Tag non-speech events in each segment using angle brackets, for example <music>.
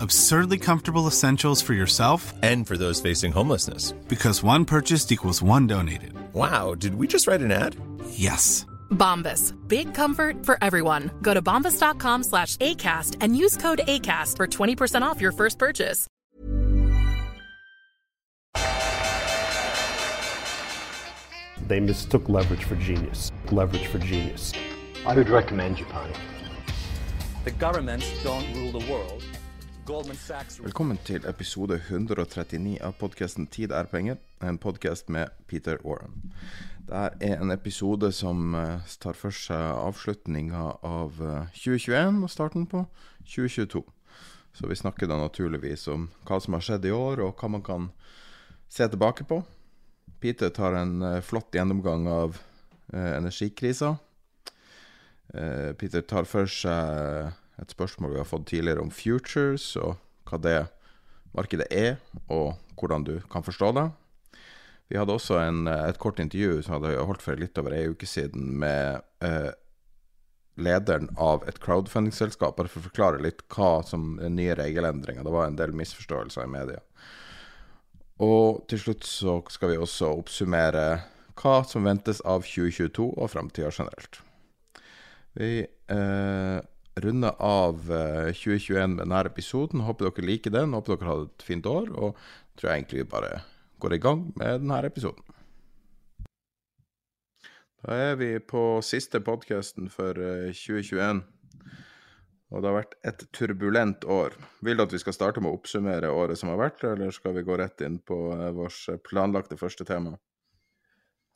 Absurdly comfortable essentials for yourself And for those facing homelessness. because one purchased equals one donated. Wow, did we just write an ad? Yes. Bombas. Big comfort for everyone. Go to bombas.com slash ACAST and use code ACAST for 20% off your first purchase. They mistook leverage for genius. Leverage for genius. I would recommend you, Japan. The governments don't rule the world. Velkommen til episode 139 av podkasten Tid er penger, en podkast med Peter Warren. Dette er en episode som eh, tar for seg avslutninga av eh, 2021 og starten på 2022. Så vi snakker da naturligvis om hva som har skjedd i år, og hva man kan se tilbake på. Peter tar en eh, flott gjennomgang av eh, energikrisa. Eh, Peter tar for seg et spørsmål vi har fått tidligere om futures, og hva det markedet er, og hvordan du kan forstå det. Vi hadde også en, et kort intervju som hadde holdt for litt over ei uke siden med eh, lederen av et crowdfunding-selskap, bare for å forklare litt hva som er nye regelendringer. Det var en del misforståelser i media. Og til slutt så skal vi også oppsummere hva som ventes av 2022 og framtida generelt. Vi eh, runder av eh, 2021 med denne episoden. Håper dere liker den. Håper dere hadde et fint år. Og tror jeg egentlig vi bare går i gang med denne episoden. Da er vi på siste podkasten for eh, 2021. Og det har vært et turbulent år. Vil du at vi skal starte med å oppsummere året som har vært, eller skal vi gå rett inn på eh, vårt planlagte første tema?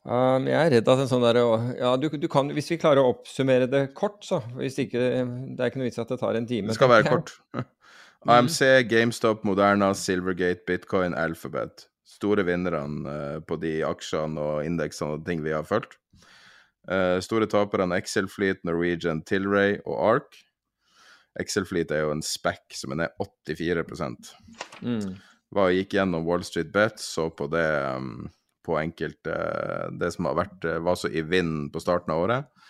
Um, jeg er redd at en sånn der, ja, du, du kan, Hvis vi klarer å oppsummere det kort, så. Hvis ikke, det er ikke noe vits at det tar en time. Det skal være <laughs> kort. <laughs> AMC, GameStop, Moderna, Silvergate, Bitcoin, Alphabet. Store vinnerne eh, på de aksjene og indeksene og ting vi har fulgt. Uh, store taperne Excel Fleet, Norwegian, Tilray og Ark. Excel Fleet er jo en spekk som er ned 84 Mm. var, gikk gjennom Wall Street Bets, så på det um, på enkelte Det som har vært eh, var så i vinden på starten av året.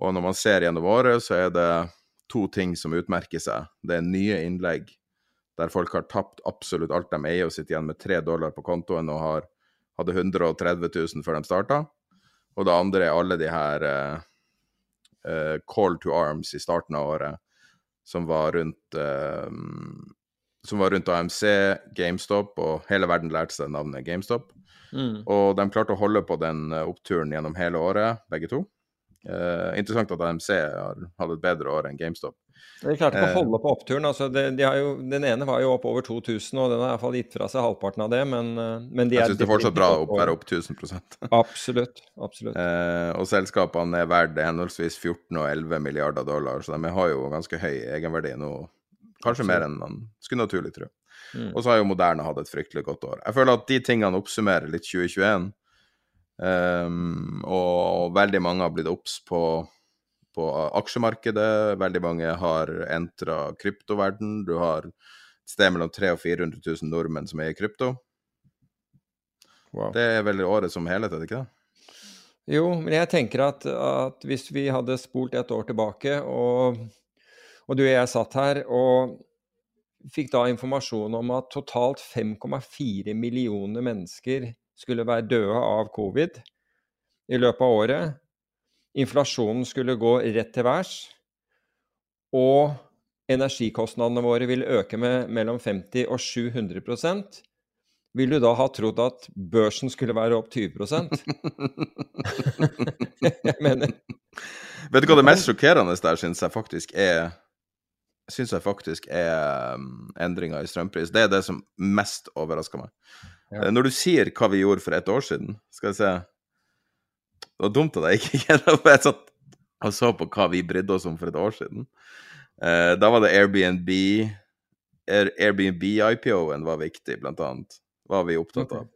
Og når man ser gjennom året, så er det to ting som utmerker seg. Det er nye innlegg der folk har tapt absolutt alt de eier og sitter igjen med tre dollar på kontoen og har, hadde 130 000 før de starta. Og det andre er alle de her uh, eh, call to arms i starten av året, som var rundt uh, som var rundt AMC, GameStop, og hele verden lærte seg navnet GameStop. Mm. Og de klarte å holde på den eh, oppturen gjennom hele året, begge to. Eh, interessant at AMC har hatt et bedre år enn GameStop. De klarte ikke Eh. å holde på oppturen. altså de, de har jo, Den ene var jo opp over 2000, og den har iallfall gitt fra seg halvparten av det. Men, eh, men de Jeg syns det er fortsatt bra å være opp 1000% <laughs> Absolutt. absolutt. eh, Og selskapene er verdt henholdsvis 14 og 11 milliarder dollar, så de har jo ganske høy egenverdi nå. Kanskje mer enn man skulle naturlig tro. Mm. Og så har jo Moderne hatt et fryktelig godt år. Jeg føler at de tingene oppsummerer litt 2021. Um, og veldig mange har blitt obs på, på aksjemarkedet. Veldig mange har entra kryptoverden. Du har et sted mellom 300 og 400 000 nordmenn som er i krypto. Wow. Det er vel året som helhet, er det ikke det? Jo, men jeg tenker at, at hvis vi hadde spolt et år tilbake, og, og du og jeg satt her og fikk da informasjon om at totalt 5,4 millioner mennesker skulle være døde av covid i løpet av året, inflasjonen skulle gå rett til værs, og energikostnadene våre ville øke med mellom 50 og 700% vil du da ha trodd at børsen skulle være opp 20 <laughs> Jeg mener Vet du hva det mest sjokkerende der, syns jeg faktisk er syns jeg faktisk er um, endringer i strømpris. Det er det som mest overrasker meg. Ja. Eh, Når du sier hva vi gjorde for et år siden, skal jeg se Det var dumt at jeg ikke <laughs> gjennom jeg satt og så på hva vi brydde oss om for et år siden. Eh, da var det Airbnb Air- Airbnb-IPO-en var viktig, blant annet. Var vi opptatt av.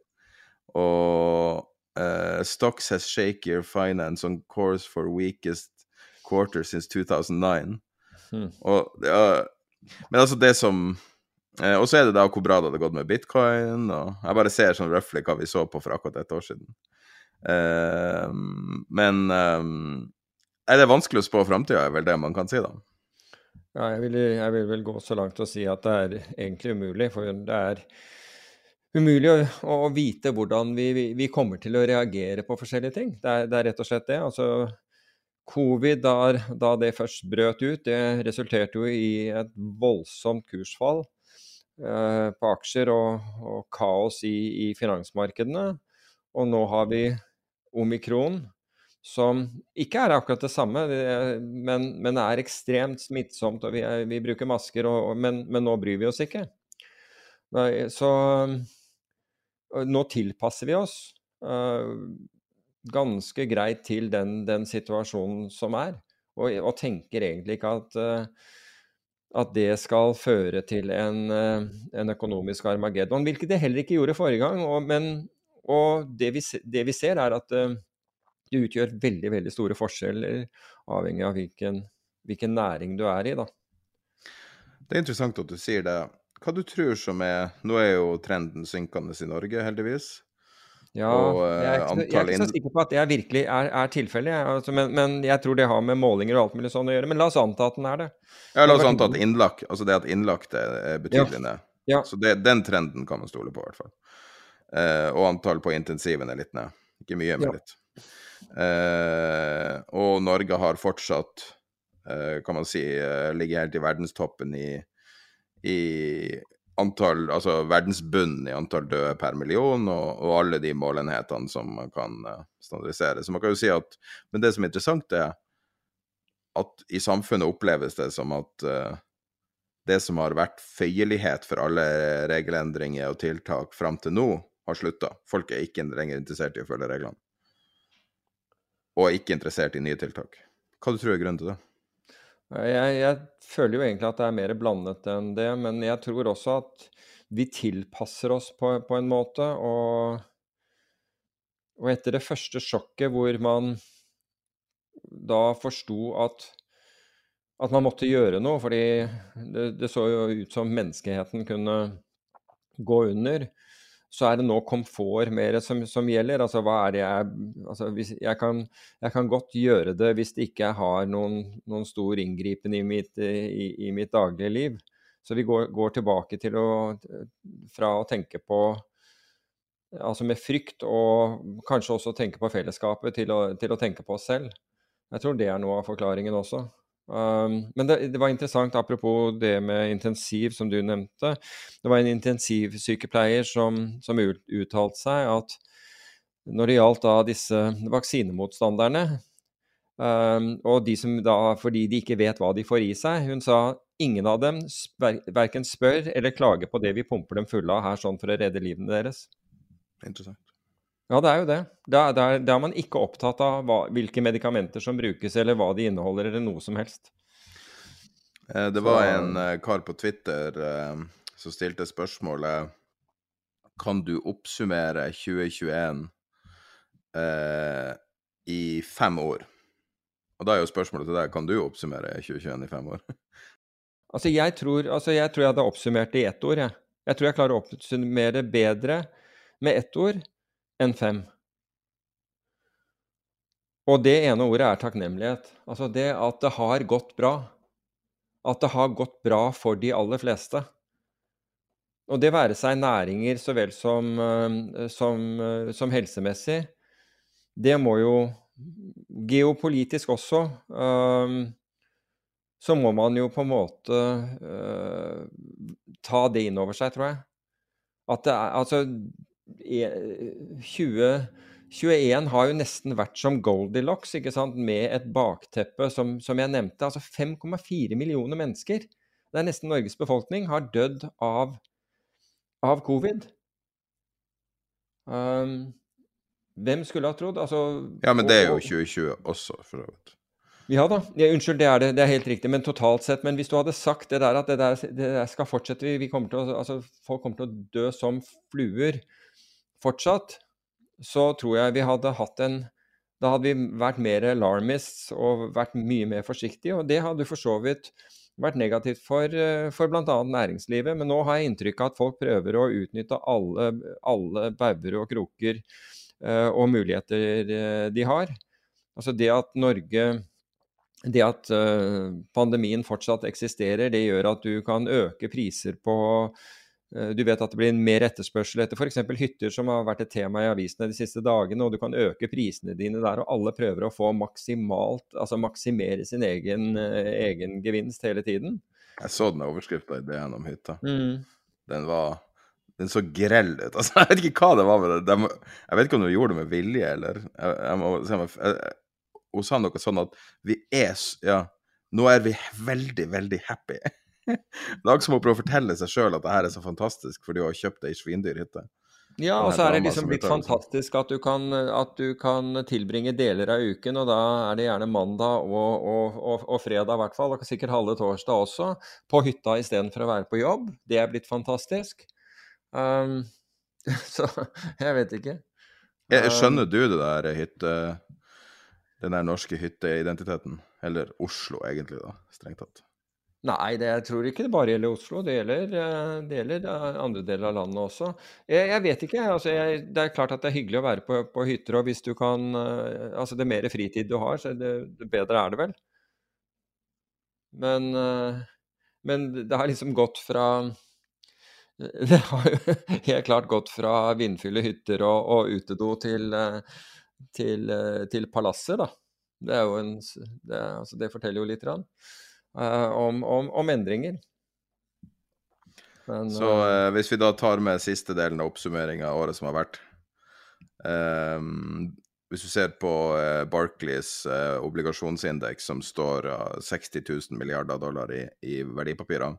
Og eh, Stocks has shakier finance on course for weakest quarter since 2009. Hmm. Og er, men altså det som eh, Og så er det da hvor bra det hadde gått med bitcoin, og jeg bare ser sånn røftlig hva vi så på for akkurat et år siden. Eh, men eh, er det vanskelig å spå framtida, er vel det man kan si, da. Ja, jeg vil, jeg vil vel gå så langt og si at det er egentlig umulig, for det er umulig å, å vite hvordan vi, vi, vi kommer til å reagere på forskjellige ting. Det er, det er rett og slett det. Altså, covid, da, da det først brøt ut, det resulterte jo i et voldsomt kursfall eh, på aksjer og, og kaos i, i finansmarkedene. Og nå har vi omikron, som ikke er akkurat det samme, men, men er ekstremt smittsomt. og Vi, er, vi bruker masker, og, men, men nå bryr vi oss ikke. Nei, så nå tilpasser vi oss eh, ganske greit til den, den situasjonen som er. Og, og tenker egentlig ikke at, eh, at det skal føre til en, eh, en økonomisk armageddon. Hvilket det heller ikke gjorde forrige gang. Og, men, og det, vi, det vi ser, er at eh, det utgjør veldig veldig store forskjeller avhengig av hvilken, hvilken næring du er i. da. Det er interessant at du sier det. Hva du tror som er Nå er jo trenden synkende i Norge, heldigvis. Ja, Og, uh, jeg er ikke, så- jeg er ikke så sikker på at det virkelig er, er tilfellet. Altså, men, men jeg tror det har med målinger og alt mulig sånn å gjøre. Men la oss anta at den er det. Ja, la oss anta at innlagt, altså det at innlagt er betydelig ned. Ja. Så det, den trenden kan man stole på, i hvert fall. Uh, og antall på intensiven er litt ned. Ikke mye, men Ja. litt. Uh, og Norge har fortsatt, eh, kan man si, eh, ligger helt i verdenstoppen i, i antall, altså verdensbunnen i antall døde per million, og, og alle de målenhetene som man kan eh, standardisere. Så man kan jo si at Men det som er interessant, er at i samfunnet oppleves det som at uh, det som har vært føyelighet for alle regelendringer og tiltak fram til nå, har slutta. Folk er ikke lenger interessert i å følge reglene. Og er ikke interessert i nye tiltak. Hva du tror er grunnen til det? Jeg, jeg føler jo egentlig at det er mer blandet enn det, men jeg tror også at vi tilpasser oss på, på en måte. Og, og etter det første sjokket hvor man da forsto at, at man måtte gjøre noe, fordi det, det så jo ut som menneskeheten kunne gå under, så er det nå komfort mer som, som gjelder. Altså hva er det jeg altså, jeg, kan, jeg kan godt gjøre det hvis det ikke har noen, noen stor inngripen i mitt, i, i mitt daglige liv. Så vi går, går tilbake til å fra å tenke på altså med frykt, og kanskje også tenke på fellesskapet, til å, til å tenke på oss selv. Jeg tror det er noe av forklaringen også. Um, men det, det, var interessant, apropos det med intensiv, som du nevnte. Det var en intensivsykepleier som, som ut, uttalte seg at når det gjaldt da disse vaksinemotstanderne, um, og de som da, fordi de ikke vet hva de får i seg Hun sa ingen av dem spør, verken spør eller klager på det vi pumper dem fulle av her sånn for å redde livene deres. Interessant. Ja, det er jo det. Da, da, er, da er man ikke opptatt av hva, hvilke medikamenter som brukes, eller hva de inneholder, eller noe som helst. Eh, Det var en eh, kar på Twitter eh, som stilte spørsmålet Kan du oppsummere 2021 eh, i fem år? Og da er jo spørsmålet til deg, kan du oppsummere 2021 i fem år? <laughs> Altså, jeg tror, altså, jeg tror jeg hadde oppsummert det i ett ord, jeg. Jeg tror jeg klarer å oppsummere bedre med ett ord enn fem. Og det ene ordet er takknemlighet. Altså det at det har gått bra. At det har gått bra for de aller fleste. Og det være seg næringer så vel som, eh, som, eh, som helsemessig, det må jo Geopolitisk også. Um, så må man jo på en måte uh, ta det inn over seg, tror jeg. At det er Altså 2021 har jo nesten vært som Goldilocks, ikke sant, med et bakteppe som, som jeg nevnte. Altså 5,4 millioner mennesker det er nesten Norges befolkning, har dødd av, av covid. Um, hvem skulle ha trodd? Altså, Ja, men det er jo 2020 også, for så vidt. Ja da, ja, unnskyld, det er det. Det er helt riktig. Men totalt sett, men hvis du hadde sagt det der at det der, det der skal fortsette vi, vi kommer til å, altså, Folk kommer til å dø som fluer fortsatt, så tror jeg vi hadde hatt en Da hadde vi vært mer alarmists og vært mye mer forsiktige, og det hadde for så vidt vært negativt for, eh, for bl.a. næringslivet. Men nå har jeg inntrykk av at folk prøver å utnytte alle, alle bauger og kroker uh, og muligheter eh, de har. Altså det at Norge det at pandemien fortsatt eksisterer, det gjør at du kan øke priser på Du vet at det blir mer etterspørsel etter f.eks. hytter, som har vært et tema i avisene de siste dagene, og du kan øke prisene dine der, og alle prøver å få maksimalt, altså maksimere sin egen, eh, egen gevinst hele tiden. Jeg så den overskrifta i DN om hytta. Mm. Den var Den så grell ut. <laughs> Altså, jeg vet ikke hva det var med det. De, jeg vet ikke om de gjorde det med vilje, eller jeg, jeg må jeg, Hun sa noe sånn at vi er Ja, nå er vi veldig, veldig happy. <laughs> <laughs> Er som å prøve å fortelle seg sjøl at det her er så fantastisk fordi hun har kjøpt ei svindyr hytte. Ja, og så er det liksom litt blitt fantastisk at du, kan, at du kan tilbringe deler av uken, og da er det gjerne mandag og, og, og, og fredag i hvert fall, og sikkert halve torsdag også, på hytta istedenfor å være på jobb. Det er blitt fantastisk. Um, <laughs> så jeg vet ikke. Jeg, Um, skjønner du det der hytte... Den der norske hytteidentiteten? Eller Oslo, egentlig, da, strengt tatt. Nei, det, jeg tror ikke det bare gjelder Oslo. Det gjelder, eh, det gjelder eh, andre deler av landet også. Jeg, jeg vet ikke. Altså, jeg, det er klart at det er hyggelig å være på, på hytter, og hvis du kan eh, Altså, det er mer fritid du har, så det, det bedre er det vel. Men, men det har liksom gått fra <laughs> Det har jo helt klart gått fra vindfylle hytter og, og utedo til, til, til palasser, da. Det er jo en det, altså, det forteller jo litt grann, om, om, om endringer. Men, Så eh, hvis vi da tar med siste delen av oppsummeringa av året som har vært Hvis du ser på eh, Barclays eh, obligasjonsindeks, som står av 60 000 milliarder dollar i, i verdipapirer,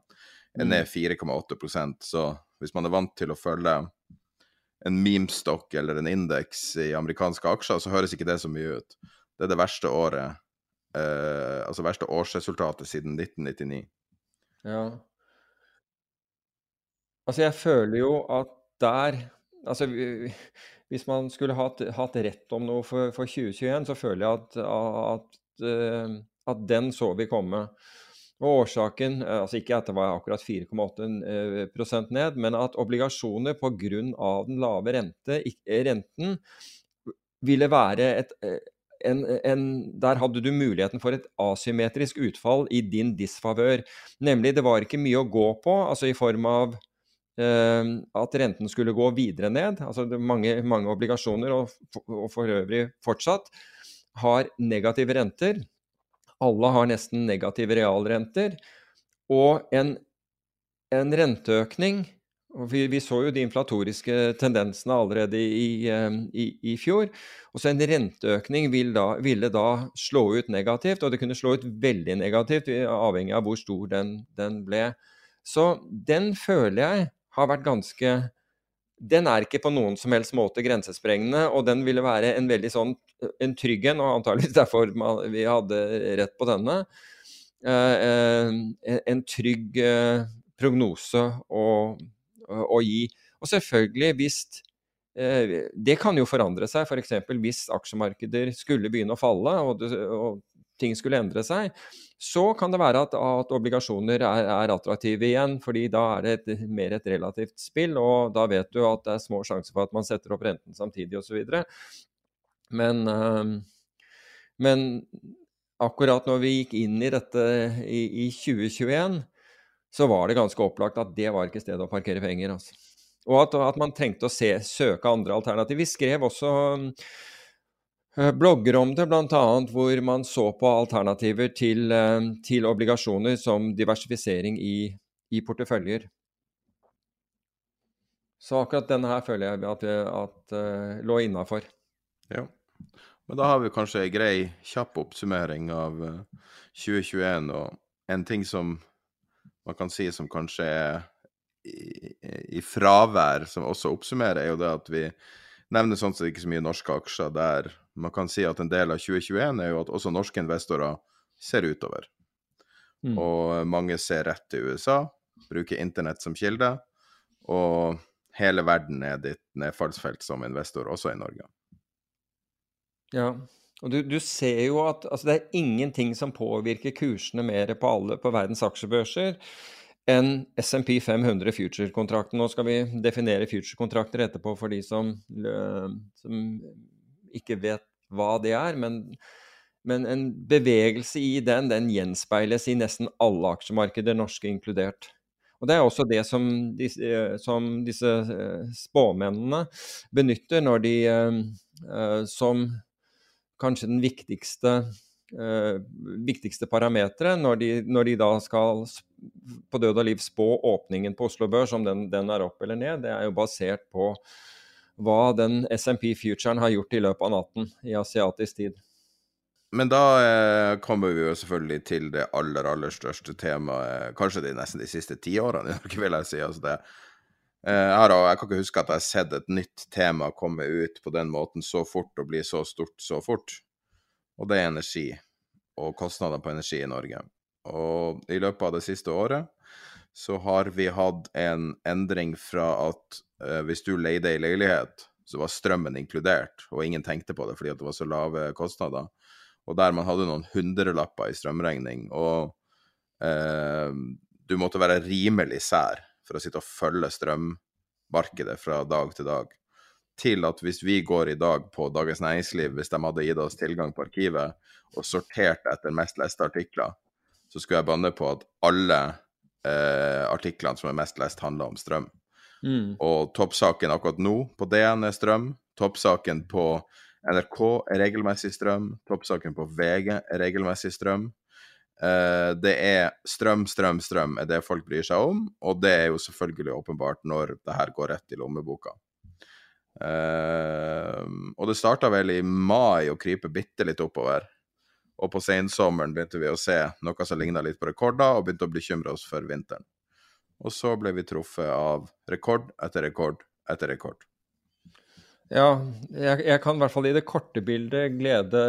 er Mm. ned 4,8% Så hvis man er vant til å følge en memestokk eller en indeks i amerikanske aksjer, så høres ikke det så mye ut. Det er det verste året eh, Altså verste årsresultatet siden 1999. Ja. Altså, jeg føler jo at der Altså, hvis man skulle hatt, hatt rett om noe for, for 2021, så føler jeg at, at, eh, at den så vi komme. Og årsaken, eh, altså ikke at det var akkurat 4,8 eh, prosent ned, men at obligasjoner pga. den lave rente, renten ville være et en, en, der hadde du muligheten for et asymmetrisk utfall i din disfavør. Nemlig, det var ikke mye å gå på, altså i form av eh, at renten skulle gå videre ned. Altså mange, mange obligasjoner, og, og for øvrig fortsatt, har negative renter. Alle har nesten negative realrenter. Og en, en renteøkning vi, vi så jo de inflatoriske tendensene allerede i, eh, i, i fjor. Og så en renteøkning vil da, ville da slå ut negativt, og det kunne slå ut veldig negativt, avhengig av hvor stor den, den ble. Så den føler jeg har vært ganske Den er ikke på noen som helst måte grensesprengende, og den ville være en veldig sånn en trygg en, og antageligvis derfor vi hadde rett på denne. Eh, eh, en, en trygg eh, prognose å, å gi. Og selvfølgelig, hvis eh, Det kan jo forandre seg, f.eks. hvis aksjemarkeder skulle begynne å falle og, og ting skulle endre seg, så kan det være at, at obligasjoner er, er attraktive igjen, fordi da er det et, mer et relativt spill, og da vet du at det er små sjanser for at man setter opp renten samtidig osv. Men, eh, men akkurat når vi gikk inn i dette i, i 2021, så var det ganske opplagt at det var ikke stedet å parkere penger. Altså. Og at, at, man trengte å se, søke andre alternativ. Vi skrev også uh, blogger om det, bl.a. hvor man så på alternativer til, uh, til obligasjoner som diversifisering i, i, porteføljer. Så akkurat denne her føler jeg at, at uh, lå innafor. Ja. Men da har vi kanskje ei grei, kjapp oppsummering av 2021, og en ting som man kan si som kanskje er i, i fravær, som også oppsummerer, er jo det at vi nevner sånn sett ikke så mye norske aksjer der man kan si at en del av 2021 er jo at også norske investorer ser utover. Mm. Og mange ser rett til USA, bruker internett som kilde, og hele verden er ditt nedfallsfelt som investor, også i Norge. Ja, og du, du ser jo at altså, det er ingenting som påvirker kursene mer på alle på verdens aksjebørser enn SMP 500 future-kontrakten. Nå skal vi definere future-kontrakter etterpå for de som, som ikke vet hva det er. men men en bevegelse i den, den gjenspeiles i nesten alle aksjemarkeder, norske inkludert. Og Det er også det som disse, eh, som disse eh, spåmennene benytter når de eh, som kanskje den viktigste, viktigste parameteret når, når, de da skal på død og liv spå åpningen på Oslo Børs, om den, den er opp eller ned. Det er jo basert på hva den SMP Futuren har gjort i løpet av natten i asiatisk tid. Men da eh, kommer vi jo selvfølgelig til det aller, aller største temaet, kanskje det nesten de siste ti årene i Norge, vil jeg si. Altså det, eh, jeg, har, jeg, kan ikke huske at jeg har sett et nytt tema komme ut på den måten så fort og bli så stort så fort. Og det er energi, og kostnader på energi i Norge. Og i løpet av det siste året så har vi hatt en endring fra at eh, hvis du leide ei leilighet, så var strømmen inkludert, og ingen tenkte på det fordi det var så lave kostnader og der man hadde noen hundrelapper i strømregning, og eh, du måtte være rimelig sær for å sitte og følge strømmarkedet fra dag til dag, til at hvis vi går i dag på Dagens Næringsliv, hvis de hadde gitt oss tilgang på arkivet og sortert etter mest leste artikler, så skulle jeg banne på at alle eh, artiklene som er mest lest, handler om strøm. Mm. Og toppsaken akkurat nå på DN er strøm. Toppsaken på NRK er regelmessig strøm. Toppsaken på VG er regelmessig strøm. Uh, det er strøm, strøm, strøm er det folk bryr seg om, og det er jo selvfølgelig åpenbart når det her går rett i lommeboka. Uh, og det starta vel i mai å krype bitte litt oppover. Og på sensommeren begynte vi å se noe som ligna litt på rekorder, og begynte å bekymre oss for vinteren. Og så ble vi truffet av rekord etter rekord etter rekord. Ja, jeg, jeg, kan i hvert fall i det korte bildet glede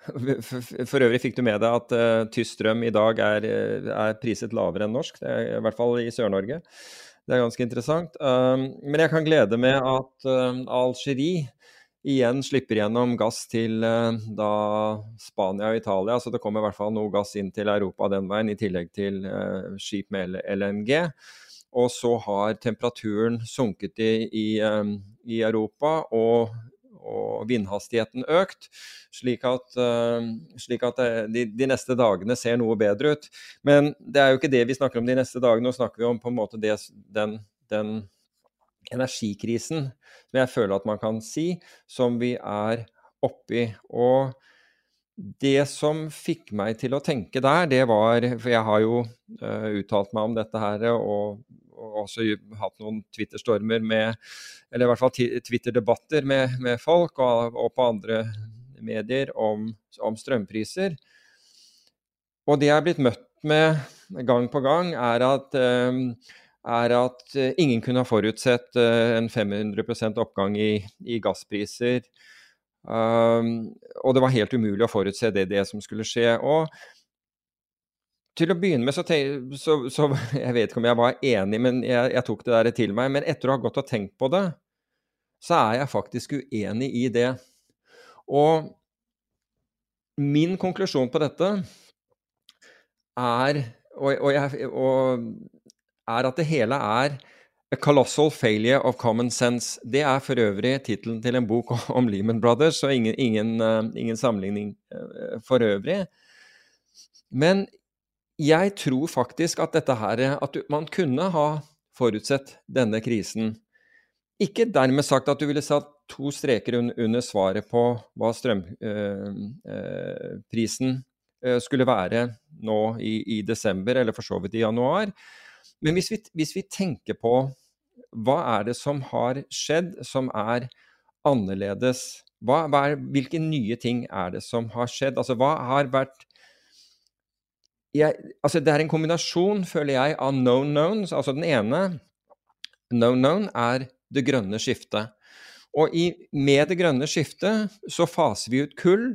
<laughs> For øvrig fikk du med deg at uh, tysk strøm i dag er, er, priset lavere enn norsk, er, i hvert fall i Sør-Norge. Det er ganske interessant. Um, men jeg kan glede med at uh, Algerie igjen slipper gjennom gass til uh, da Spania og Italia. Så det kommer i hvert fall noe gass inn til Europa den veien, i tillegg til uh, skip med LNG. Og så har temperaturen sunket i, i, um, i Europa, og, og, vindhastigheten økt. Slik at, uh, slik at eh, de, de, neste dagene ser noe bedre ut. Men det er jo ikke det vi snakker om de neste dagene. Nå snakker vi om på en måte det, den, den energikrisen som jeg føler at man kan si, som vi er oppi. Og det som fikk meg til å tenke der, det var For jeg har jo uh, uttalt meg om dette her og, og også hatt noen Twitter-stormer med Eller i hvert fall Twitter-debatter med, med, folk og, og, på andre medier om, om, strømpriser. Og det jeg er blitt møtt med gang på gang, er at, uh, er at ingen kunne ha forutsett uh, en 500% oppgang i, i gasspriser Um, og det var helt umulig å forutse det, det som skulle skje. Og til å begynne med så, så, så, <laughs> Jeg vet ikke om jeg var enig, men jeg, jeg, tok det der til meg. Men etter å ha gått og tenkt på det, så er jeg faktisk uenig i det. Og min konklusjon på dette er, og, og jeg, og, er at det hele er A Colossal Failure of Common Sense. Det er for øvrig tittelen til en bok <laughs> om Lehman Brothers, og ingen, ingen, uh, ingen sammenligning uh, for øvrig. Men jeg tror faktisk at dette her At man kunne ha forutsett denne krisen. Ikke dermed sagt at du ville satt to streker under svaret på hva strømprisen uh, skulle være nå i, i desember, eller for så vidt i januar. Men hvis vi, hvis vi, tenker på hva er det som har skjedd som er annerledes? Hva, hva er, hvilke nye ting er det som har skjedd? Altså hva har vært jeg, altså Det er en kombinasjon, føler jeg, av known knowns. Altså den ene known known er det grønne skiftet. Og i, med det grønne skiftet så faser vi ut kull,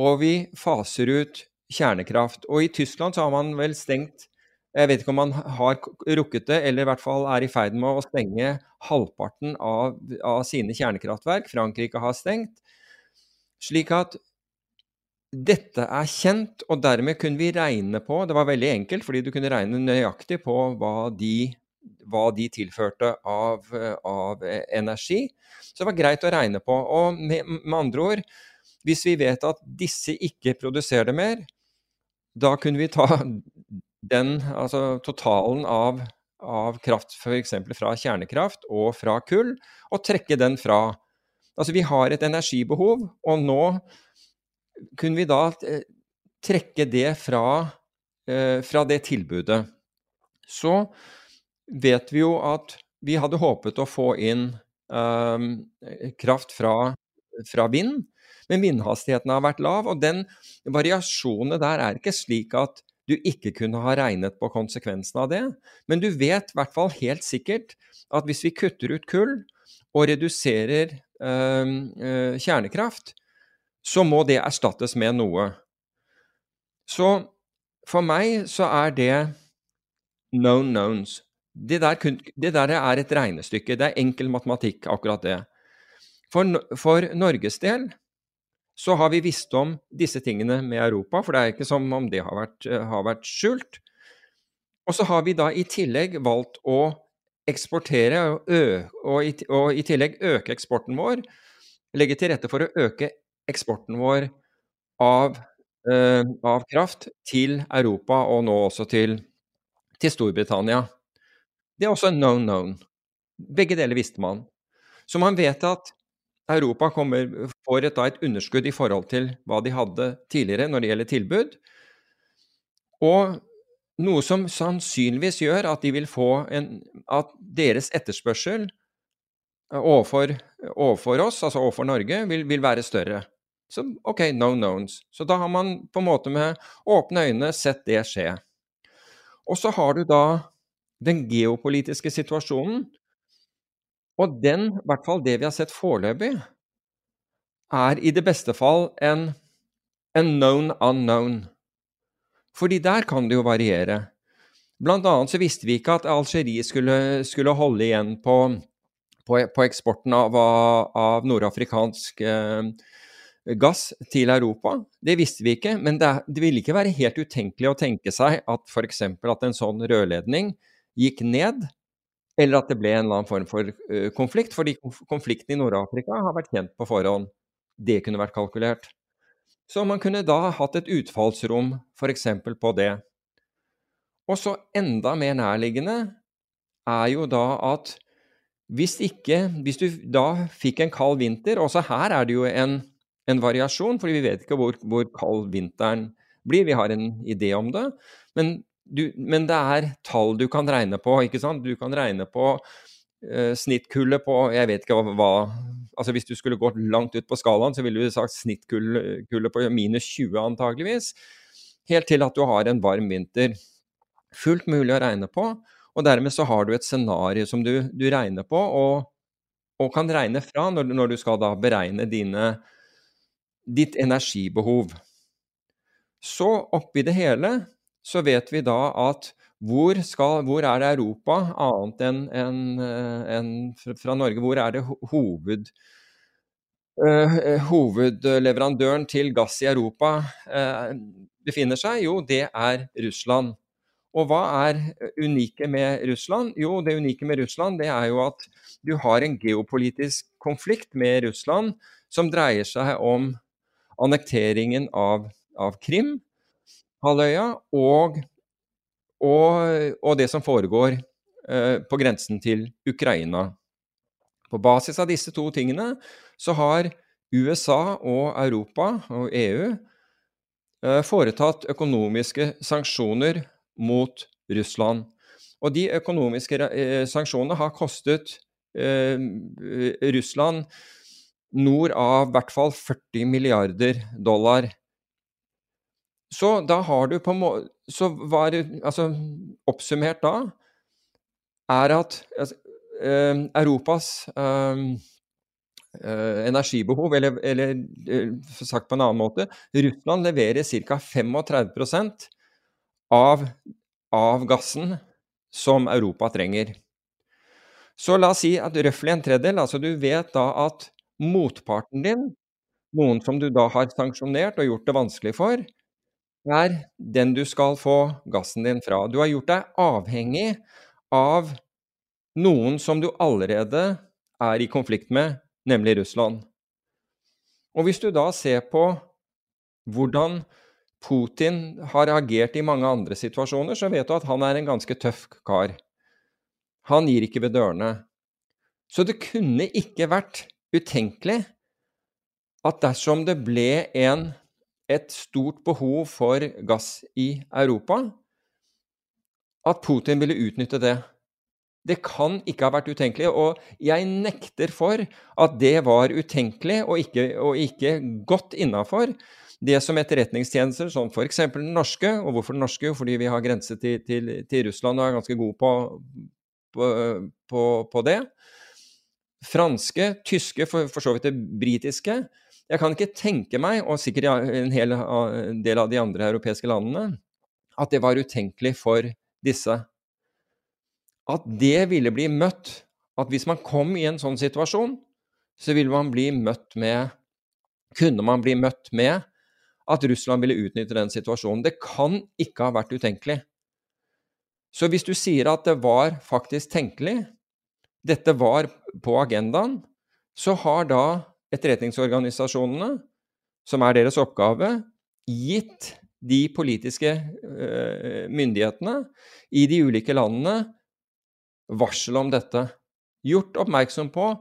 og vi faser ut kjernekraft. Og i Tyskland så har man vel stengt Jeg vet ikke om man har rukket det, eller i hvert fall er i ferd med å stenge halvparten av, av sine kjernekraftverk. Frankrike har stengt. Slik at dette er kjent, og dermed kunne vi regne på Det var veldig enkelt, fordi du kunne regne nøyaktig på hva de, hva de tilførte av, av, energi. Så det var greit å regne på. Og med, med andre ord, hvis vi vet at disse ikke produserer det mer, da kunne vi ta den, altså totalen av, av kraft f.eks. fra kjernekraft og fra kull, og trekke den fra. Altså vi har et energibehov, og nå kunne vi da eh, trekke det fra, eh, fra det tilbudet. Så vet vi jo at vi hadde håpet å få inn um, kraft fra, fra vind, men vindhastigheten har vært lav, og den variasjonen der er ikke slik at du ikke kunne ha regnet på konsekvensen av det. Men du vet i hvert fall helt sikkert at hvis vi kutter ut kull og reduserer øh, øh, kjernekraft, så må det erstattes med noe. Så for meg så er det known knowns. Det der, det der er et regnestykke. Det er enkel matematikk, akkurat det. For, for Norges del så har vi visst om disse tingene med Europa, for det er ikke som om det har vært, har vært skjult. Og så har vi da i tillegg valgt å eksportere og, ø, og, i, og i tillegg øke eksporten vår. Legge til rette for å øke eksporten vår av, eh, av kraft til Europa, og nå også til, til Storbritannia. Det er også en known known. Begge deler visste man. Så man vet at Europa kommer, får et, et, underskudd i forhold til hva de hadde tidligere når det gjelder tilbud. Og noe som sannsynligvis gjør at de vil få en At deres etterspørsel overfor, overfor oss, altså overfor Norge, vil, vil, være større. Så OK, no knowns. Så da har man på en måte med åpne øyne sett det skje. Og så har du da den geopolitiske situasjonen og den, i hvert fall det vi har sett foreløpig, er i det beste fall en, en known unknown. Fordi der kan det jo variere. Blant annet så visste vi ikke at Algerie skulle, skulle holde igjen på, på, på eksporten av, av nordafrikansk eh, gass til Europa. Det visste vi ikke, men det, det, ville ikke være helt utenkelig å tenke seg at f.eks. at en sånn rørledning gikk ned eller at det ble en eller annen form for uh, konflikt, fordi konflikten i Nord-Afrika har vært kjent på forhånd. Det kunne vært kalkulert. Så man kunne da hatt et utfallsrom f.eks. på det. Og så enda mer nærliggende er jo da at hvis ikke Hvis du da fikk en kald vinter Også her er det jo en, en variasjon, fordi vi vet ikke hvor, hvor kald vinteren blir. Vi har en idé om det. Men du, men det er tall du kan regne på, ikke sant. Du kan regne på uh, snittkullet på Jeg vet ikke hva, hva altså Hvis du skulle gått langt ut på skalaen, så ville du sagt snittkullet på minus 20 antageligvis. Helt til at du har en varm vinter. Fullt mulig å regne på. Og dermed så har du et scenario som du, du regner på, og, og, kan regne fra når, når du skal da beregne dine, ditt energibehov. Så oppi det hele så vet vi da at hvor, skal, hvor er det Europa, annet enn en, en fra Norge, hvor er det hoved, uh, hovedleverandøren til gass i Europa uh, befinner seg? Jo, det er Russland. Og hva er unike med Russland? Jo, det unike med Russland det er jo at du har en geopolitisk konflikt med Russland som dreier seg om annekteringen av, av Krim halvøya og, og, og, det som foregår eh, på grensen til Ukraina. På basis av disse to tingene så har USA og Europa og EU eh, foretatt økonomiske sanksjoner mot Russland. Og de økonomiske eh, sanksjonene har kostet eh, Russland nord av i hvert fall 40 milliarder dollar Så da har du på en måte Så var Altså, oppsummert da er at altså, eh, Europas eh, eh, energibehov, eller, eller eh, sagt på en annen måte Russland leverer ca. 35% av, av gassen som Europa trenger. Så la oss si at røftlig en tredjedel, altså du vet da at motparten din, noen som du da har sanksjonert og gjort det vanskelig for, er den du skal få gassen din fra. Du har gjort deg avhengig av noen som du allerede er i konflikt med, nemlig Russland. Og hvis du da ser på hvordan Putin har agert i mange andre situasjoner, så vet du at han er en ganske tøff kar. Han gir ikke ved dørene. Så det kunne ikke vært utenkelig at dersom det ble en, et stort behov for gass i Europa, at Putin ville utnytte det. Det kan ikke ha vært utenkelig, og jeg nekter for at det var utenkelig og ikke, og ikke godt innafor det som etterretningstjenester, som f.eks. den norske, og hvorfor den norske? Fordi vi har grense til, til, til Russland og er ganske gode på, på, på, på det. Franske, tyske, for, for så vidt det britiske. Jeg kan ikke tenke meg, og sikkert en hel del av de andre europeiske landene, at det var utenkelig for disse. At det ville bli møtt At hvis man kom i en sånn situasjon, så ville man bli møtt med Kunne man bli møtt med at Russland ville utnytte den situasjonen. Det kan ikke ha vært utenkelig. Så hvis du sier at det var faktisk tenkelig, dette var på agendaen, så har da etterretningsorganisasjonene, som er deres oppgave, gitt de politiske øh, myndighetene i de ulike landene varsel om dette. Gjort oppmerksom på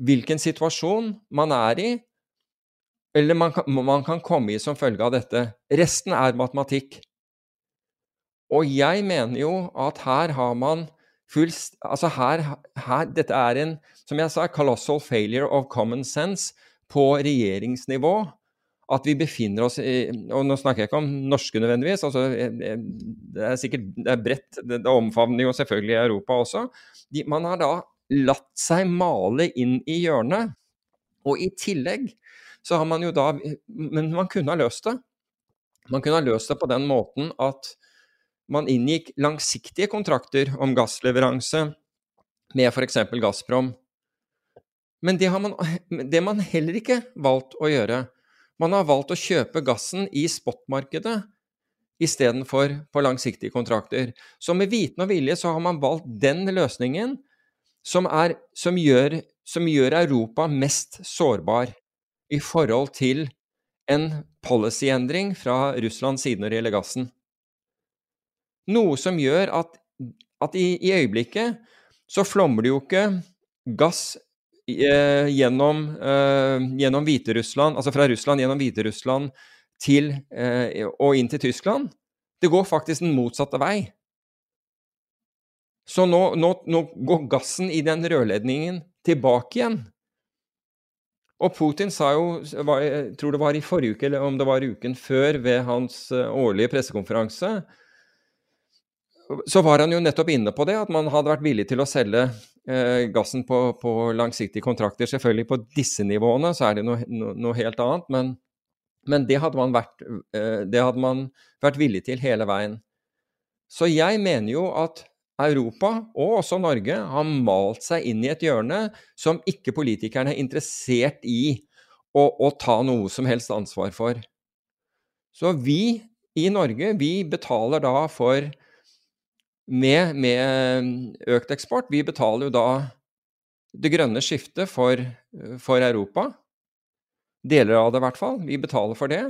hvilken situasjon man er i, eller man kan, man kan komme i som følge av dette. Resten er matematikk. Og jeg mener jo at her har man full Altså her, her Dette er en, som jeg sa, colossal failure of common sense på regjeringsnivå. At vi befinner oss i Og nå snakker jeg ikke om norske nødvendigvis. altså Det er sikkert det er bredt. Det, det omfavner jo selvfølgelig Europa også. De, man har da latt seg male inn i hjørnet. Og i tillegg så har man jo da Men man kunne ha løst det. Man kunne ha løst det på den måten at man inngikk langsiktige kontrakter om gassleveranse med f.eks. Gazprom. Men det har man, det man heller ikke valgt å gjøre. Man har valgt å kjøpe gassen i spotmarkedet istedenfor på langsiktige kontrakter. Så med viten og vilje så har man valgt den løsningen som, er, som, gjør, som gjør Europa mest sårbar i forhold til en policyendring fra Russlands side når det gjelder gassen. Noe som gjør at, at i, i, øyeblikket så flommer det jo ikke gass eh, gjennom, eh, gjennom Hviterussland, altså fra Russland gjennom Hviterussland til, eh, og inn til Tyskland. Det går faktisk den motsatte vei. Så nå, nå, nå går gassen i den rørledningen tilbake igjen. Og Putin sa jo, jeg tror det var i forrige uke, eller om det var uken før, ved hans eh, årlige pressekonferanse, så var han jo nettopp inne på det, at man hadde vært villig til å selge eh, gassen på, på, langsiktige kontrakter. Selvfølgelig på disse nivåene så er det noe, no, noe helt annet, men, men det, hadde vært, eh, det, hadde man vært, villig til hele veien. Så jeg mener jo at Europa, og også Norge, har malt seg inn i et hjørne som ikke politikerne er interessert i å, å ta noe som helst ansvar for. Så vi i Norge, vi betaler da for med, med, økt eksport. Vi betaler jo da det grønne skiftet for, for, Europa. Deler av det, i hvert fall. Vi betaler for det.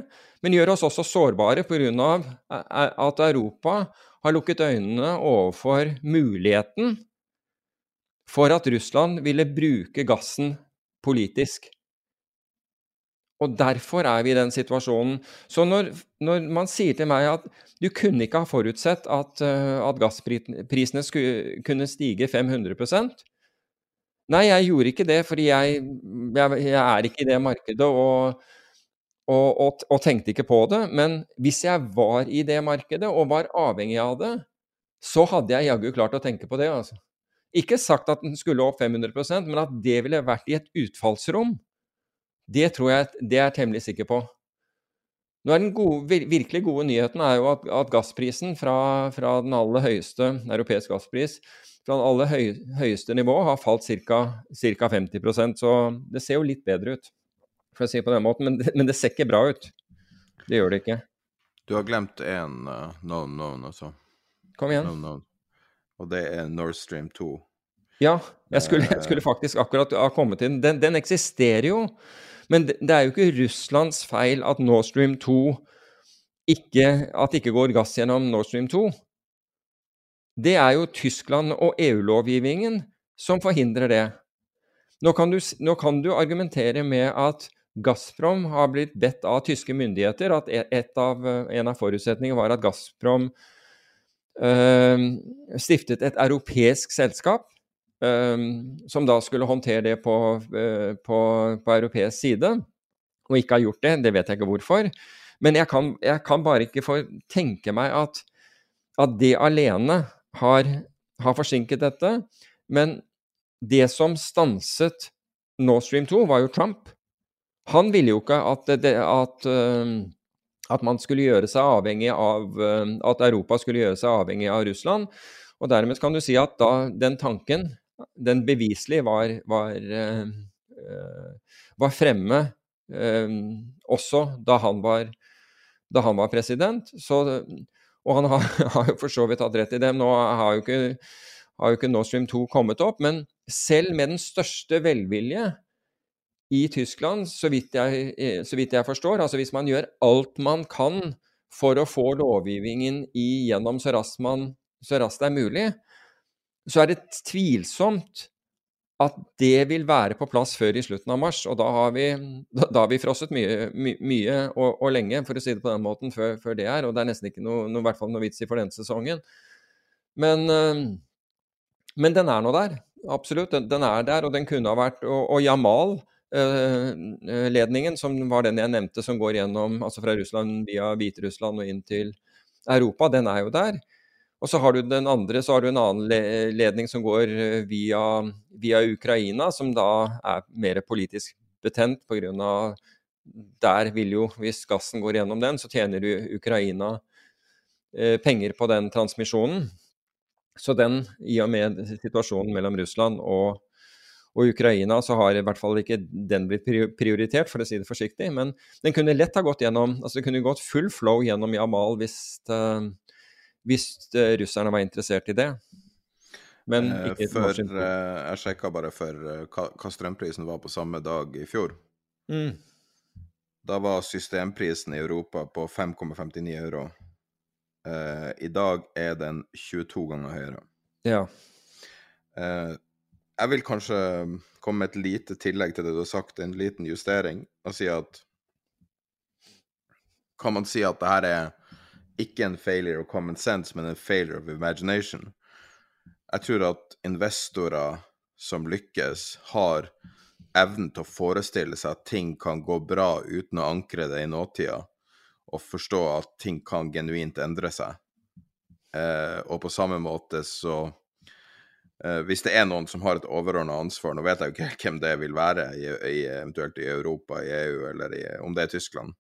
Men gjør oss også sårbare pga. at Europa har lukket øynene overfor muligheten for at Russland ville bruke gassen politisk. Og derfor er vi i den situasjonen. Så når, når, man sier til meg at du kunne ikke ha forutsett at, uh, at gassprisene skulle, kunne stige 500% Nei, jeg gjorde ikke det, fordi jeg, jeg, jeg, er ikke i det markedet. Og, og, og, og, tenkte ikke på det. Men hvis jeg var i det markedet og var avhengig av det, så hadde jeg jaggu klart å tenke på det. altså. Ikke sagt at den skulle opp 500% men at det ville vært i et utfallsrom, det tror jeg det er jeg temmelig sikker på. Nå er Den gode, virkelig gode nyheten er jo at, at gassprisen fra, fra, den aller høyeste europeisk gasspris fra den aller høy, høyeste nivå har falt ca. 50% så det ser jo litt bedre ut, for å si det på den måten. Men, men, det ser ikke bra ut. Det gjør det ikke. Du har glemt én uh, known known, altså. Kom igjen. Known, known. Og det er Nord Stream 2. Ja, jeg skulle, jeg skulle faktisk akkurat ha kommet inn. Den, den eksisterer jo. Men det, er jo ikke Russlands feil at Nord Stream 2 ikke, at det ikke går gass gjennom Nord Stream 2. Det er jo Tyskland og EU-lovgivningen som forhindrer det. Nå kan, du, nå kan, du, argumentere med at Gazprom har blitt bedt av tyske myndigheter at et av, en av forutsetningene var at Gazprom øh, stiftet et europeisk selskap som da skulle håndtere det på, eh, på, på, europeisk side, og ikke har gjort det. Det vet jeg ikke hvorfor. Men jeg kan, jeg kan bare ikke få tenke meg at, at det alene har, har, forsinket dette. Men det som stanset Nord Stream 2, var jo Trump. Han ville jo ikke at, det, at, ehm, at man skulle gjøre seg avhengig av eh, At Europa skulle gjøre seg avhengig av Russland. Og dermed kan du si at da den tanken den beviselig var, var, eh, var fremme eh, også da han var, da han var president. Så, og han har, <laughs> har, jo for så vidt hatt rett i det. Nå har jo ikke, har jo ikke Nord Stream 2 kommet opp. Men selv med den største velvilje i Tyskland, så vidt, jeg, så vidt jeg forstår, altså hvis man gjør alt man kan for å få lovgivningen igjennom så raskt, man, så raskt det er mulig, så er det tvilsomt at det vil være på plass før i slutten av mars. Og da har vi, da har vi frosset mye, my, mye og, og, lenge, for å si det på den måten, før, før det er. Og det er nesten ikke noe, noe, noe vits i for denne sesongen. Men, men den er nå der. Absolutt. Den, den, er der, og den kunne ha vært Og, og Jamal-ledningen, som var den jeg nevnte, som går gjennom, altså fra Russland via Hviterussland og inn til Europa, den er jo der. Og så har du den andre, så har du en annen ledning som går eh, via, via Ukraina, som da er mer politisk betent pga. Der vil jo, hvis gassen går gjennom den, så tjener Ukraina eh, penger på den transmisjonen. Så den, i og med situasjonen mellom Russland og, og, Ukraina, så har i hvert fall ikke den blitt prioritert, for å si det forsiktig. Men den kunne lett ha gått gjennom altså det kunne gått full flow gjennom Jamal hvis, uh, hvis uh, russerne var interessert i det. Men eh, ikke for, uh, Jeg sjekka bare for uh, hva, strømprisen var på samme dag i fjor. Mm. Da var systemprisen i Europa på 5,59 euro. I dag er den 22 ganger høyere. Ja. jeg vil kanskje komme med et lite tillegg til det du har sagt, en liten justering, og si at Kan man si at det her er ikke en failure of common sense, men en failure of imagination. Jeg tror at investorer som lykkes, har evnen til å forestille seg at ting kan gå bra uten å ankre det i nåtida, og forstå at ting kan genuint endre seg. Eh, og på samme måte så eh, Hvis det er noen som har et overordna ansvar, nå vet jeg jo ikke <laughs> hvem det vil være, i, i, eventuelt i Europa, i EU, eller i, om det er Tyskland,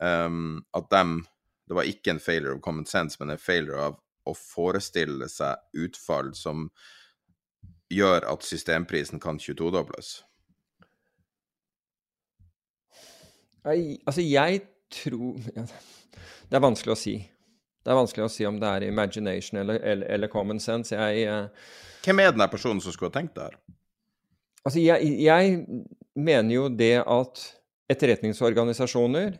um, at dem det var ikke en failure of common sense, men en failure av å forestille seg utfall som gjør at systemprisen kan 22-dobles? Altså, jeg tror Det er vanskelig å si. Det er vanskelig å si om det er imagination eller, eller, eller common sense. Jeg, uh... Hvem er den personen som skulle ha tenkt det her? Altså, jeg, jeg mener jo det at etterretningsorganisasjoner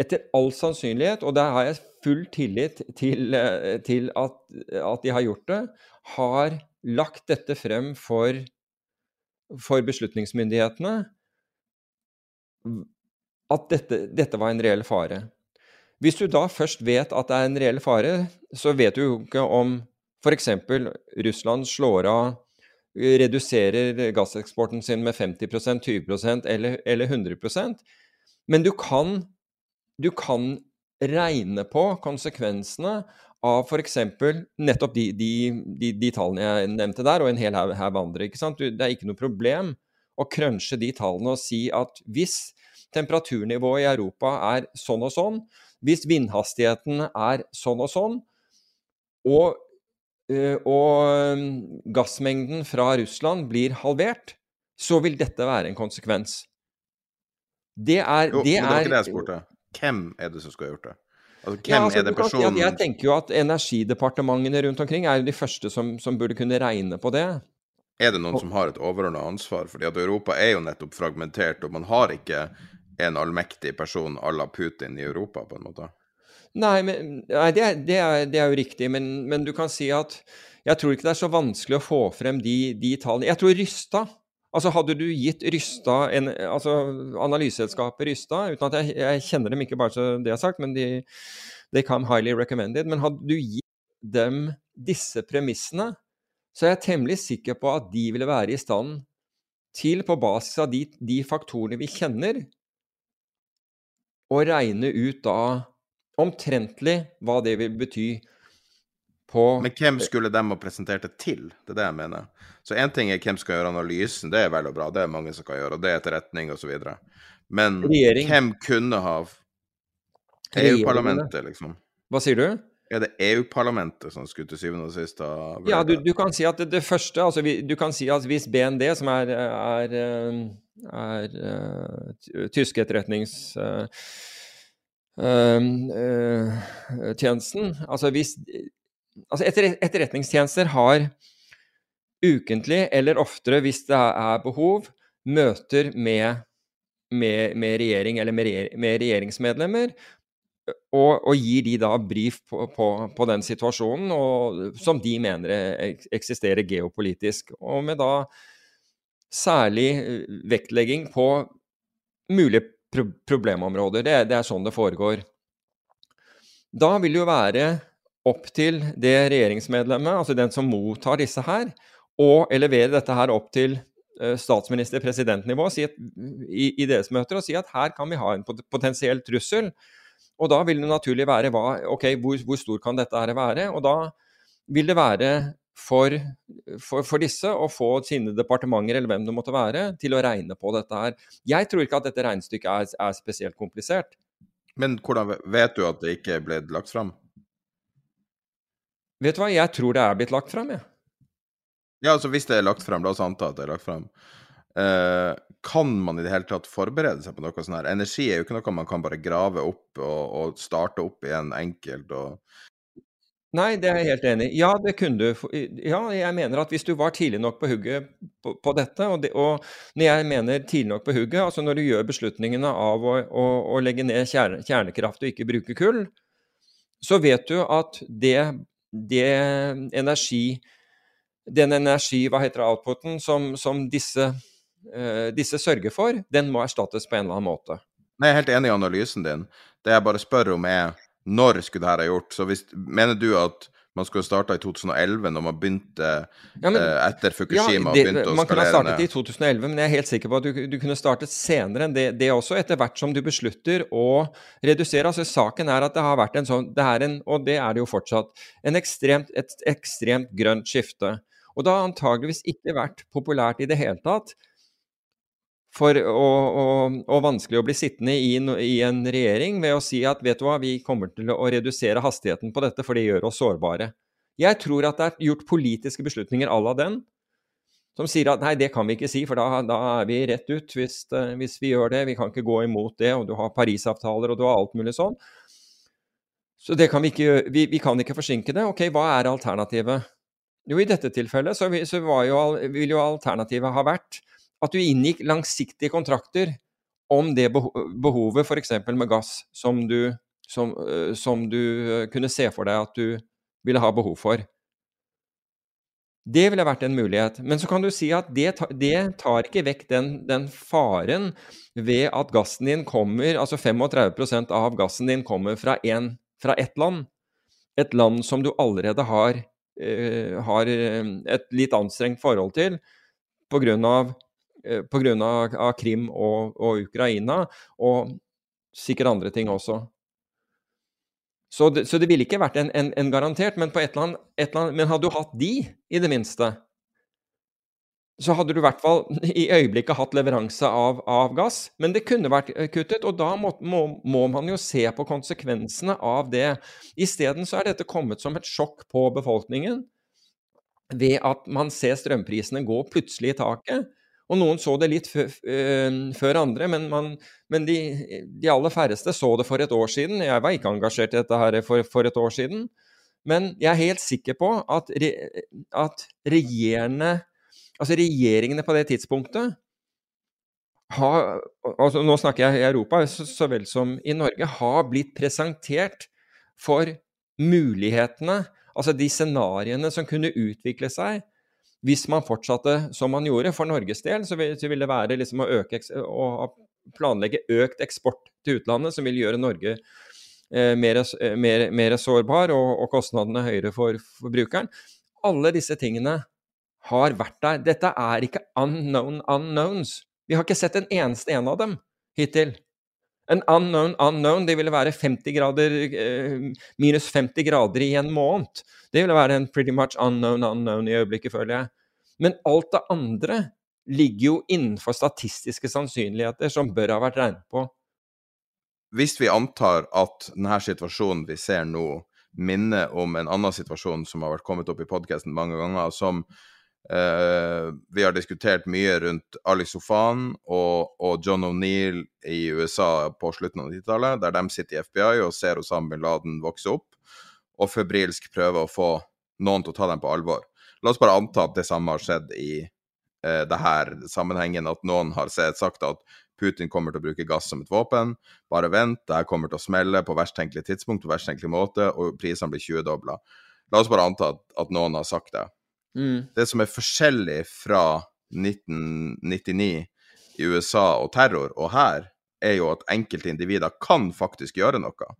etter all sannsynlighet, og der har jeg full tillit til, eh, til at, at, de har gjort det, har lagt dette frem for, for beslutningsmyndighetene at dette, dette, var en reell fare. Hvis du da først vet at det er en reell fare, så vet du jo ikke om f.eks. Russland slår av, reduserer gasseksporten sin med 50% 20% eller, eller 100% Men du kan du kan regne på konsekvensene av f.eks. nettopp de, de, de, de, tallene jeg nevnte der, og en hel haug andre. ikke sant? Det er ikke noe problem å crunche de tallene og si at hvis temperaturnivået i Europa er sånn og sånn, hvis vindhastigheten er sånn og sånn, og, eh, og gassmengden fra Russland blir halvert, så vil dette være en konsekvens. Det er, jo, det men det var ikke det jeg spurte. Hvem er det som skal ha gjort det? Altså, hvem ja, altså, er det personen jeg tenker jo at energidepartementene rundt omkring er jo de første som, som burde kunne regne på det. Er det noen som har et overordna ansvar? Fordi at Europa er jo nettopp fragmentert, og man har ikke en allmektig person à la Putin i Europa, på en måte. Nei, men, nei det, er, det, er, det, er, jo riktig, men, men, du kan si at jeg tror ikke det er så vanskelig å få frem de, de tallene. Jeg tror Rystad Altså Hadde du gitt Rysta, en, altså analyseselskapet Rysta, uten at jeg, jeg, kjenner dem ikke bare så det jeg har sagt, men de they come highly recommended. Men hadde du gitt dem disse premissene, så er jeg temmelig sikker på at de ville være i stand til, på basis av de, de faktorene vi kjenner, å regne ut da omtrentlig hva det vil bety på Men hvem skulle de ha presentert det til? Det er det jeg mener. Så én ting er hvem skal gjøre analysen, det er vel og bra, det er mange som kan gjøre, og det er etterretning osv. Men Regjering. hvem kunne ha EU-parlamentet, liksom? Hva sier du? Er det EU-parlamentet som skulle til syvende og sist ha Ja, du, du, kan si at det, det første altså vi, Du kan si at hvis BND, som er, er, er, er uh, tyske etterretnings... Uh, uh, tjenesten. Altså hvis Altså etter, etterretningstjenester har ukentlig, eller oftere hvis det er behov, møter med, med, med regjering eller med, med regjeringsmedlemmer. Og, og, gir de da brief på, på, på den situasjonen og, som de mener eksisterer geopolitisk. Og med da særlig vektlegging på mulige pro problemområder. Det, det er sånn det foregår. Da vil det jo være opp til det regjeringsmedlemmet, altså den som mottar disse her, og levere dette her opp til uh, statsminister-presidentnivå si i, i, deres møter og si at her kan vi ha en potensiell trussel. Og da vil det naturlig være hva, ok, hvor, hvor stor kan dette her være? Og da vil det være for, for, for, disse å få sine departementer eller hvem det måtte være, til å regne på dette her. Jeg tror ikke at dette regnestykket er, er spesielt komplisert. Men hvordan vet du at det ikke ble lagt fram? Vet du hva, jeg tror det er blitt lagt fram, jeg. Ja, altså hvis det er lagt fram, la oss anta at det er lagt fram. Eh, kan man i det hele tatt forberede seg på noe sånt her? Energi er jo ikke noe man kan bare grave opp og, og starte opp igjen enkelt og Nei, det er jeg helt enig i. Ja, det kunne du. Ja, jeg mener at hvis du var tidlig nok på hugget på, på dette, og, det, og, når jeg mener tidlig nok på hugget, altså når du gjør beslutningene av å, å, å legge ned kjerne, kjernekraft og ikke bruke kull, så vet du at det det energi Den energi, hva heter det, outputen, som, som disse, uh, disse, sørger for, den må erstattes på en eller annen måte. Nei, Jeg er helt enig i analysen din. Det jeg bare spør om, er når skulle dette ha gjort? Så hvis, Mener du at man skulle starta i 2011, når man begynte ja, men, eh, etter Fukushima. Ja, det, man kunne ha startet i 2011, men jeg er helt sikker på at du, du kunne startet senere enn det, det, også, etter hvert som du beslutter å redusere. Altså Saken er at det har vært en sånn, det er en, og det er det jo fortsatt, en ekstremt, et ekstremt grønt skifte. Og det har antageligvis ikke vært populært i det hele tatt for og, og, og vanskelig å bli sittende i, i, en regjering ved å si at vet du hva, vi kommer til å redusere hastigheten på dette, for det gjør oss sårbare. Jeg tror at det er gjort politiske beslutninger à la den, som sier at nei, det kan vi ikke si, for da, da er vi rett ut hvis, uh, hvis, vi gjør det. Vi kan ikke gå imot det, og du har Parisavtaler og du har alt mulig sånn. Så det kan vi ikke gjøre. Vi, vi kan ikke forsinke det. Ok, hva er alternativet? Jo, i dette tilfellet så, så jo, vil jo alternativet ha vært at du inngikk langsiktige kontrakter om det behovet f.eks. med gass som du, som, eh, som du, eh, kunne se for deg at du ville ha behov for. Det ville vært en mulighet. Men så kan du si at det, det tar ikke vekk den, den, faren ved at gassen din kommer Altså 35 av gassen din kommer fra, en, fra ett land. Et land som du allerede har, uh, har et litt anstrengt forhold til pga. Eh, pga. Krim og, og, Ukraina. Og sikkert andre ting også. Så det, så det ville ikke vært en, en, en, garantert, men, annet, annet, men hadde du hatt de, i det minste, så hadde du i hvert fall <laughs> i øyeblikket hatt leveranse av, av gass. Men det kunne vært eh, kuttet, og da må, må, må man jo se på konsekvensene av det. Isteden så er dette kommet som et sjokk på befolkningen ved at man ser strømprisene gå plutselig i taket. Og noen så det litt før andre, men, man, men de, de, aller færreste så det for et år siden. Jeg var ikke engasjert i dette her for, for et år siden. Men jeg er helt sikker på at, at regjerende, altså regjeringene på det tidspunktet har, altså Nå snakker jeg i Europa så, så vel som i Norge, har blitt presentert for mulighetene, altså de scenarioene som kunne utvikle seg hvis man fortsatte som man gjorde, for Norges del, så vil, så vil det være liksom å, øke, å, planlegge økt eksport til utlandet, som vil gjøre Norge eh, mer, eh, mer, mer, sårbar og, og, kostnadene høyere for, forbrukeren. Alle disse tingene har vært der. Dette er ikke unknown unknowns. Vi har ikke sett en eneste en av dem hittil. En unknown unknown, det ville være 50 grader, eh, minus 50 grader i en måned. Det ville være en pretty much unknown unknown i øyeblikket, føler jeg. Men alt det andre ligger jo innenfor statistiske sannsynligheter som bør ha vært regnet på. Hvis vi antar at denne situasjonen vi ser nå, minner om en annen situasjon som har vært kommet opp i podkasten mange ganger, som Uh, vi har diskutert mye rundt Ali Sofan og, og John O'Neill i USA på slutten av 90-tallet, der de sitter i FBI og ser Osama bin Laden vokse opp, og febrilsk prøver å få noen til å ta dem på alvor. La oss bare anta at det samme har skjedd i uh, her sammenhengen, at noen har sett, sagt at Putin kommer til å bruke gass som et våpen. Bare vent, det her kommer til å smelle på verst tenkelig tidspunkt på verst tenkelig måte, og prisene blir 20-dobla. La oss bare anta at, at noen har sagt det. Mm. Det som er forskjellig fra 1999 i USA og terror og her, er jo at enkelte individer kan faktisk gjøre noe.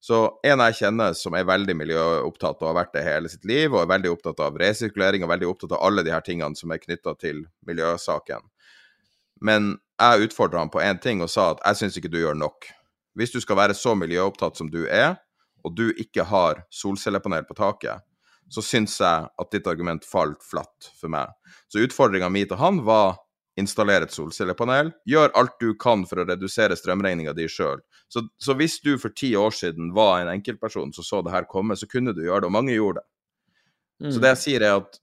Så en jeg kjenner som er veldig miljøopptatt og har vært det hele sitt liv, og er veldig opptatt av resirkulering og veldig opptatt av alle de her tingene som er knytta til miljøsaken. Men jeg utfordra han på én ting og sa at jeg syns ikke du gjør nok. Hvis du skal være så miljøopptatt som du er, og du ikke har solcellepanel på taket, så syns jeg at ditt argument falt flatt for meg. Så utfordringa mi til han var installere et solcellepanel. Gjør alt du kan for å redusere strømregninga di sjøl. Så, så, hvis du for ti år siden var en enkeltperson som så det her komme, så kunne du gjøre det, og mange gjorde det. Mm. Så det jeg sier, er at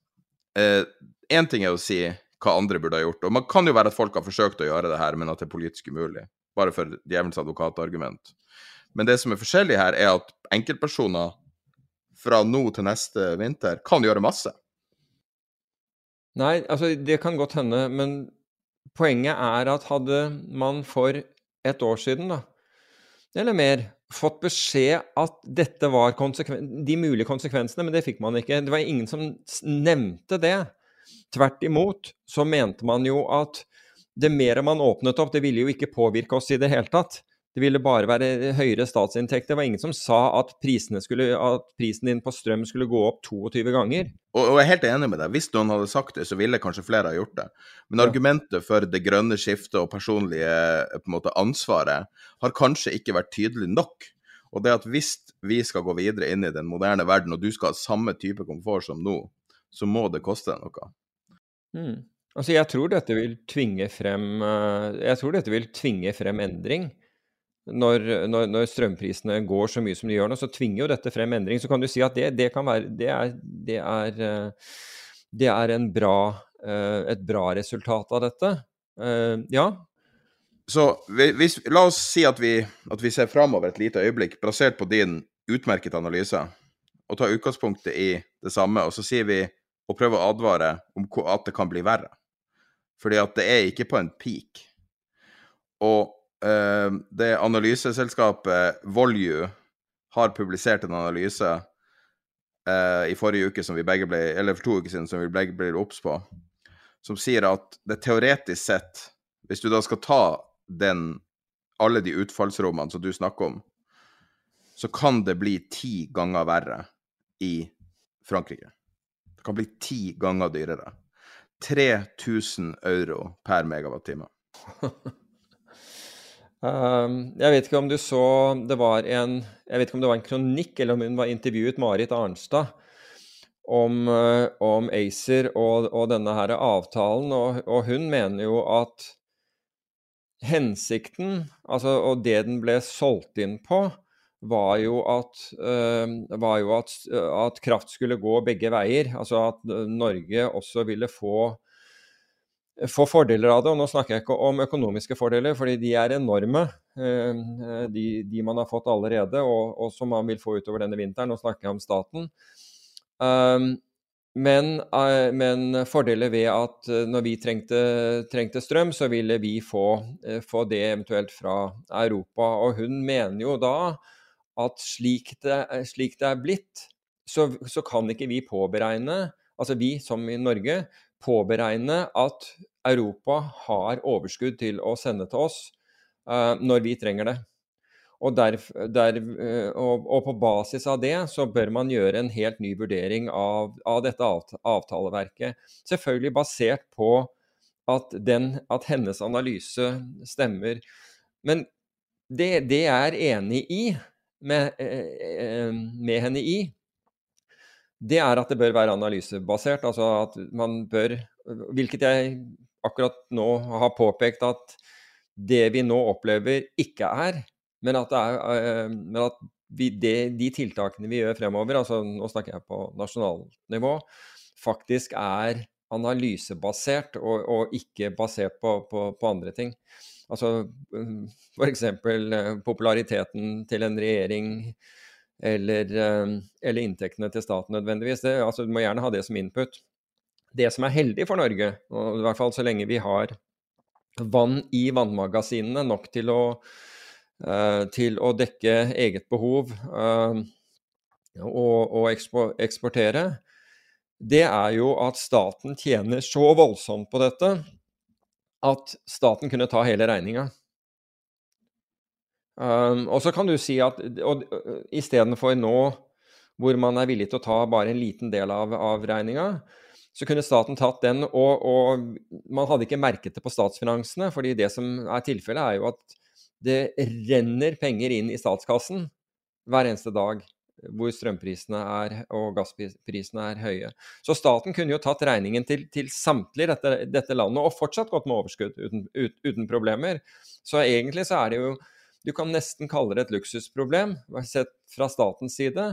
én eh, ting er å si hva andre burde ha gjort, og man kan jo være at folk har forsøkt å gjøre det her, men at det er politisk umulig. Bare for djevelens advokatargument. Men det som er forskjellig her, er at enkeltpersoner fra nå til neste vinter kan gjøre masse. Nei, altså det kan godt hende, men poenget er at hadde man for et år siden, da, eller mer, fått beskjed at dette var de mulige konsekvensene, men det fikk man ikke. Det var ingen som nevnte det. Tvert imot så mente man jo at det mer man åpnet opp, det ville jo ikke påvirke oss i det hele tatt. Det ville bare være høyere statsinntekter. Det var ingen som sa at, skulle, at, prisen din på strøm skulle gå opp 22 ganger. Og, og, jeg er helt enig med deg. Hvis noen hadde sagt det, så ville kanskje flere ha gjort det. Men argumentet for det grønne skiftet og personlige måte, ansvaret har kanskje ikke vært tydelig nok. Og det at hvis vi skal gå videre inn i den moderne verden, og du skal ha samme type komfort som nå, så må det koste noe. Mm. Altså, jeg tror dette vil tvinge frem eh, Jeg tror dette vil tvinge frem endring når, når, når, strømprisene går så mye som de gjør nå, så tvinger jo dette frem endring. Så kan du si at det, det kan være det er, det er, eh, det er bra, eh, et bra resultat av dette. Eh, ja. Så hvis, la oss si at vi, at vi ser framover et lite øyeblikk, basert på din utmerket analyse, og tar utgangspunktet i det samme, og så sier vi og prøver å advare om at det kan bli verre. Fordi at det er ikke på en peak. Og det analyseselskapet Volue har publisert en analyse eh, i forrige uke som vi begge ble, eller for to uker siden som vi begge ble obs på, som sier at det teoretisk sett, hvis du da skal ta den, alle de utfallsrommene som du snakker om, så kan det bli ti ganger verre i Frankrike. Det kan bli ti ganger dyrere. 3000 euro per megawattime. <laughs> Um, jeg vet ikke om du så det var en Jeg vet ikke om det var en kronikk, eller om hun var intervjuet Marit Arnstad om, uh, om ACER og, og, denne her avtalen, og, og, hun mener jo at hensikten, altså og det den ble solgt inn på, var jo at, uh, var jo at, at kraft skulle gå begge veier. Altså at Norge også ville få få fordeler av det. Og nå snakker jeg ikke om økonomiske fordeler, fordi de er enorme. Eh, de, de man har fått allerede, og, og, som man vil få utover denne vinteren. Nå snakker jeg om staten. Um, men, uh, men, fordeler ved at når vi trengte, trengte strøm, så ville vi få, få, det eventuelt fra Europa. Og hun mener jo da at slik det, slik det er blitt, så, så, kan ikke vi påberegne, altså vi som i Norge, påberegne at Europa har overskudd til å sende til oss uh, når vi trenger det. Og, der, der, uh, og, på basis av det så bør man gjøre en helt ny vurdering av, av dette avtaleverket. Selvfølgelig basert på at, den, at hennes analyse stemmer. Men det, det jeg er enig i med, uh, med henne i, det er at det bør være analysebasert. Altså at man bør Hvilket jeg akkurat nå har påpekt at det vi nå opplever, ikke er. Men at, er, eh, men at vi, det, de tiltakene vi gjør fremover, altså nå snakker jeg på nasjonalnivå, faktisk er analysebasert og, og ikke basert på, på, på, andre ting. Altså f.eks. Eh, populariteten til en regjering eller, eh, eller, inntektene til staten nødvendigvis. Det, altså, du må gjerne ha det som input. Det som er heldig for Norge, og i hvert fall så lenge vi har vann i vannmagasinene nok til å, uh, til å dekke eget behov uh, og, og ekspo eksportere, det er jo at staten tjener så voldsomt på dette at staten kunne ta hele regninga. Um, og så kan du si at og, istedenfor nå hvor man er villig til å ta bare en liten del av, av regninga, så kunne staten tatt den, og, og, man hadde ikke merket det på statsfinansene. fordi det som er tilfellet, er jo at det renner penger inn i statskassen hver eneste dag hvor strømprisene er, og gassprisene er høye. Så staten kunne jo tatt regningen til, til samtlige dette, dette landet og fortsatt gått med overskudd uten, ut, uten problemer. Så egentlig så er det jo du kan nesten kalle det et luksusproblem, sett fra statens side.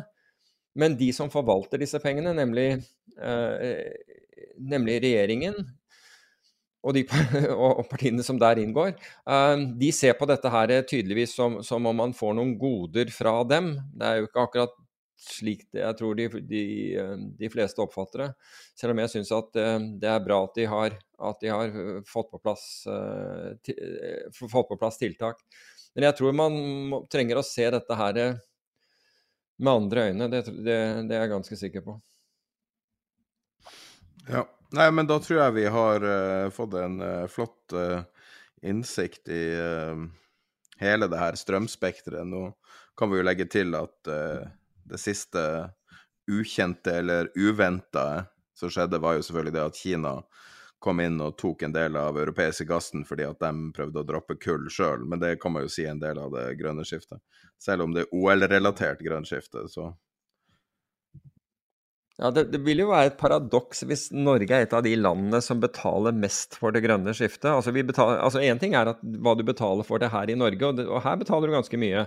Men de som forvalter disse pengene, nemlig, eh, nemlig regjeringen og, de, <laughs> og, partiene som der inngår, eh, de ser på dette her tydeligvis som, som, om man får noen goder fra dem. Det er jo ikke akkurat slik det jeg tror de, de, de fleste oppfatter det. Selv om jeg syns at eh, det er bra at de har, at har fått, på plass, eh, eh, fått på plass tiltak. Men jeg tror man må, trenger å se dette her eh, med andre øyne. Det, det, det, er jeg ganske sikker på. Ja. Nei, men da tror jeg vi har uh, fått en uh, flott uh, innsikt i hele det her strømspekteret. Nå kan vi jo legge til at det siste ukjente eller uventa som skjedde, var jo selvfølgelig det at Kina kom inn og tok en del av europeiske gassen fordi at de prøvde å droppe kull sjøl, men det kan man jo si en del av det grønne skiftet. Selv om det er OL-relatert grønt skifte, så ja, det, det, vil jo være et paradoks hvis Norge er et av de landene som betaler mest for det grønne skiftet. Altså, Én altså ting er hva du betaler for det her i Norge, og, det, og her betaler du ganske mye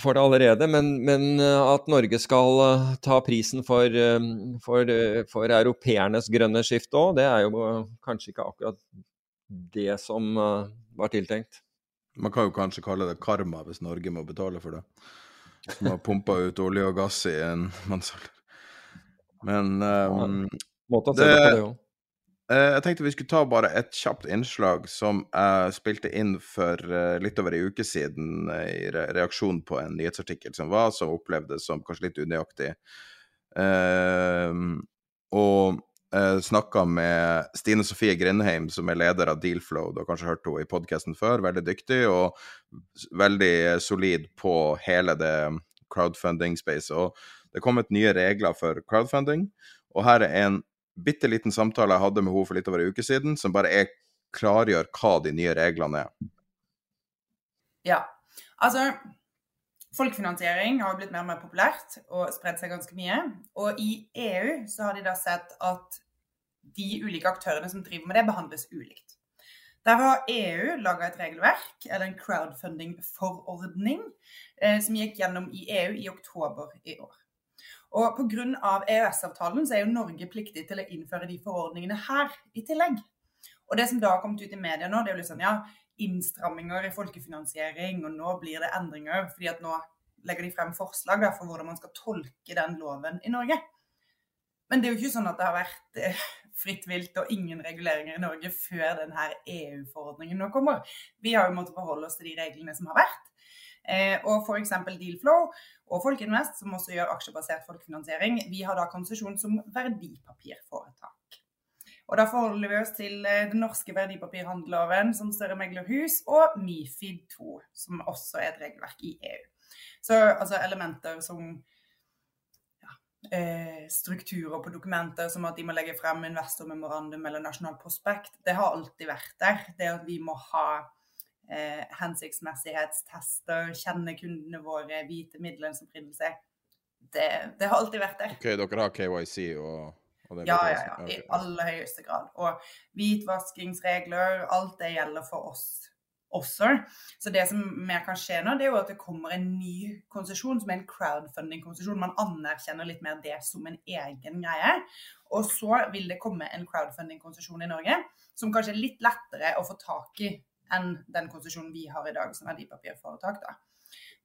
for det allerede, men, men, eh, at Norge skal eh, ta prisen for, eh, for, for europeernes grønne skifte òg, det er jo kanskje ikke akkurat det som var tiltenkt. Man kan jo kanskje kalle det karma hvis Norge må betale for det. Som har pumpa ut olje og gass i en mannsalder. Men um, ja, Måte å se det, det på det òg. Eh, jeg tenkte vi skulle ta bare et kjapt innslag som jeg spilte inn for eh, litt over ei uke siden eh, i reaksjon på en nyhetsartikkel som var, som opplevdes som kanskje litt unøyaktig. Og snakka med Stine Sofie Grindheim, som er leder av Dealflow. Du har kanskje hørt henne i podkasten før. Veldig dyktig og veldig solid på hele det crowdfunding-spacet. Og det er kommet nye regler for crowdfunding, og her er en bitte liten samtale jeg hadde med henne for litt over en uke siden, som bare er klargjør hva de nye reglene er. Ja. Altså Folkefinansiering har blitt mer og mer populært og spredt seg ganske mye. Og i EU så har de da sett at de ulike aktørene som driver med det, behandles ulikt. Der har EU laga et regelverk, eller en crowdfunding-forordning, eh, som gikk gjennom i EU i oktober i år. Og Pga. EØS-avtalen så er jo Norge pliktig til å innføre de forordningene her i tillegg. Og det som da har kommet ut i media nå, det er jo sånn ja, innstramminger i folkefinansiering, og nå blir det endringer. fordi at nå legger de frem forslag for hvordan man skal tolke den loven i Norge. Men det er jo ikke sånn at det har vært eh, fritt vilt og ingen reguleringer i Norge før denne EU-forordningen nå kommer. Vi har jo måttet forholde oss til de reglene som har vært. Eh, og f.eks. Dealflow og Folkinvest, som også gjør aksjebasert folkefinansiering, vi har da konsesjon som verdipapirforetak. Og da forholder vi oss til eh, den norske verdipapirhandelloven som større meglerhus, og MIFID 2, som også er et regelverk i EU. Så altså elementer som eh, strukturer på dokumenter, som at de må legge frem investormemorandum eller nasjonalt prospekt, det har alltid vært der. Det at vi må ha eh, hensiktsmessighetstester, kjenne kundene våre, vite midlene som prinser, det, det har alltid vært der. Ok, dere har KYC og ja, ja, ja. I aller høyeste grad. Og hvitvaskingsregler, alt det gjelder for oss også. Så det som mer kan skje nå, det er jo at det kommer en ny konsesjon, som er en crowdfunding-konsesjon. Man anerkjenner litt mer det som en egen greie. Og så vil det komme en crowdfunding-konsesjon i Norge som kanskje er litt lettere å få tak i enn den konsesjonen vi har i dag som verdipapirforetak. da.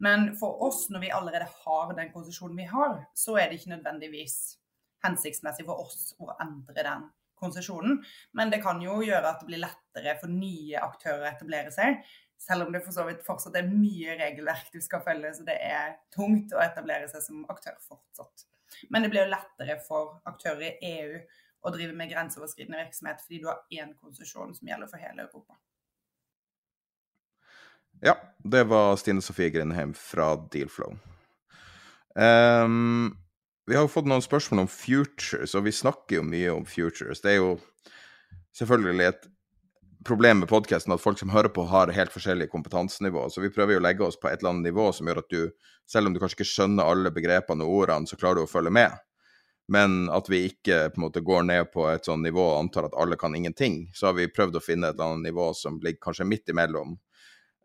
Men for oss, når vi allerede har den konsesjonen vi har, så er det ikke nødvendigvis hensiktsmessig for oss å endre den konsesjonen. Men det kan jo gjøre at det blir lettere for nye aktører å etablere seg. Selv om det for så vidt fortsatt er mye regelverk du skal følge, så det er tungt å etablere seg som aktør fortsatt. Men det blir jo lettere for aktører i EU å drive med grenseoverskridende virksomhet, fordi du har én konsesjon som gjelder for hele Europa. Ja, det var Stine Sofie Grindheim fra Dealflow. Um, vi har jo fått noen spørsmål om futures, og vi snakker jo mye om futures. Det er jo selvfølgelig et problem med podkasten at folk som hører på, har helt forskjellig kompetansenivå. Så vi prøver jo å legge oss på et eller annet nivå som gjør at du, selv om du kanskje ikke skjønner alle begrepene og ordene, så klarer du å følge med. Men at vi ikke på en måte går ned på et sånt nivå og antar at alle kan ingenting. Så har vi prøvd å finne et eller annet nivå som ligger kanskje midt imellom.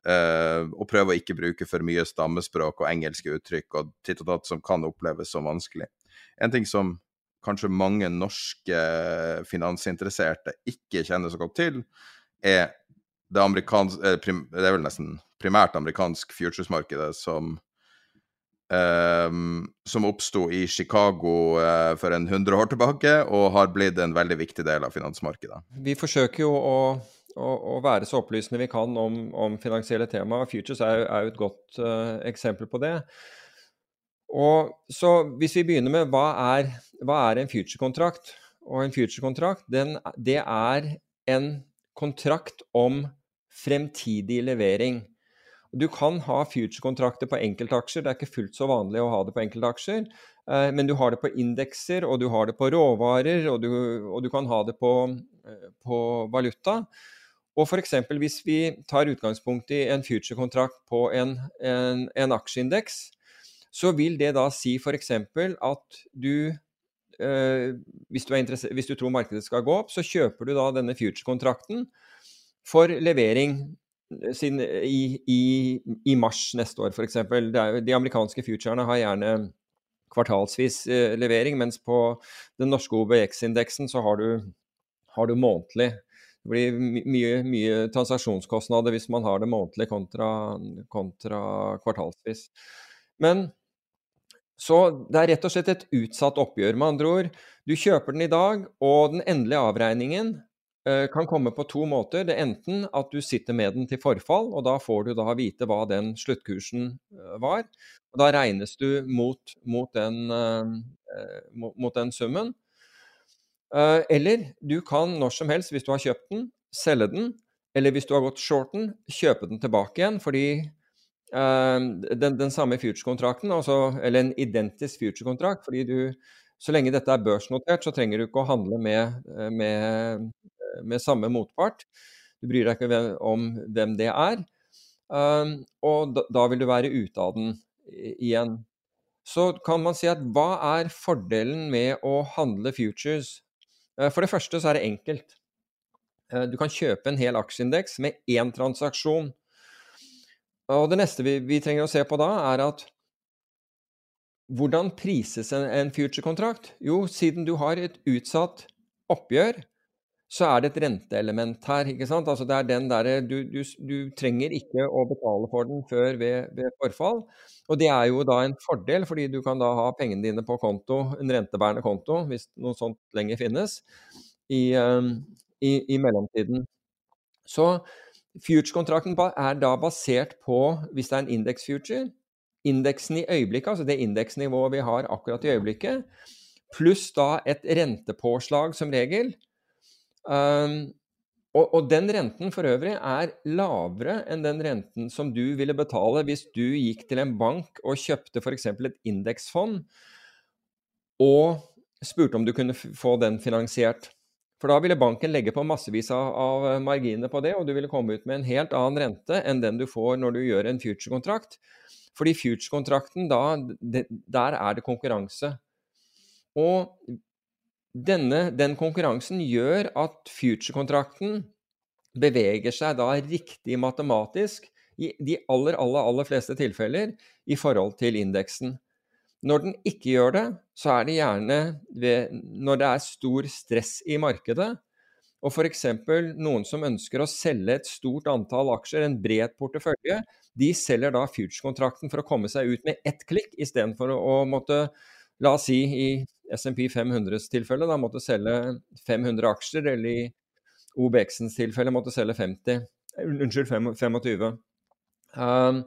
Uh, og prøve å ikke bruke for mye stammespråk og engelske uttrykk og titt og tatt som kan oppleves som vanskelig. En ting som kanskje mange norske finansinteresserte ikke kjenner så godt til, er det amerikanske Det er vel nesten primært amerikansk futuresmarkedet som um, som oppsto i Chicago uh, for en 100 år tilbake, og har blitt en veldig viktig del av finansmarkedet. Vi forsøker jo å å, være så opplysende vi kan om, om finansielle tema. Futures er jo et godt uh, eksempel på det. Og så Hvis vi begynner med hva er, hva er en future-kontrakt? Og En future-kontrakt det er en kontrakt om fremtidig levering. Du kan ha future-kontrakter på enkeltaksjer, det er ikke fullt så vanlig å ha det på enkeltaksjer. Eh, men du har det på indekser, og du har det på råvarer, og du, og du kan ha det på, eh, på valuta. Og f.eks. hvis vi tar utgangspunkt i en future-kontrakt på en, en, en aksjeindeks, så vil det da si f.eks. at du eh, hvis, du hvis, du tror markedet skal gå opp, så kjøper du da denne future-kontrakten for levering eh, sin, i, i, i, mars neste år, f.eks. De amerikanske futurene har gjerne kvartalsvis eh, levering, mens på den norske OBX-indeksen så har du, har du månedlig det blir mye, mye transaksjonskostnader hvis man har det månedlig kontra, kontra kvartalsvis. Men så det er rett og slett et utsatt oppgjør. Med andre ord, du kjøper den i dag, og den endelige avregningen eh, kan komme på to måter. Det er enten at du sitter med den til forfall, og da får du da vite hva den sluttkursen eh, var. og Da regnes du mot, mot, den, eh, mot, mot den summen. Eh, eller du kan når som helst, hvis du har kjøpt den, selge den. Eller hvis du har gått shorten, kjøpe den tilbake igjen. Fordi uh, den, den, samme future-kontrakten, altså, eller en identisk future-kontrakt fordi du, Så lenge dette er børsnotert, så trenger du ikke å handle med, eh, med, med samme motpart. Du bryr deg ikke om hvem det er. Og da, da, vil du være ute av den igjen. Så kan man si at hva er fordelen med å handle futures? Uh, for det første så er det enkelt. Uh, du kan kjøpe en hel aksjeindeks med én transaksjon. Og det neste vi, vi, trenger å se på da, er at hvordan prises en, en future-kontrakt? Jo, siden du har et utsatt oppgjør, så er det et renteelement her. ikke sant? Altså det er den der, du, du, du, trenger ikke å betale for den før ved, ved, forfall. Og det er jo da en fordel, fordi du kan da ha pengene dine på konto, en rentebærende konto, hvis noe sånt lenger finnes, i, um, i, i mellomtiden. Så future-kontrakten er da basert på, hvis det er en indeks-future, indeksen i øyeblikket, altså det indeksnivået vi har akkurat i øyeblikket, pluss da et rentepåslag som regel Um, og, og, den renten for øvrig er lavere enn den renten som du ville betale hvis du gikk til en bank og kjøpte f.eks. et indeksfond og spurte om du kunne få den finansiert. For da ville banken legge på massevis av, av marginer på det, og du ville komme ut med en helt annen rente enn den du får når du gjør en future-kontrakt. Fordi future-kontrakten, der er det konkurranse. Og denne, den konkurransen gjør at future-kontrakten beveger seg da riktig matematisk i de aller, aller, aller fleste tilfeller i forhold til indeksen. Når den ikke gjør det, så er det gjerne ved, når det er stor stress i markedet, og f.eks. noen som ønsker å selge et stort antall aksjer, en bred portefølje, de selger da future-kontrakten for å komme seg ut med ett klikk, istedenfor å, å måtte, la oss si i SMP 500s tilfelle da måtte selge 500 aksjer, eller i OBX-ens tilfelle måtte selge 50. Unnskyld, 25. Um,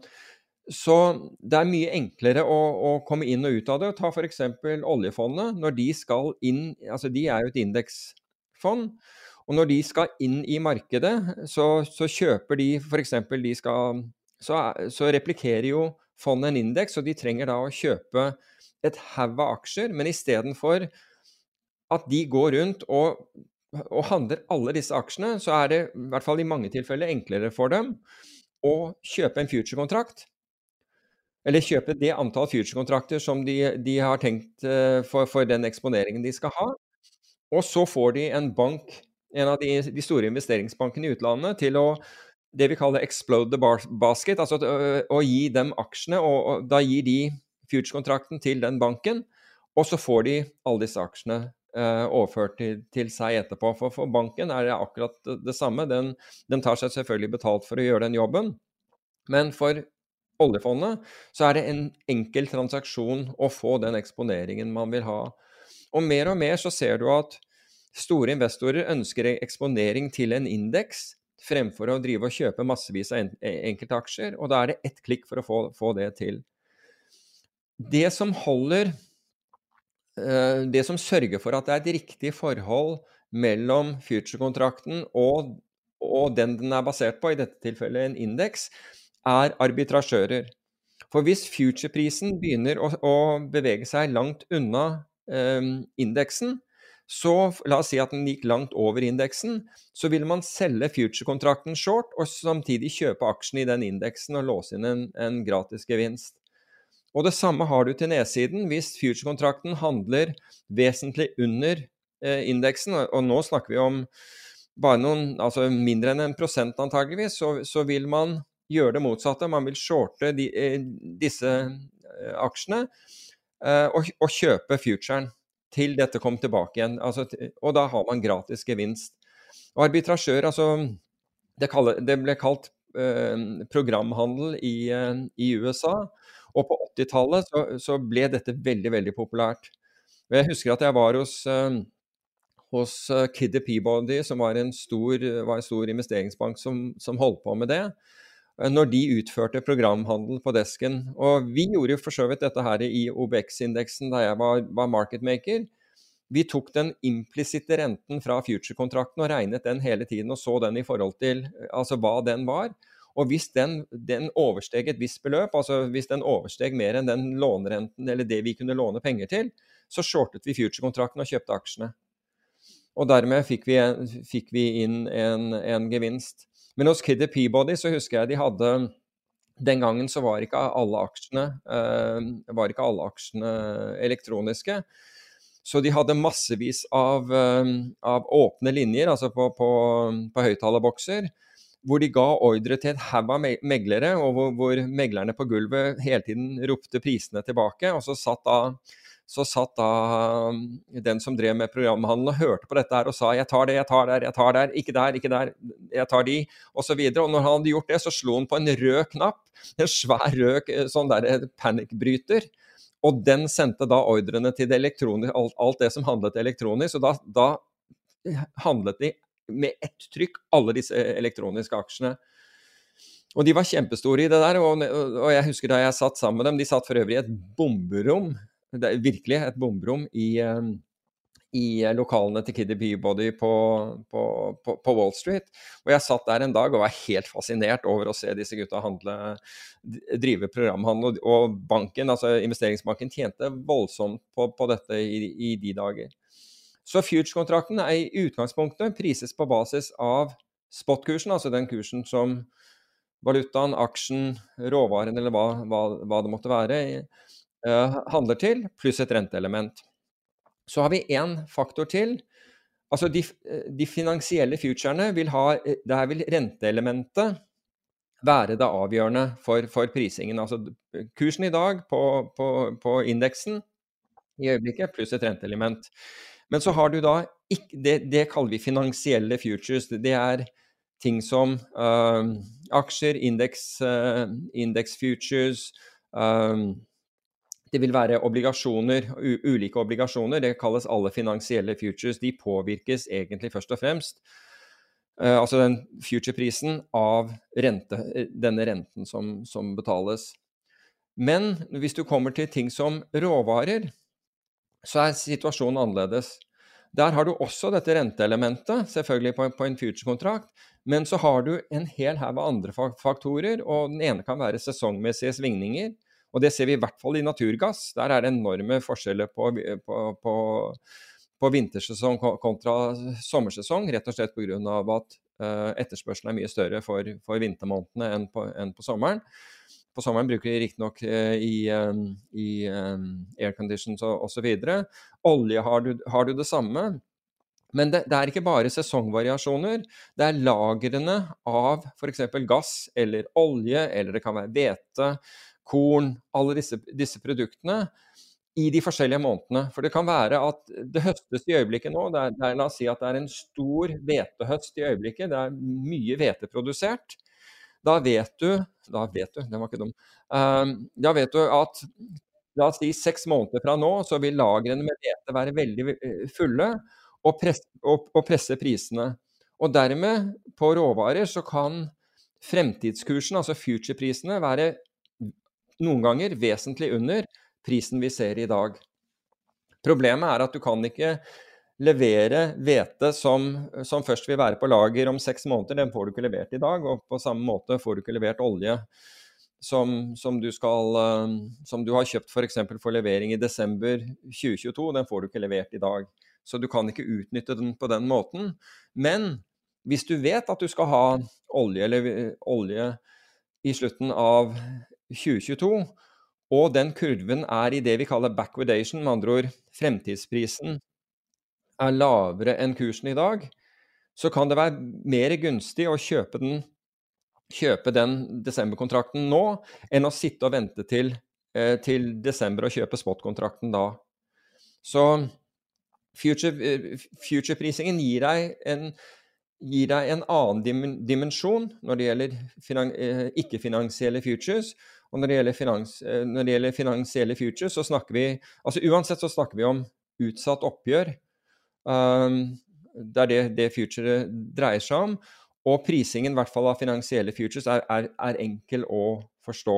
så det er mye enklere å, å, komme inn og ut av det. Ta f.eks. oljefondet. Når de skal inn Altså, de er jo et indeksfond. Og når de skal inn i markedet, så, så kjøper de f.eks. de skal så, så replikerer jo fondet en indeks, og de trenger da å kjøpe et haug av aksjer, men istedenfor at de går rundt og, og, handler alle disse aksjene, så er det i hvert fall i mange tilfeller enklere for dem å kjøpe en future-kontrakt. Eller kjøpe det antall future-kontrakter som de, de, har tenkt uh, for, for, den eksponeringen de skal ha. Og så får de en bank, en av de, de store investeringsbankene i utlandet, til å det vi kaller explode the basket, altså å, å gi dem aksjene, og, og da gir de future-kontrakten til den banken, og så får de alle disse aksjene eh, overført til, til, seg etterpå. For, for banken er det akkurat det samme. Den, den, tar seg selvfølgelig betalt for å gjøre den jobben. Men for oljefondet så er det en enkel transaksjon å få den eksponeringen man vil ha. Og mer og mer så ser du at store investorer ønsker eksponering til en indeks fremfor å drive og kjøpe massevis av enkeltaksjer, og da er det ett klikk for å få, få det til. Det som holder eh, Det som sørger for at det er et riktig forhold mellom future-kontrakten og, og, den den er basert på, i dette tilfellet en indeks, er arbitrasjører. For hvis future-prisen begynner å, å, bevege seg langt unna eh, indeksen, så la oss si at den gikk langt over indeksen, så vil man selge future-kontrakten short og samtidig kjøpe aksjene i den indeksen og låse inn en, en gratis gevinst. Og det samme har du til nedsiden hvis future-kontrakten handler vesentlig under eh, indeksen, og nå snakker vi om bare noen, altså mindre enn en prosent antageligvis, så, så vil man gjøre det motsatte. Man vil shorte de, eh, disse eh, aksjene eh, og, og, kjøpe futuren til dette kom tilbake igjen. Altså, og da har man gratis gevinst. Og arbitrasjør, altså Det, kaller, det ble kalt eh, programhandel i, eh, i USA. Og på 80-tallet så, så, ble dette veldig, veldig populært. Og jeg husker at jeg var hos, uh, hos uh, Kiddy Peabody, som var en stor, var en stor investeringsbank som, som, holdt på med det, uh, når de utførte programhandel på desken. Og vi gjorde jo for så vidt dette her i OBX-indeksen da jeg var, var marketmaker. Vi tok den implisitte renten fra future-kontrakten og regnet den hele tiden og så den i forhold til altså hva den var. Og hvis den, den oversteg et visst beløp, altså hvis den oversteg mer enn den lånerenten eller det vi kunne låne penger til, så shortet vi future-kontrakten og kjøpte aksjene. Og dermed fikk vi, fikk vi inn en, en, gevinst. Men hos Kidder Peabody så husker jeg de hadde Den gangen så var ikke alle aksjene, var ikke alle aksjene elektroniske. Så de hadde massevis av, av åpne linjer, altså på, på, på høyttalerbokser, hvor de ga ordre til et haug av meglere, og hvor, hvor, meglerne på gulvet hele tiden ropte prisene tilbake. Og så satt da så satt da um, den som drev med programhandelen og hørte på dette her og sa 'jeg tar det, jeg tar der, jeg tar der, ikke der, ikke der, jeg tar de', osv. Og, så og når han hadde gjort det, så slo han på en rød knapp, en svær rød eh, sånn der eh, panikkbryter. Og den sendte da ordrene til det alt, alt, det som handlet elektronisk. Og da, da handlet de med ett trykk, alle disse elektroniske aksjene. Og de var kjempestore i det der, og, og, jeg husker da jeg satt sammen med dem, de satt for øvrig i et bomberom er virkelig et bomberom i, eh, i lokalene til Kiddy Peabody på, på, på, på, Wall Street. Og jeg satt der en dag og var helt fascinert over å se disse gutta handle, drive programhandel. Og banken, altså investeringsbanken tjente voldsomt på dette i, i, de dager. Så future-kontrakten er i utgangspunktet prises på basis av spot-kursen, altså den kursen som valutaen, aksjen, råvaren eller hva, hva, hva det måtte være, Eh, handler til, pluss et renteelement. Så har vi én faktor til. Altså de, eh, de, finansielle futurene vil ha eh, Der vil renteelementet være det avgjørende for, for prisingen. Altså kursen i dag på, på, på indeksen i øyeblikket, pluss et renteelement. Men så har du da det, det, kaller vi finansielle futures. Det er ting som uh, aksjer, indeks, uh, indeks futures, uh, det vil være obligasjoner, ulike obligasjoner. Det kalles alle finansielle futures. De påvirkes egentlig først og fremst, uh, altså den future-prisen, av rente, eh, denne renten som, som, betales. Men hvis du kommer til ting som råvarer, så er situasjonen annerledes. Der har du også dette renteelementet, selvfølgelig på, på en future-kontrakt. Men så har du en hel haug av andre faktorer, og den ene kan være sesongmessige svingninger. Og det ser vi i hvert fall i naturgass. Der er det enorme forskjeller på, på, på, på vintersesong kontra sommersesong, rett og slett pga. at uh, etterspørselen er mye større for, for vintermånedene enn enn på sommeren. På sommeren bruker de riktignok uh, i, um, i um, airconditions osv. Olje har du, har du det samme. Men det, det, er ikke bare sesongvariasjoner. Det er lagrene av f.eks. gass eller olje, eller det kan være hvete korn, alle disse, disse, produktene i de forskjellige månedene. For det kan være at det høstes i øyeblikket nå. Det er, det er, la oss si at det er en stor hvetehøst i øyeblikket. Det er mye hvete produsert. Da vet du Da vet du, den var ikke dum. Um, da vet du at la oss si seks måneder fra nå, så vil lagrene med hvete være veldig eh, fulle og, presse, og, og presse prisene. Og dermed, på råvarer, så kan fremtidskursen, altså future-prisene, være noen ganger vesentlig under prisen vi ser i dag. Problemet er at du kan ikke levere hvete som, som, først vil være på lager om seks måneder. Den får du ikke levert i dag. Og på samme måte får du ikke levert olje som, som, du, skal, eh, som du har kjøpt f.eks. For, for levering i desember 2022. Den får du ikke levert i dag. Så du kan ikke utnytte den på den måten. Men hvis du vet at du skal ha olje, eller, olje i slutten av 2022. Og den kurven er i det vi kaller backwardation, med andre ord fremtidsprisen er lavere enn kursen i dag, så kan det være mer gunstig å kjøpe den, kjøpe den desemberkontrakten nå, enn å sitte og vente til, eh, til desember og kjøpe spot-kontrakten da. Så future-prisingen future gir deg en gir deg en annen dimensjon når det gjelder eh, ikke-finansielle futures. Og når det, finans, eh, når det, gjelder finansielle futures, så snakker vi altså Uansett så snakker vi om utsatt oppgjør. Um, det er det, det future dreier seg om. Og prisingen i hvert fall av finansielle futures er, er, er enkel å forstå.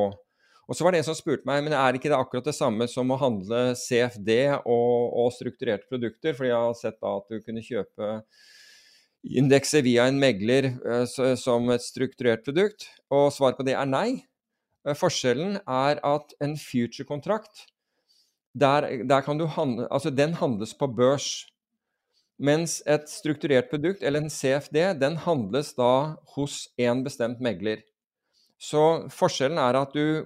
Og så var det en som spurte meg men er ikke det akkurat det samme som å handle CFD og, og strukturerte produkter. Fordi jeg har sett da at du kunne kjøpe indekser via en megler så, som et strukturert produkt? Og svaret på det er nei. Uh, forskjellen er at en future-kontrakt, der, der, kan du handle, altså den handles på børs. Mens et strukturert produkt, eller en CFD, den handles da hos en bestemt megler. Så forskjellen er at du,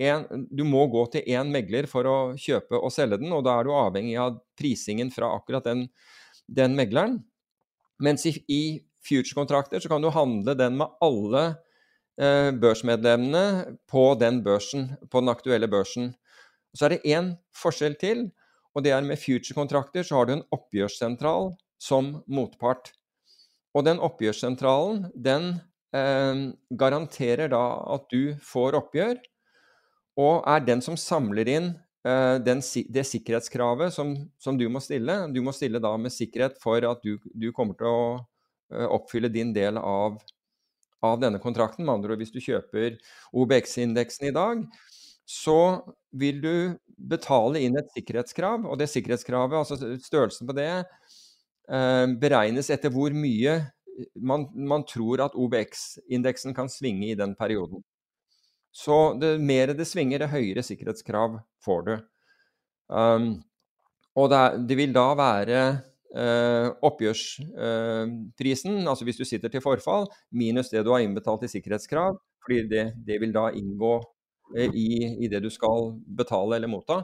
en, du må gå til én megler for å kjøpe og selge den, og da er du avhengig av prisingen fra akkurat den, den megleren. Mens i, i future-kontrakter så kan du handle den med alle eh, børsmedlemmene på den børsen, på den aktuelle børsen. Så er det én forskjell til, og det er med future-kontrakter så har du en oppgjørssentral som motpart. Og den oppgjørssentralen, den eh, garanterer da at du får oppgjør, og er den som samler inn eh, den, det sikkerhetskravet som, som, du må stille. Du må stille da med sikkerhet for at du, du kommer til å eh, oppfylle din del av, av denne kontrakten. Med andre ord, hvis du kjøper OBX-indeksen i dag, så vil du betale inn et sikkerhetskrav, og det sikkerhetskravet, altså størrelsen på det, eh, beregnes etter hvor mye man, man tror at OBX-indeksen kan svinge i den perioden. Så det mer det svinger, det høyere sikkerhetskrav får du. Um, og det, det, vil da være uh, oppgjørsprisen, uh, altså hvis du sitter til forfall, minus det du har innbetalt i sikkerhetskrav, fordi det, det vil da inngå i, i, det du skal betale eller motta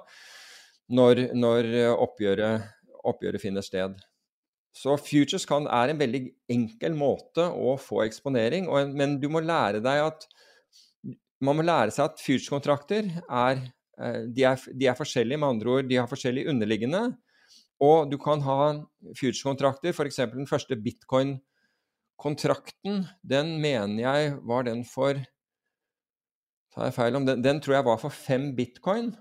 når, når oppgjøret, oppgjøret finner sted. Så futures kan, er en veldig enkel måte å få eksponering, og, men du må lære deg at man må lære seg at futures-kontrakter er, eh, er, de er forskjellige, med andre ord, de har forskjellig underliggende. Og du kan ha futures-kontrakter, f.eks. den første bitcoin-kontrakten, den mener jeg var den for Tar jeg feil om den? Den tror jeg var for fem bitcoin.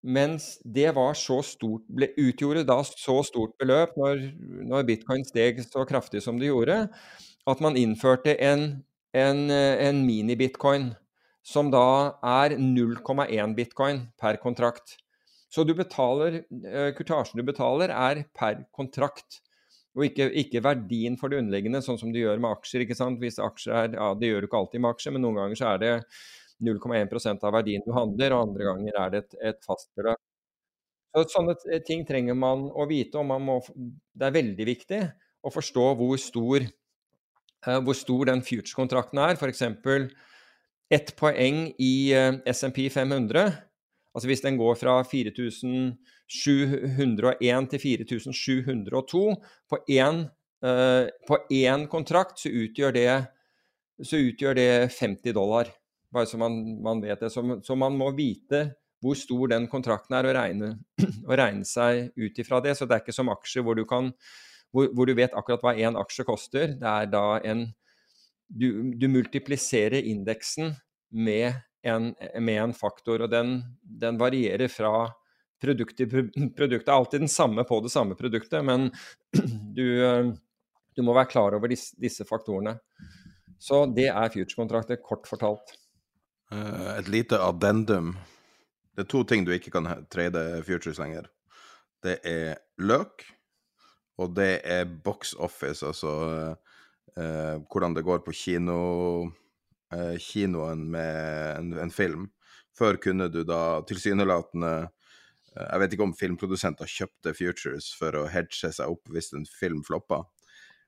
Mens det var så stort, ble, utgjorde da så stort beløp når, når, bitcoin steg så kraftig som det gjorde, at man innførte en, en, en mini-bitcoin som da er 0,1 bitcoin per kontrakt. Så du betaler, eh, kurtasjen du betaler, er per kontrakt, og ikke, ikke, verdien for det underliggende, sånn som du gjør med aksjer. ikke sant? Hvis aksjer er, ja, Det gjør du ikke alltid med aksjer, men noen ganger så er det 0,1% av verdien du handler, og andre ganger er det et, et fastbeløp. Så sånne ting trenger man å vite, og må, det er veldig viktig å forstå hvor stor, uh, hvor stor den future-kontrakten er. F.eks. ett poeng i uh, SMP 500. Altså hvis den går fra 4701 til 4702 på én, én kontrakt, så utgjør, det, så utgjør det 50 dollar. Bare så man, man vet det. Så, så, man må vite hvor stor den kontrakten er, og regne, <clears throat> og regne seg ut ifra det. Så det er ikke som aksjer hvor du, kan, hvor, hvor du vet akkurat hva én aksje koster. Det er da en Du, du multipliserer indeksen med en, med en, faktor, og den, den varierer fra produkt til <clears throat> produkt. Det er alltid den samme på det samme produktet, men <clears throat> du, du må være klar over disse, disse faktorene. Så det er future-kontrakter, kort fortalt. Uh, et lite addendum. Det er to ting du ikke kan trade futures lenger. Det er løk, og det er box office, altså eh, hvordan det går på kino, uh, kinoen med en, en, film. Før kunne du da tilsynelatende Jeg vet ikke om filmprodusenter kjøpte futures for å hedge seg opp hvis en film floppa.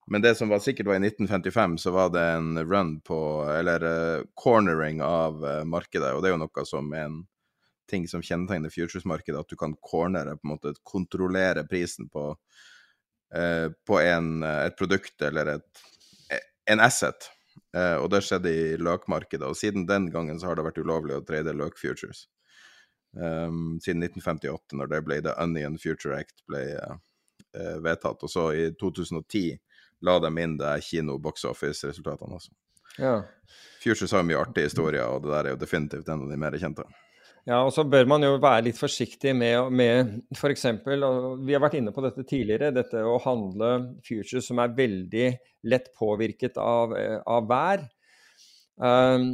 Men det som var sikkert var i 1955, så var det en run på Eller eh, cornering av uh, markedet. Og det er jo noe som er en ting som kjennetegner futures-markedet, at du kan cornere, på en måte kontrollere prisen på, uh, på en, et produkt eller et, en asset. Og det skjedde i løkmarkedet. Og siden den gangen så har det vært ulovlig å trade løk-futures. Um, siden 1958, når det ble The Onion Future Act ble vedtatt. Og så i 2010 la de inn det kino box office-resultatene også. Ja. Futures har mye artige historier, og det der er jo definitivt en av de mer kjente. Ja, og så bør man jo være litt forsiktig med, med f.eks. Vi har vært inne på dette tidligere, dette å handle futures som er veldig lett påvirket av, av vær. Um,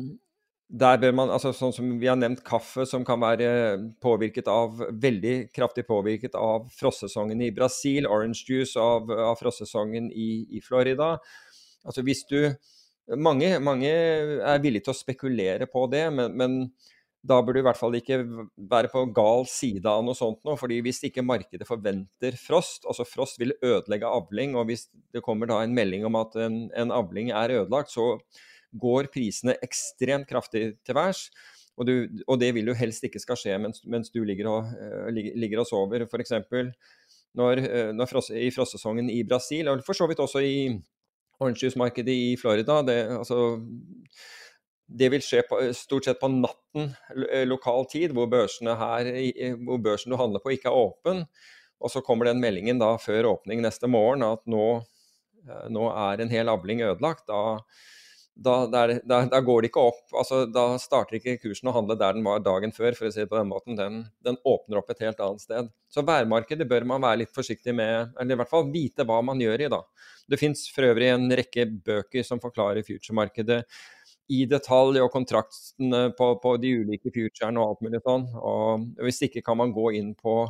der bør man, altså Sånn som vi har nevnt kaffe, som kan være påvirket av, veldig kraftig påvirket av frossesongen i Brasil, orange juice av, av frostsesongen i, i, Florida. Altså hvis du, mange, mange, er villige til å spekulere på det, men, men, da burde du i hvert fall ikke være på gal side av noe sånt nå. fordi hvis ikke markedet forventer frost, altså frost vil ødelegge avling, og hvis det kommer da en melding om at en, en avling er ødelagt, så går prisene ekstremt kraftig til værs. Og, du, og, det vil jo helst ikke skal skje mens, mens du ligger og, uh, ligger og sover. F.eks. Når, uh, når frost, i frostsesongen i Brasil, og for så vidt også i orangejuice-markedet i Florida. Det, altså, det vil skje på, stort sett på natten lokal tid, hvor, her, hvor børsen du handler på ikke er åpen. Og så kommer den meldingen da før åpning neste morgen at nå, nå er en hel avling ødelagt. Da da, der, da, da, går det ikke opp. altså Da starter ikke kursen å handle der den var dagen før, for å si det på den måten. Den, den, åpner opp et helt annet sted. Så værmarkedet bør man være litt forsiktig med, eller i hvert fall vite hva man gjør i, da. Det fins for øvrig en rekke bøker som forklarer future-markedet i detalj, og kontraktene på, på de ulike futurene og alt mulig sånn. Og hvis ikke kan man gå inn på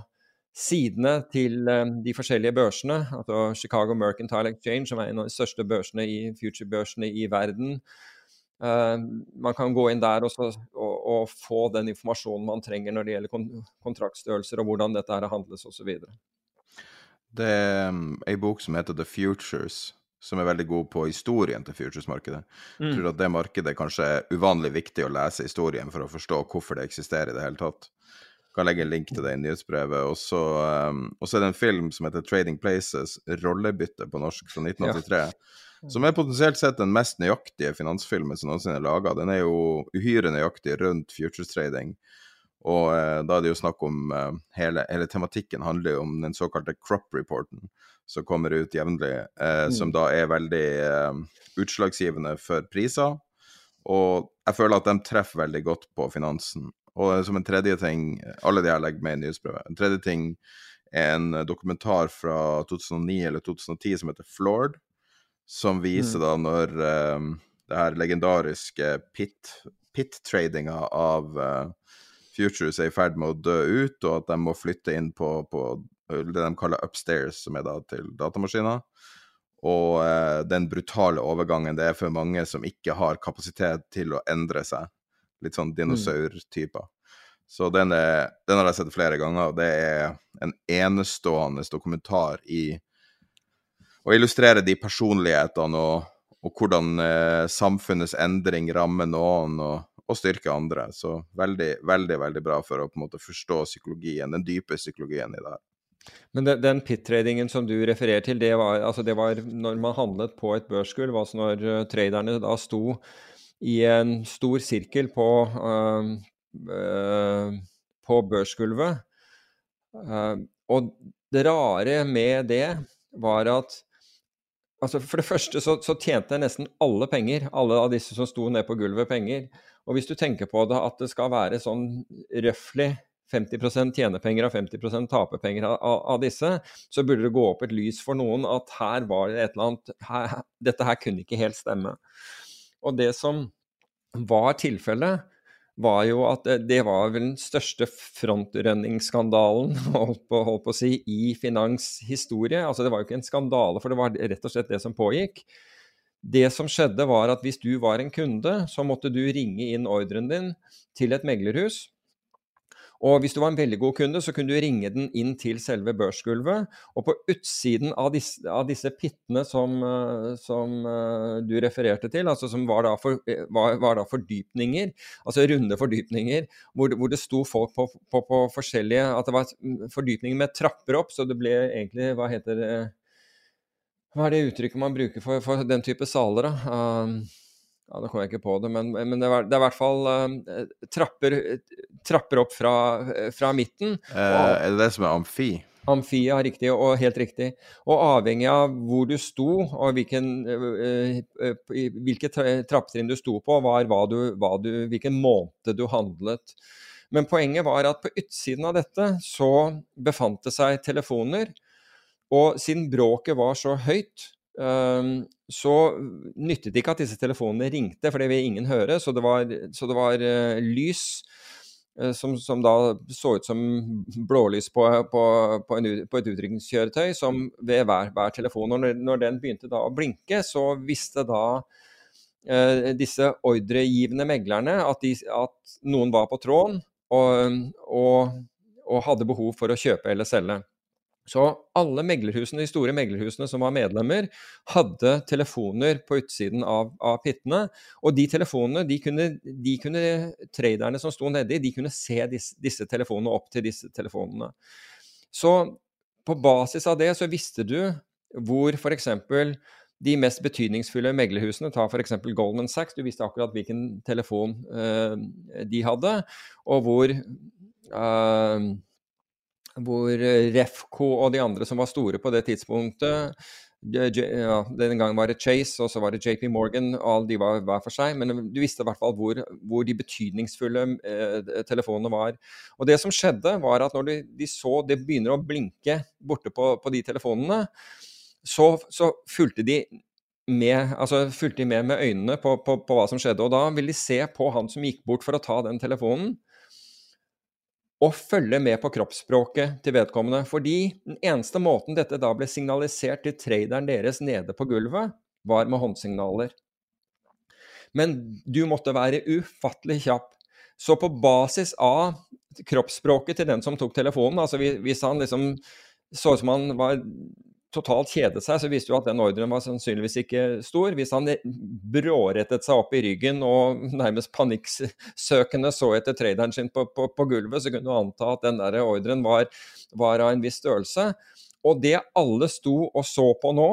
sidene til eh, de forskjellige børsene, altså Chicago Mercantile Exchange, som er en av de største børsene i future-børsene i verden. Uh, man kan gå inn der og, og, og, få den informasjonen man trenger når det gjelder kon kontraktstørrelser og hvordan dette her handles osv. Det er um, ei bok som heter The Futures, som er veldig god på historien til futures-markedet. Mm. Jeg tror at det markedet kanskje er uvanlig viktig å lese historien for å forstå hvorfor det eksisterer i det hele tatt kan legge en link til det i nyhetsbrevet. Og så, um, er det en film som heter 'Trading Places', rollebytte på norsk, fra 1983. Ja. Som er potensielt sett den mest nøyaktige finansfilmen som noensinne er laga. Den er jo uhyre nøyaktig rundt futures trading. Og eh, da er det jo snakk om eh, hele, hele, tematikken handler jo om den såkalte crop reporten, som kommer ut jevnlig, eh, mm. som da er veldig utslagsgivende for priser. Og jeg føler at de treffer veldig godt på finansen. Og som en tredje ting Alle de her legger med i nyhetsbrevet. En tredje ting er en dokumentar fra 2009 eller 2010 som heter Flord, som viser mm. da når um, det her legendariske pit-tradinga pit av uh, Futures er i ferd med å dø ut, og at de må flytte inn på, på det de kaller upstairs, som er da til datamaskiner. Og eh, den brutale overgangen det er for mange som ikke har kapasitet til å endre seg. Litt sånn mm. dinosaurtyper. Så den, er, den, har jeg sett flere ganger, og det er en enestående dokumentar i å illustrere de personlighetene og, og hvordan eh, samfunnets endring rammer noen og, og styrke andre. Så veldig, veldig, veldig bra for å på en måte forstå psykologien, den dype psykologien i det her. Men den, den pit-tradingen som du refererer til, det var, altså det var når man handlet på et børsgulv, altså når uh, traderne da sto i en stor sirkel på, uh, uh, på børsgulvet. Og det rare med det var at altså For det første så, så, tjente nesten alle penger, alle av disse som sto ned på gulvet, penger. Og hvis du tenker på det at det skal være sånn røftlig 50 tjenepenger og 50 taperpenger av, av, disse, så burde det gå opp et lys for noen at her var det et eller annet her, Dette her kunne ikke helt stemme. Og det som var tilfellet, var jo at det var vel den største frontrunningsskandalen <laughs> holdt på, holdt på å si, i finanshistorie. Altså det var jo ikke en skandale, for det var rett og slett det som pågikk. Det som skjedde, var at hvis du var en kunde, så måtte du ringe inn ordren din til et meglerhus. Og hvis du var en veldig god kunde, så kunne du ringe den inn til selve børsgulvet. Og på utsiden av disse, av disse pittene som, eh, som, eh, du refererte til, altså som var da, for, eh, var, var da fordypninger, altså runde fordypninger, hvor, hvor det sto folk på, på, på, forskjellige At det var fordypninger med trapper opp, så det ble egentlig Hva heter det Hva er det uttrykket man bruker for, for den type saler, da? Um, ja, Nå kommer jeg ikke på det, men, men det, er, det, er, i hvert fall uh, trapper, trapper, opp fra, fra midten. Uh, er det det som er amfi? Amfi, ja, riktig, og helt riktig. Og avhengig av hvor du sto, og hvilken, uh, hvilke trappetrinn du sto på, var hva du, hva du, hvilken måned du handlet. Men poenget var at på utsiden av dette så befant det seg telefoner. Og siden bråket var så høyt, Ehm, så nyttet det ikke at disse telefonene ringte, for det vil ingen høre. Så det var, så det var uh, lys uh, som, som, da så ut som blålys på, på, på, en, på et utrykningskjøretøy som ved hver, hver telefon. Og når, når, den begynte da å blinke, så visste da uh, disse ordregivende meglerne at, de, at, noen var på tråden og, og, og hadde behov for å kjøpe eller selge. Så alle meglerhusene, de store meglerhusene som var medlemmer, hadde telefoner på utsiden av, av pittene. Og de telefonene, de kunne, de kunne traderne som sto nedi, de kunne se disse, disse telefonene opp til disse telefonene. Så på basis av det så visste du hvor f.eks. de mest betydningsfulle meglerhusene, ta f.eks. Goldman Sachs, du visste akkurat hvilken telefon uh, de hadde, og hvor uh, hvor eh, Refco og de andre som var store på det tidspunktet ja, Den gangen var det Chase, og så var det JP Morgan, og alle de var hver for seg. Men du visste i hvert fall hvor, hvor de betydningsfulle eh, telefonene var. Og det som skjedde, var at når de, de så det begynner å blinke borte på, på de telefonene, så, så fulgte de med, altså fulgte de med med øynene på, på, på hva som skjedde. Og da ville de se på han som gikk bort for å ta den telefonen og følge med på kroppsspråket til vedkommende. Fordi den eneste måten dette da ble signalisert til traderen deres nede på gulvet, var med håndsignaler. Men du måtte være ufattelig kjapp. Så på basis av kroppsspråket til den som tok telefonen, altså hvis han liksom så ut som han var totalt kjedet seg, så visste jo at den ordren var sannsynligvis ikke stor. Hvis han brårettet seg opp i ryggen og <laughs> nærmest panikksøkende så etter traderen sin på, på, på, gulvet, så kunne du anta at den der ordren var, var, av en viss størrelse. Og det alle sto og så på nå,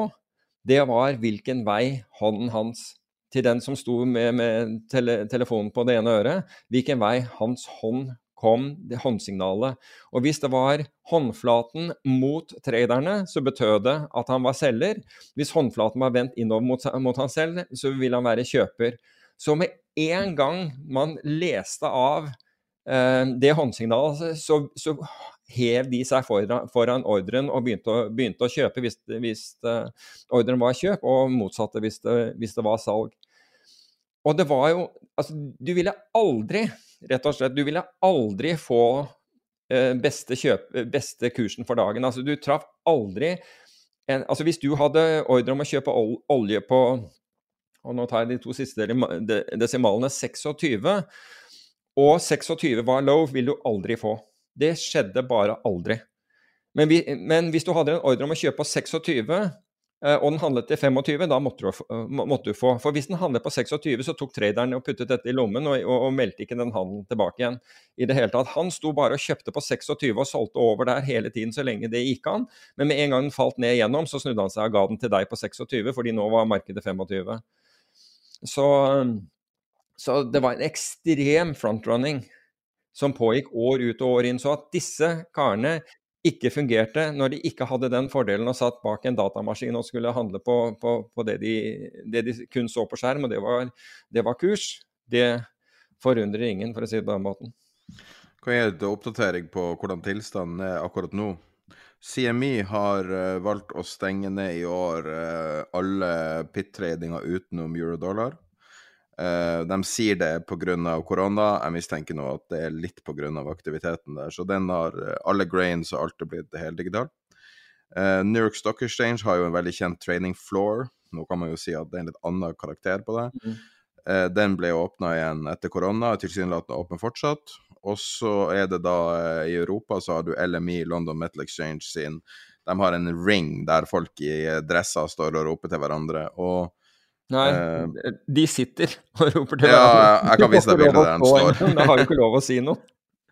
det var hvilken vei hånden hans til den som sto med, med tele, telefonen på det ene øret, hvilken vei hans hånd kom det håndsignalet. Og hvis det var håndflaten mot traderne, så betød det at han var selger. Hvis håndflaten var vendt innover mot, mot han selv, så ville han være kjøper. Så med en gang man leste av eh, det håndsignalet, så, så, hev de seg foran, foran ordren og begynte å, begynte å kjøpe hvis, hvis uh, ordren var kjøp, og motsatte hvis det, hvis det var salg. Og det var jo Altså, du ville aldri rett og slett. Du ville aldri få eh, beste, kjøp, beste kursen for dagen. Altså, du traff aldri en, altså Hvis du hadde ordre om å kjøpe olje på og nå tar jeg de to siste desimalene 26, og 26 var low, vil du aldri få. Det skjedde bare aldri. Men, vi, men hvis du hadde en ordre om å kjøpe på 26, Eh, og den handlet til 25, da måtte du, eh, måtte du, få. For hvis den handlet på 26, så tok traderen og puttet dette i lommen og, og, og, meldte ikke den handelen tilbake igjen. i det hele tatt. Han sto bare og kjøpte på 26 og solgte over der hele tiden så lenge det gikk an. Men med en gang den falt ned igjennom, så snudde han seg og ga den til deg på 26, fordi nå var markedet 25. Så, så det var en ekstrem frontrunning som pågikk år ut og år inn. Så at disse karene ikke fungerte når de ikke hadde den fordelen og satt bak en datamaskin og skulle handle på, på, på det, de, det, de, kun så på skjerm, og det var, det var, kurs. Det forundrer ingen, for å si det på den måten. Kan jeg gi et oppdatering på hvordan tilstanden er akkurat nå? CMI har uh, valgt å stenge ned i år uh, alle pit-tradinger utenom euro-dollar. Uh, de sier det pga. korona. Jeg mistenker nå at det er litt pga. aktiviteten der. Så den har uh, alle grains og alt er blitt heldigitalt. Uh, New York Stock Exchange har jo en veldig kjent training floor. Nå kan man jo si at det er en litt annen karakter på det. Mm. Uh, den ble åpna igjen etter korona, tilsynelatende åpen fortsatt. Og så er det da i Europa så har du LMI, London Metal Exchange sin De har en ring der folk i dresser står og roper til hverandre. og Nei, uh, de sitter og roper til ja, hverandre. Jeg kan vise deg bildet der han står. Da har jo ikke lov å si noe.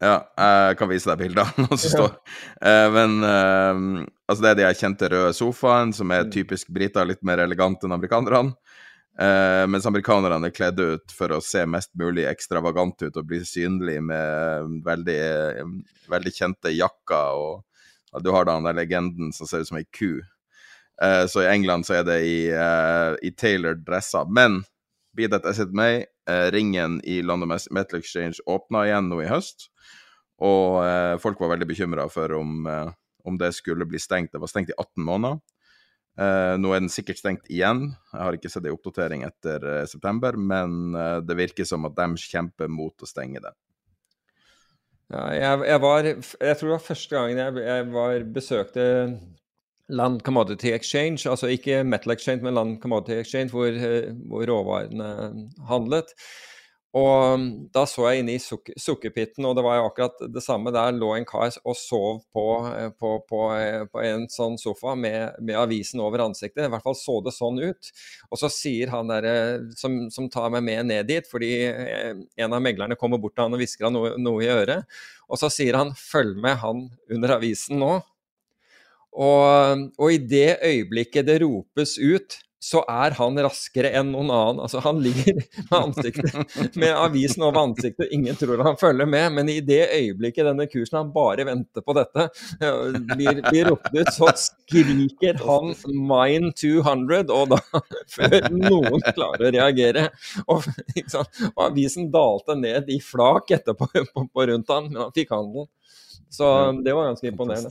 Ja, jeg kan vise deg bildet av han som står. Uh, men uh, altså det er de kjente røde sofaen, som er mm. typisk briter, litt mer elegante enn amerikanerne. Mens amerikanerne er kledd ut for å se mest mulig ekstravagant ut og bli synlig med veldig, veldig kjente jakker. Og du har da den der legenden som ser ut som ei ku Uh, så i England så er det i, uh, i tailored dresser. Men be that as it may, uh, ringen i London Metal Exchange åpna igjen nå i høst. Og folk var veldig bekymra for om, om, det skulle bli stengt. Det var stengt i 18 måneder. nå er den sikkert stengt igjen. Jeg har ikke sett ei oppdatering etter september, men det virker som at de kjemper mot å stenge det. Ja, jeg, jeg, Jeg tror det var første gangen jeg, jeg var, besøkte Land Commodity Exchange, altså ikke Metal Exchange, men Land Commodity Exchange, hvor, eh, hvor råvarene handlet. Og um, da så jeg inne i suk sukkerpitten, og det var jo akkurat det samme. Der lå en kar og sov på, eh, på, på, eh, på en sånn sofa med, med, avisen over ansiktet. I hvert fall så det sånn ut. Og så sier han der eh, som, som tar meg med ned dit, fordi en av meglerne kommer bort til han og hvisker han noe, noe, i øret. Og så sier han 'følg med han under avisen nå'. Og, og i det øyeblikket det ropes ut så er han raskere enn noen annen. Altså, han ligger med ansiktet med avisen over ansiktet, ingen tror han følger med. Men i det øyeblikket denne kursen han bare venter på dette, blir, blir ropt ut, så skriker han 'mine 200', og da før noen klarer å reagere. Og, og avisen dalte ned i flak etterpå på, på rundt han, men han fikk handel. Så det var ganske imponerende.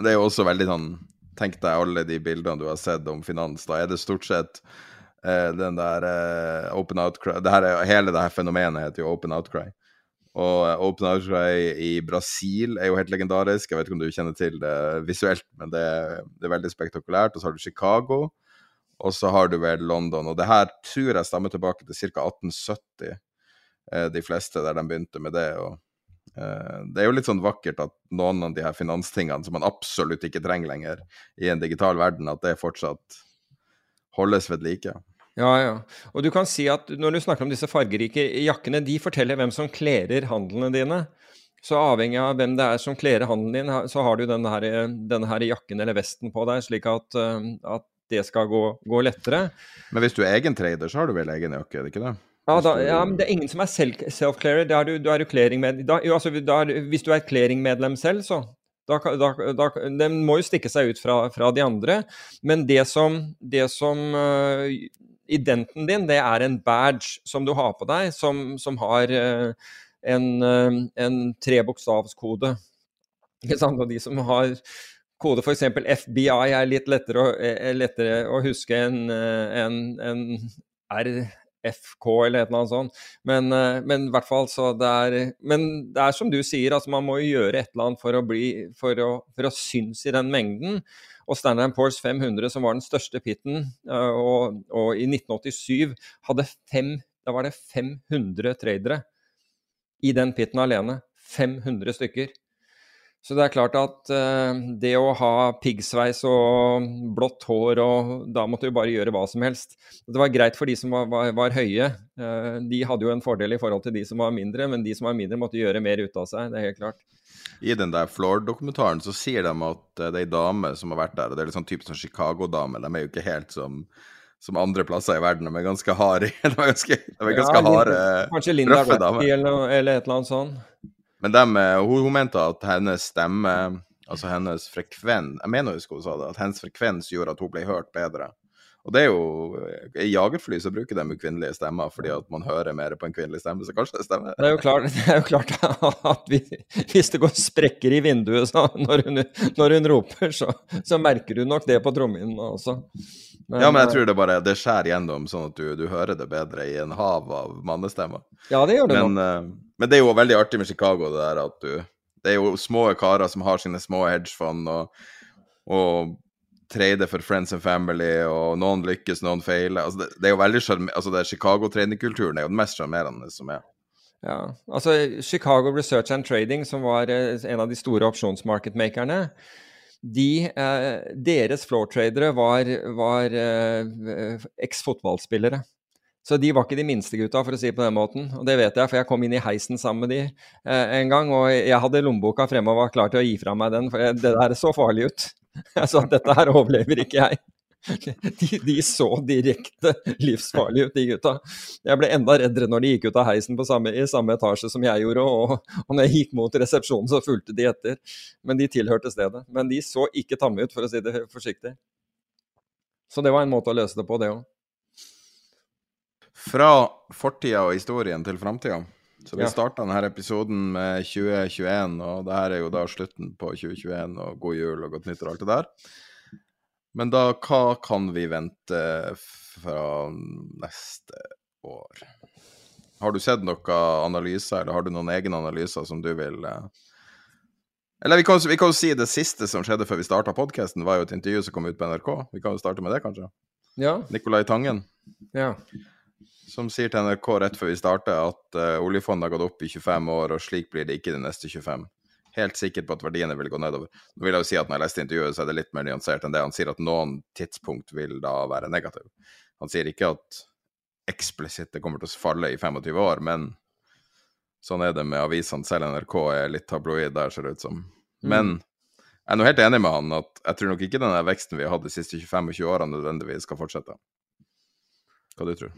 Det er jo også veldig sånn Tenk deg alle de bildene du har sett om finans. Da er det stort sett eh, den der eh, open outcry det her er, Hele det her fenomenet heter jo open outcry. Og uh, Open Outcry i Brasil er jo helt legendarisk. Jeg vet ikke om du kjenner til det visuelt, men det, det er veldig spektakulært. Og så har du Chicago, og så har du vel London. Og det her tror jeg stammer tilbake til ca. 1870, eh, de fleste der de begynte med det. og Eh, det er jo litt sånn vakkert at noen av de her finanstingene som man absolutt ikke trenger lenger i en digital verden, at det fortsatt holdes ved like. Ja, ja. Og du kan si at når du snakker om disse fargerike jakkene, de forteller hvem som klerer handlene dine. Så avhengig av hvem det er som klerer handelen din, så har du denne, her, denne her jakken eller vesten på deg, slik at, eh, at det skal gå, gå lettere. Men hvis du er egen trader, så har du vel egen jakke, er det ikke det? Ja, da, ja, men Det er ingen som er self-clearer. Da er du, du er jo clearingmedlem da, altså, da er, Hvis du er clearingmedlem selv, så da, da, Den må jo stikke seg ut fra, fra de andre. Men det som, det som uh, Identen din, det er en badge som du har på deg, som, som har uh, en, uh, en trebokstavskode. Ikke sant? Og de som har kode f.eks. FBI er litt lettere å, lettere å huske enn en, en R FK eller et eller annet sånt. Men, eh, men i hvert fall så det er Men det er som du sier, altså man må jo gjøre et eller annet for å bli For å, for å synes i den mengden. Og Standard Poors 500, som var den største pitten, eh, og, og i 1987 hadde fem Da var det 500 tradere i den pitten alene. 500 stykker. Så det er klart at uh, det å ha piggsveis og blått hår og Da måtte du bare gjøre hva som helst. Det var greit for de som var, var, var høye. Uh, de hadde jo en fordel i forhold til de som var mindre, men de som var mindre, måtte gjøre mer ut av seg. Det er helt klart. I den der Floor-dokumentaren så sier de at uh, det er ei dame som har vært der, og det er litt sånn typisk sånn Chicago-dame. De er jo ikke helt som som andre plasser i verden. De er ganske harde. <laughs> De er ganske, de er ganske ja, harde, Kanskje Linda Ratty eller, eller et eller annet sånt. Men de, eh, hun, hun, mente at hennes stemme, altså hennes frekvens Jeg mener husker hun sa det, at hennes frekvens gjorde at hun ble hørt bedre. Og det er jo I jagerfly så bruker de kvinnelige stemmer fordi at man hører mer på en kvinnelig stemme, så kanskje det stemmer. Det er jo klart, <laughs> det er jo klart at vi, hvis det går sprekker i vinduet når, hun, når, hun, roper, så, så, merker hun nok det på trommehinnene også. Men, ja, men jeg tror det bare det skjærer gjennom, sånn at du, du hører det bedre i en hav av mannestemmer. Ja, det gjør det men, nok. Uh, men det er jo veldig artig med Chicago, det der at du Det er jo små karer som har sine små hedgefond og, og trader for friends and family, og noen lykkes, noen feiler. Altså, det, det, er jo veldig altså, Chicago-trenerkulturen er jo den mest sjarmerende som er. Ja, altså Chicago Research and Trading, som var eh, en av de store opsjonsmarketmakerne, de, eh, deres floor-tradere var, var eh, eks-fotballspillere. Så de var ikke de minste gutta, for å si det på den måten. Og det vet jeg, for jeg kom inn i heisen sammen med de eh, en gang, og jeg hadde lommeboka fremme og var klar til å gi fra meg den, for det der så farlig ut. Jeg sa at dette her overlever ikke jeg. De, de, så direkte livsfarlige ut, de gutta. Jeg ble enda reddere når de gikk ut av heisen samme, i samme etasje som jeg gjorde, og, og når jeg gikk mot resepsjonen, så fulgte de etter. Men de tilhørte stedet. Men de så ikke tamme ut, for å si det forsiktig. Så det var en måte å løse det på, det òg. Fra fortida og historien til framtida. Så vi ja. starta denne episoden med 2021, og det her er jo da slutten på 2021, og god jul og godt nyttår og alt det der. Men da, hva kan vi vente fra neste år? Har du sett noen analyser, eller har du noen egne analyser som du vil eh... Eller vi kan, vi kan jo si det siste som skjedde før vi starta podkasten, var jo et intervju som kom ut på NRK. Vi kan jo starte med det, kanskje? Ja. Nicolai Tangen. Ja. som sier til NRK rett før vi starter at uh, oljefondet har gått opp i 25 år, og slik blir det ikke de neste 25. Helt sikker på at verdiene vil gå nedover. Nå vil jeg jo si at Når jeg leste intervjuet, så er det litt mer nyansert enn det. Han sier at noen tidspunkt vil da være negativ. Han sier ikke at eksplisitt det kommer til å falle i 25 år, men sånn er det med avisene. Selv NRK er litt tabloid der, ser det ut som. Mm. Men jeg er nå helt enig med han at jeg tror nok ikke den veksten vi har hatt de siste 25 årene nødvendigvis skal fortsette. Hva du tro.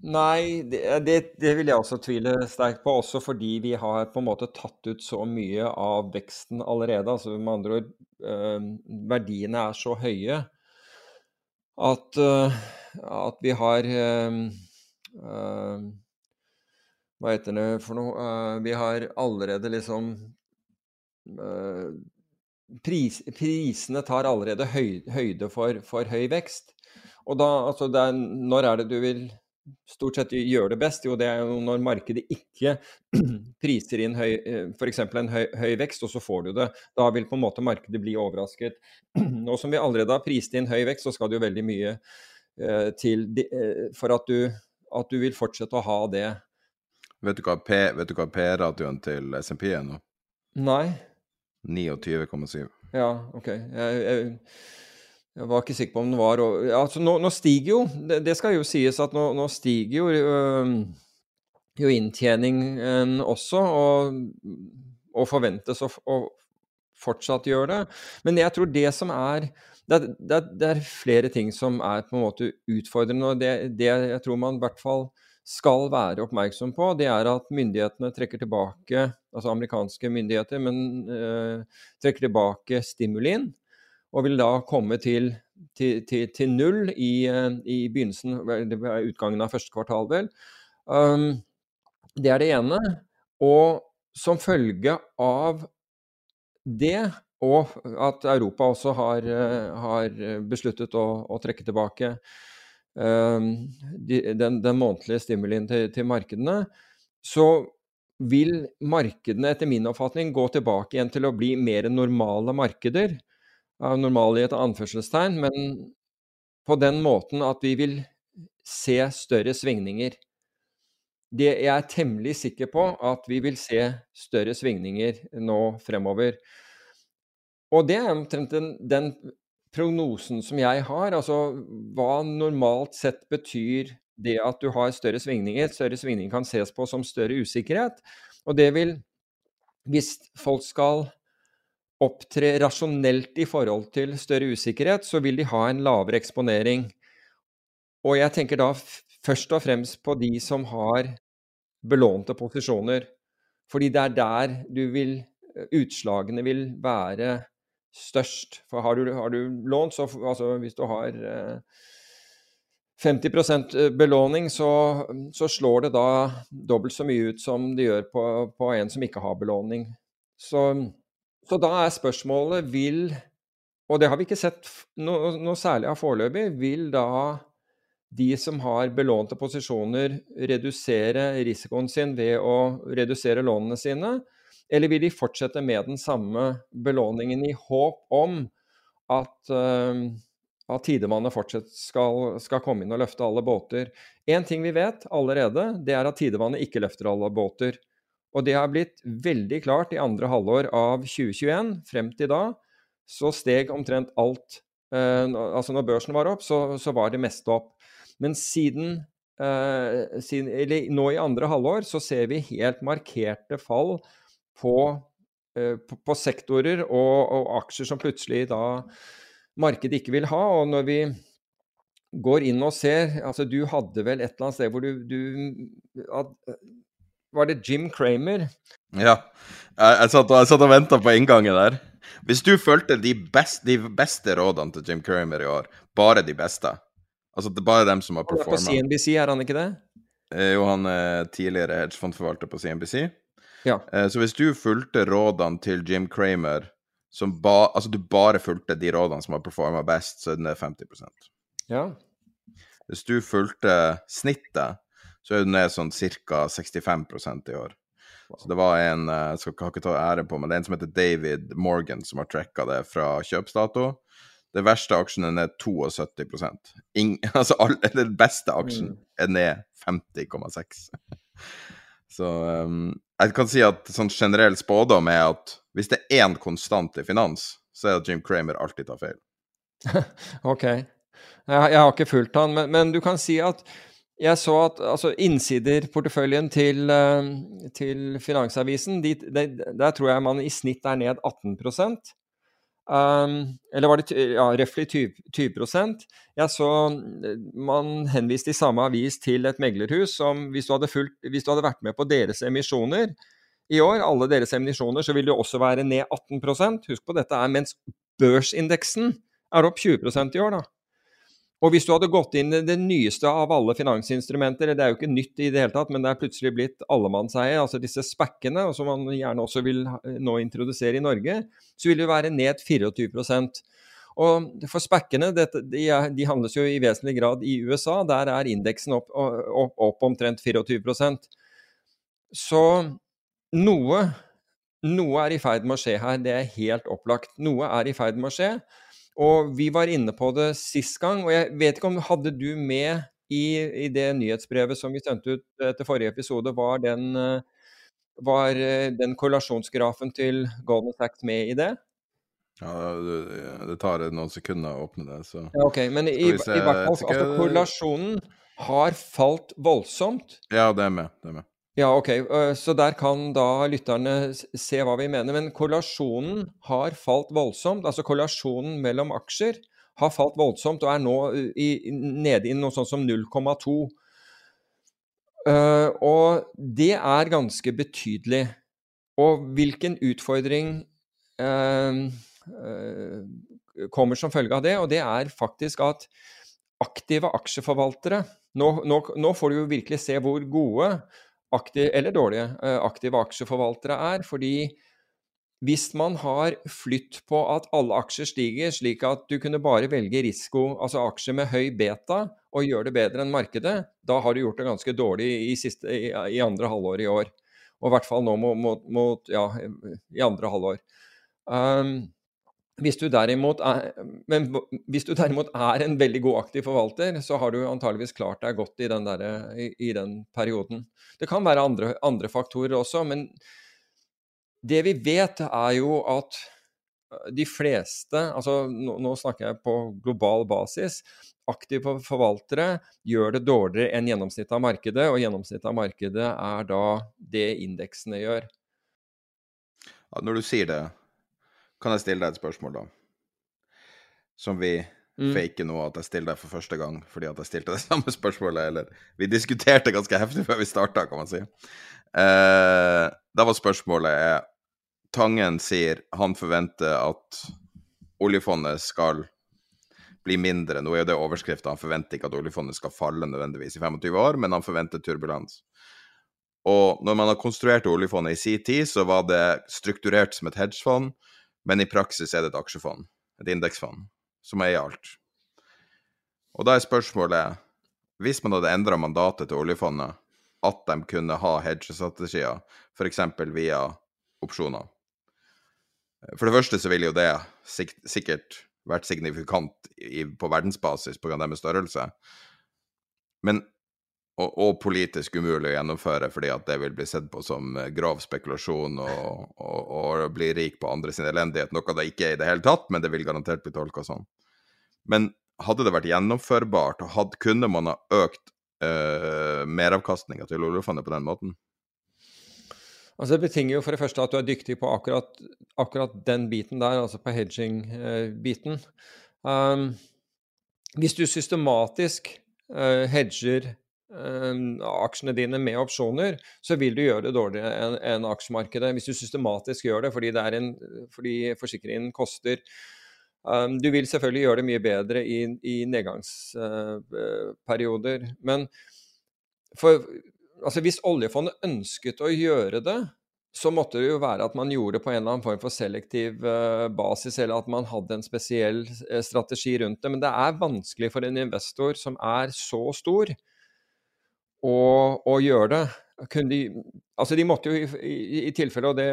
Nei, det, det, det, vil jeg også tvile sterkt på. Også fordi vi har på en måte tatt ut så mye av veksten allerede. Altså med andre ord, eh, verdiene er så høye at, eh, at vi har eh, Hva heter det for noe? vi har allerede liksom pris, Prisene tar allerede høy, høyde for, for, høy vekst. Og da, altså er, Når er det du vil stort sett gjøre det best? Jo, det er jo når markedet ikke <clears throat> priser inn eh, f.eks. en høy, høy, vekst, og så får du det. Da vil på en måte markedet bli overrasket. <clears throat> Nå som vi allerede har prist inn høy vekst, så skal det jo veldig mye uh, til uh, for at du, at du, vil fortsette å ha det. Vet du hva P-radioen til SMP er nå? Nei. 29,7. Ja, OK. Jeg, jeg, jeg, var ikke sikker på om den var altså, nå, nå, stiger jo det, det, skal jo sies at nå, nå stiger jo, øh, jo inntjeningen også, og, og forventes å, fortsatt gjøre det. Men jeg tror det som er det, det, det, er flere ting som er på en måte utfordrende. og det, det jeg tror man i hvert fall skal være oppmerksom på, det er at myndighetene trekker tilbake, altså amerikanske myndigheter, men øh, trekker tilbake stimulien, og vil da komme til, til, til, til null i, uh, i begynnelsen, utgangen av første kvartal, vel. Um, det er det ene. Og som følge av det, og at Europa også har, uh, har besluttet å, å trekke tilbake Ehm, den, den månedlige stimulien til, til, markedene, så vil markedene etter min oppfatning gå tilbake igjen til å bli mer normale markeder. Normale i et anførselstegn, men på den måten at vi vil se større svingninger. Det jeg er temmelig sikker på at vi vil se større svingninger nå fremover. Og det er omtrent den, den prognosen som jeg har, altså hva normalt sett betyr det at du har større svingninger. Større svingninger kan ses på som større usikkerhet. Og det vil, hvis folk skal opptre rasjonelt i forhold til større usikkerhet, så vil de ha en lavere eksponering. Og jeg tenker da først og fremst på de som har belånte posisjoner. Fordi det er der du vil Utslagene vil være størst. For har du, har du lånt, så altså hvis du har eh, 50 eh, belåning, så, så, slår det da dobbelt så mye ut som det gjør på, på en som ikke har belåning. Så, så, da er spørsmålet vil Og det har vi ikke sett noe, noe særlig av foreløpig. Vil da de som har belånte posisjoner, redusere risikoen sin ved å redusere lånene sine? Eller vil de fortsette med den samme belåningen i håp om at, uh, at Tidemannet fortsatt skal, skal, komme inn og løfte alle båter? Én ting vi vet allerede, det er at Tidemannet ikke løfter alle båter. Og det har blitt veldig klart i andre halvår av 2021. Frem til da så steg omtrent alt. eh, altså når børsen var opp, så, så var det meste opp. Men siden, eh, siden, eller nå i andre halvår så ser vi helt markerte fall på, eh, på, på sektorer og, og, aksjer som plutselig da markedet ikke vil ha. Og når vi går inn og ser altså Du hadde vel et eller annet sted hvor du, du at, Var det Jim Cramer? Ja. Jeg, jeg satt og, jeg og venta på inngangen der. Hvis du fulgte de, best, de, beste rådene til Jim Cramer i år, bare de beste Altså det er bare dem som har performa. På CNBC, er han ikke det? Eh, jo, han er tidligere hedgefondforvalter på CNBC. Ja. Eh, så hvis du fulgte rådene til Jim Cramer, som ba, altså du bare fulgte de rådene som har performa best, så er den ned 50% Ja. Hvis du fulgte snittet, så er den ned sånn ca. 65% i år. Så det var en eh, jeg skal ikke ta ære på, men det er en som heter David Morgan, som har tracka det fra kjøpsdato. Det verste aksjen er ned 72 Ingen, <laughs> altså all, Den beste aksjen mm. er ned 50,6. <laughs> Så um, jeg kan si at sånn generell spådom er at hvis det er én konstant i finans, så er det at Jim Cramer alltid tar feil. <laughs> ok. Jeg, jeg, har ikke fulgt han, men, men, du kan si at jeg så at altså, innsiderporteføljen til, uh, til Finansavisen, de, de, der tror jeg man i snitt er ned 18 Um, eller var det ja, røftlig 20, 20 Jeg så man henviste i samme avis til et meglerhus som hvis du, fulgt, hvis du, hadde vært med på deres emisjoner i år, alle deres emisjoner, så vil det også være ned 18% Husk på dette er mens børsindeksen er opp 20% i år, da. Og hvis du hadde gått inn i det nyeste av alle finansinstrumenter, det er jo ikke nytt i det hele tatt, men det er plutselig blitt allemannseie, altså disse spekkene, som man gjerne også vil nå introdusere i Norge, så vil det være ned 24% og for spekkene, de, de, handles jo i vesentlig grad i USA. Der er indeksen opp, opp, opp omtrent 24 Så noe, noe er i ferd med å skje her. Det er helt opplagt. Noe er i ferd med å skje. Og vi var inne på det sist gang, og jeg vet ikke om hadde du med i, i det nyhetsbrevet som vi sendte ut etter forrige episode, var den, eh, var eh, den korrelasjonsgrafen til Golden Sachs med i det? Ja, det, det tar noen sekunder å åpne det, så ja, Ok, men i, i, hvert fall, altså, korrelasjonen har falt voldsomt. Ja, det er med. Det er med. Ja, ok. Eh, så der kan da lytterne se hva vi mener. Men korrelasjonen har falt voldsomt. Altså korrelasjonen mellom aksjer har falt voldsomt og er nå eh, i, nede i noe sånt som 0,2. Uh, eh, og det er ganske betydelig. Og hvilken utfordring uh, uh, kommer som følge av det? Og det er faktisk at aktive aksjeforvaltere nå, nå, nå får du jo virkelig se hvor gode aktiv, eller dårlige eh, aktive aksjeforvaltere er. Fordi hvis man har flytt på at alle aksjer stiger, slik at du kunne bare velge risiko, altså aksjer med høy beta, og gjøre det bedre enn markedet, da har du gjort det ganske dårlig i, siste, i, i andre halvår i år. Og i hvert fall nå mot, mot ja, i andre halvår. Um, hvis du, er, men hvis du derimot er en veldig god aktiv forvalter, så har du antageligvis klart deg godt i den, der, i, i den perioden. Det kan være andre, andre, faktorer også, men det vi vet, er jo at de fleste, altså nå, nå snakker jeg på global basis, aktive forvaltere gjør det dårligere enn gjennomsnittet av markedet, og gjennomsnittet av markedet er da det indeksene gjør. Når du sier det, kan jeg stille deg et spørsmål, da? Som vi mm. faker nå at jeg stiller deg for første gang fordi at jeg stilte det <laughs> samme spørsmålet, eller Vi diskuterte ganske heftig før vi starta, kan man si. Eh, da var spørsmålet er Tangen sier han forventer at oljefondet skal bli mindre. Nå er jo det overskrifta. Han forventer ikke at oljefondet skal falle nødvendigvis i 25 år, men han forventer turbulens. Og når man har konstruert oljefondet i sin tid, så var det strukturert som et hedgefond men i praksis er det et aksjefond, et indeksfond, som eier alt. Og da er spørsmålet, hvis man hadde endra mandatet til oljefondet, at de kunne ha hedgestrategier, f.eks. via opsjoner. For det første så ville jo det sikkert vært signifikant på verdensbasis pga. deres størrelse. Men og, og, politisk umulig å gjennomføre fordi at det vil bli sett på som eh, grov spekulasjon og, og, og bli rik på andre sin elendighet, noe det ikke er i det hele tatt, men det vil garantert bli tolka sånn. Men hadde det vært gjennomførbart, og had, kunne man ha økt uh, meravkastninga til oljefondet på den måten? Altså Det betinger jo for det første at du er dyktig på akkurat, akkurat den biten der, altså på hedging-biten. Um, hvis du systematisk uh, hedger Ehm, aksjene dine med opsjoner, så vil du gjøre det dårligere enn en aksjemarkedet. Hvis du systematisk gjør det fordi, det en, fordi forsikringen koster. Um, du vil selvfølgelig gjøre det mye bedre i, i nedgangsperioder. Uh, men for, altså hvis oljefondet ønsket å gjøre det, så måtte det jo være at man gjorde det på en eller annen form for selektiv uh, basis, eller at man hadde en spesiell uh, strategi rundt det. Men det er vanskelig for en investor som er så stor, og, og gjøre det. De, altså de måtte jo i, i, i tilfelle, og det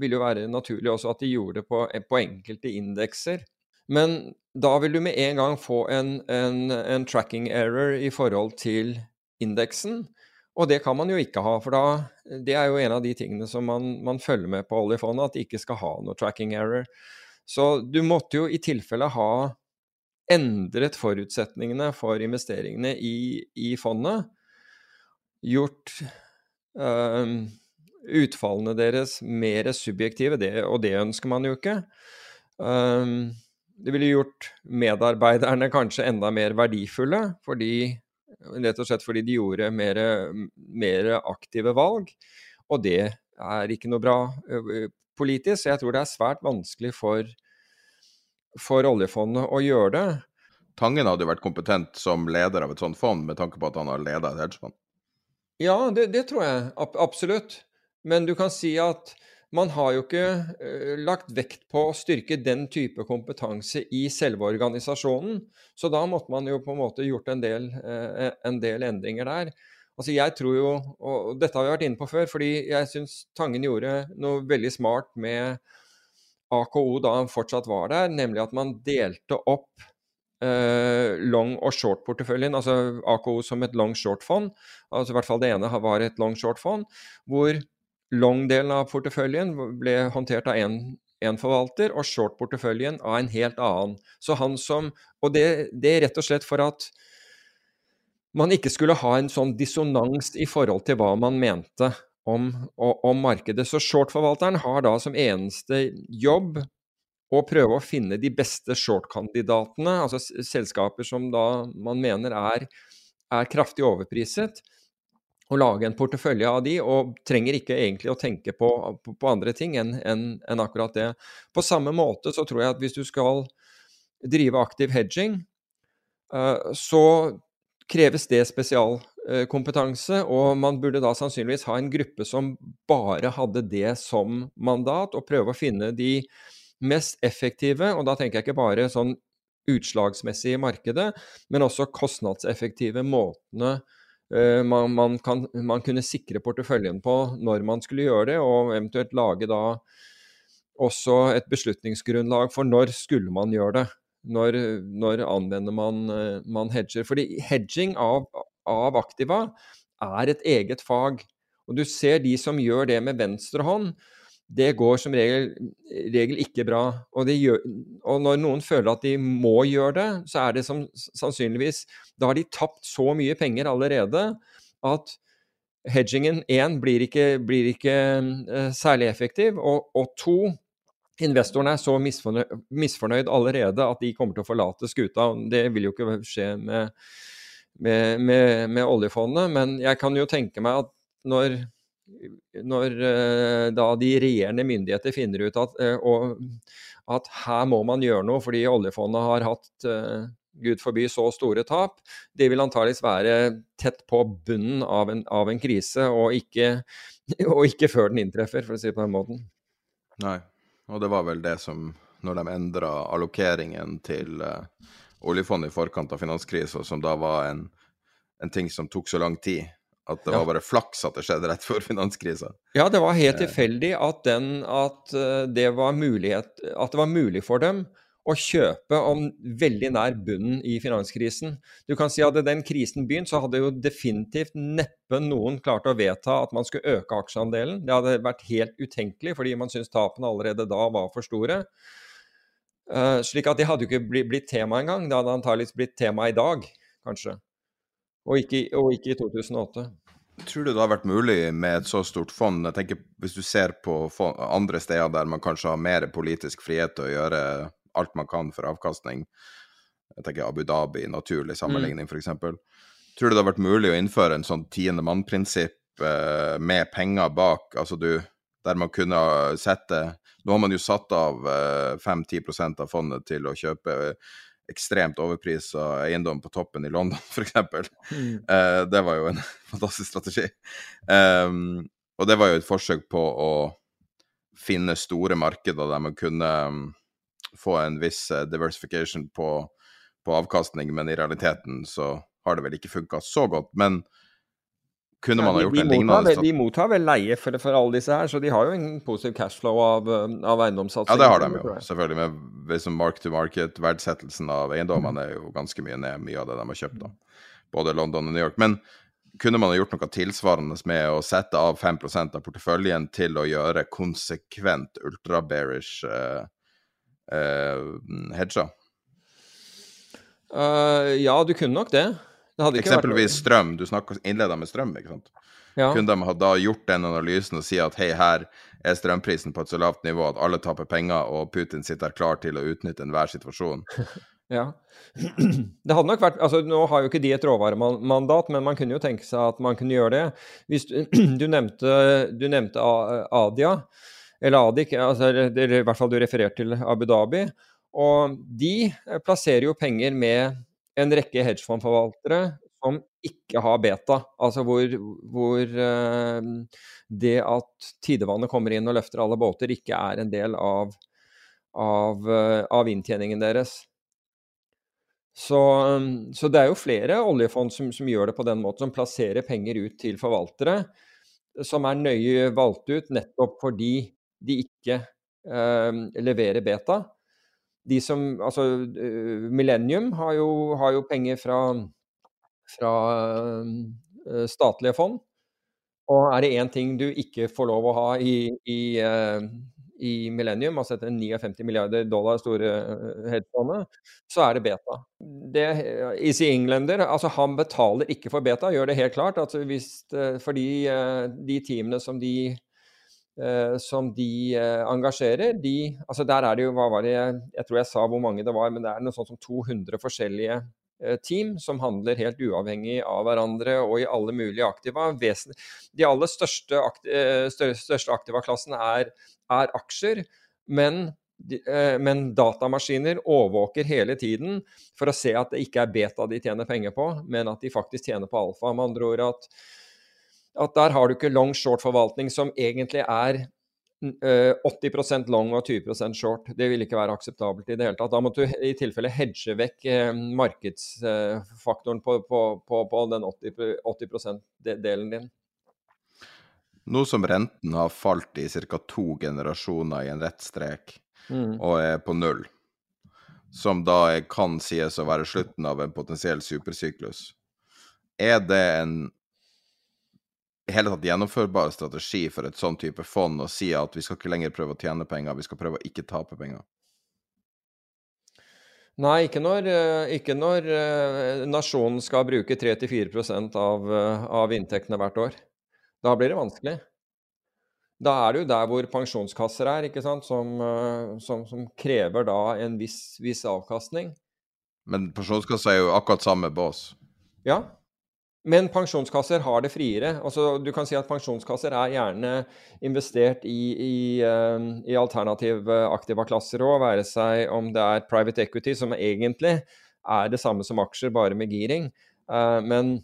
vil jo være naturlig også, at de gjorde det på, på enkelte indekser. Men da vil du med en gang få en, en, en, tracking error i forhold til indeksen. Og det kan man jo ikke ha, for da, det er jo en av de tingene som man, man følger med på oljefondet, at de ikke skal ha noe tracking error. Så du måtte jo i tilfelle ha endret forutsetningene for investeringene i, i fondet. Gjort øh, utfallene deres mer subjektive, det, og det ønsker man jo ikke. Um, det ville gjort medarbeiderne kanskje enda mer verdifulle, fordi, rett og slett fordi de gjorde mer, mer aktive valg. Og det er ikke noe bra politisk. Jeg tror det er svært vanskelig for, for oljefondet å gjøre det. Tangen hadde jo vært kompetent som leder av et sånt fond, med tanke på at han har leda et hedgefond. Ja, det, det tror jeg absolutt. Men du kan si at man har jo ikke uh, lagt vekt på å styrke den type kompetanse i selve organisasjonen. Så da måtte man jo på en måte gjort en del, uh, en del endringer der. Altså jeg tror jo, og dette har vi vært inne på før, fordi jeg syns Tangen gjorde noe veldig smart med AKO da han fortsatt var der, nemlig at man delte opp long- og short-porteføljen, altså AKO som et long-short-fond. altså i hvert fall Det ene var et long-short-fond, hvor Long-delen av porteføljen ble håndtert av én forvalter, og short-porteføljen av en helt annen. Så han som, og det, det, er rett og slett for at man ikke skulle ha en sånn dissonans i forhold til hva man mente om, om markedet. Så short-forvalteren har da som eneste jobb å prøve å finne de beste short-kandidatene, altså selskaper som da man mener er, er kraftig overpriset og lage en portefølje av de, og trenger ikke egentlig å tenke på, på, på andre ting enn en, en akkurat det. På samme måte så tror jeg at hvis du skal drive aktiv hedging, uh, så kreves det spesialkompetanse, og man burde da sannsynligvis ha en gruppe som bare hadde det som mandat, og prøve å finne de mest effektive, og da tenker jeg ikke bare sånn utslagsmessig i markedet, men også kostnadseffektive måtene Eh, man, man, kan, man, kunne sikre porteføljen på når man skulle gjøre det, og eventuelt lage da også et beslutningsgrunnlag for når skulle man gjøre det. Når, når anvender man, eh, man, hedger. Fordi hedging av, av, aktiva er et eget fag. Og du ser de som gjør det med venstre hånd, det går som regel, regel ikke bra. Og, gjør, og, når noen føler at de må gjøre det, så er det som, sannsynligvis Da har de tapt så mye penger allerede at hedgingen én blir ikke, blir ikke uh, særlig effektiv, og, og to Investorene er så misfornøyd, misfornøyd, allerede at de kommer til å forlate skuta. Det vil jo ikke skje med, med, med, med oljefondet, men jeg kan jo tenke meg at når når uh, da de regjerende myndigheter finner ut at, uh, og, at, her må man gjøre noe fordi oljefondet har hatt uh, gud forby så store tap, det vil antageligvis være tett på bunnen av en, av en krise, og ikke, <laughs> og ikke, før den inntreffer, for å si det på den måten. Nei, og det var vel det som, når de endra allokeringen til oljefondet i forkant av finanskrisa, som da var en, en ting som tok så lang tid at det var bare flaks at det skjedde rett før finanskrisa. Ja, det var helt eh. tilfeldig at, den, at, eh, det mulighet, at, det var mulig for dem å kjøpe om veldig nær bunnen i finanskrisen. Du kan si at Hadde den krisen begynt, så hadde jo definitivt neppe noen klart å vedta at man skulle øke aksjeandelen. Det hadde vært helt utenkelig, fordi man syntes tapene allerede da var for store. Uh, slik at det hadde jo ikke blitt tema engang. Det hadde antakeligvis blitt tema i dag, kanskje. Og ikke, og ikke, i 2008. Tror du det har vært mulig med et så stort fond? Jeg tenker Hvis du ser på andre steder der man kanskje har mer politisk frihet til å gjøre alt man kan for avkastning, jeg tenker Abu Dhabi, naturlig sammenligning mm. f.eks. Tror du det har vært mulig å innføre en sånn tiende mann-prinsipp eh, med penger bak, altså du, der man kunne sette Nå har man jo satt av eh, 5-10 av fondet til å kjøpe eh, ekstremt overprisa eiendom på toppen i London, f.eks. Mm. Uh, det var jo en <laughs> fantastisk strategi. Um, og det var jo et forsøk på å finne store markeder der man kunne um, få en viss uh, diversification på, på, avkastning, men i realiteten så har det vel ikke funka så godt. Men kunne man ha gjort de, de en lignende De mottar vel leie for, for, alle disse her, så de har jo en positiv cashflow av, av eiendomssatsing. Ja, det har de jo, selvfølgelig. Med liksom mark to market, verdsettelsen av eiendommene er jo ganske mye ned, mye av det de har kjøpt. da. Både London og New York. Men kunne man ha gjort noe tilsvarende med å sette av 5% av porteføljen til å gjøre konsekvent ultra-bearish uh, uh, hedger? Uh, ja, du kunne nok det. Eksempelvis vært... strøm. Du innleda med strøm, ikke sant? Ja. Kunne de ha da gjort den analysen og si at hei, her er strømprisen på et så lavt nivå at alle taper penger, og Putin sitter klar til å utnytte enhver situasjon? <laughs> ja. <clears throat> Det hadde nok vært altså Nå har jo ikke de et råvaremandat, men man kunne jo tenke seg at man kunne gjøre det. Hvis du, <clears throat> du, nevnte, du nevnte, Adia, eller Adik, altså, eller i hvert fall du refererte til Abu Dhabi. Og de plasserer jo penger med en rekke hedgefondforvaltere som ikke har beta. Altså hvor, hvor uh, det at tidevannet kommer inn og løfter alle båter, ikke er en del av, av, uh, av inntjeningen deres. Så, så, det er jo flere oljefond som, som, gjør det på den måten, som plasserer penger ut til forvaltere som er nøye valgt ut nettopp fordi de ikke eh, leverer beta. De som, altså Millennium har jo, har jo penger fra fra uh, statlige fond. Og er det én ting du ikke får lov å ha i, i, uh, i Millennium, altså etter 59 milliarder dollar store hedgefondet, så er det beta. Det, Easy Englander, altså han betaler ikke for beta, gjør det helt klart. Altså hvis, fordi de teamene som de som de engasjerer, de altså Der er det jo hva var det, Jeg tror jeg sa hvor mange det var, men det er noe sånt som 200 forskjellige Eh, team som handler helt uavhengig av hverandre og i alle mulige aktiva. De aller største, eh, største aktiva-klassen er, er, aksjer, men, eh, men, datamaskiner overvåker hele tiden for å se at det ikke er beta de tjener penger på, men at de faktisk tjener på alfa. Med andre ord at, at der har du ikke long short-forvaltning som egentlig er 80 eh, long og 20% short. Det vil ikke være akseptabelt i det hele tatt. Da måtte du i tilfelle hedge vekk eh, markedsfaktoren på, på, på, på den 80, 80 delen din. Nå som renten har falt i ca. to generasjoner i en rett strek, mm. og er på null, som da kan sies å være slutten av en potensiell supersyklus, er det en hele tatt gjennomførbar strategi for et sånn type fond å si at vi skal ikke lenger prøve å tjene penger, vi skal prøve å ikke tape penger? Nei, ikke når, eh, ikke når uh, nasjonen skal bruke 3-4 av, uh, av inntektene hvert år. Da blir det vanskelig. Da er det jo der hvor pensjonskasser er, ikke sant? Som, som, som krever da en viss, viss avkastning. Men pensjonskasser er jo akkurat samme bås. Ja, men pensjonskasser har det friere. Altså, du kan si at Pensjonskasser er gjerne investert i, i, uh, i alternative aktiva klasser òg, være seg om det er private equity, som egentlig er det samme som aksjer, bare med giring, uh, men,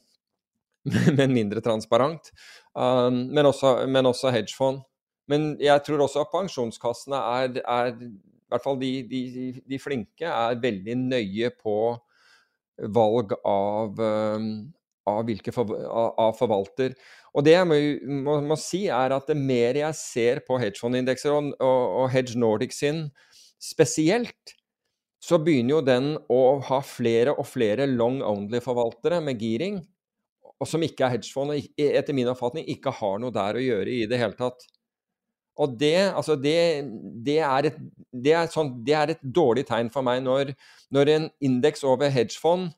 <laughs> men, mindre transparent. Uh, men, også, men, også, hedgefond. Men jeg tror også at pensjonskassene er, er i hvert fall de, de, de, flinke, er veldig nøye på valg av, av, hvilke av forvalter. Og det jeg må, må, må, si, er at det mer jeg ser på hedgefondindekser, og, og, og Hedge Nordic sin spesielt, så begynner jo den å ha flere og flere long only-forvaltere med giring, og som ikke er hedgefond, og etter min oppfatning ikke har noe der å gjøre i det hele tatt. Og det, altså det, det, er, et, det, er, sånn, er, et, dårlig tegn for meg når, når en indeks over hedgefond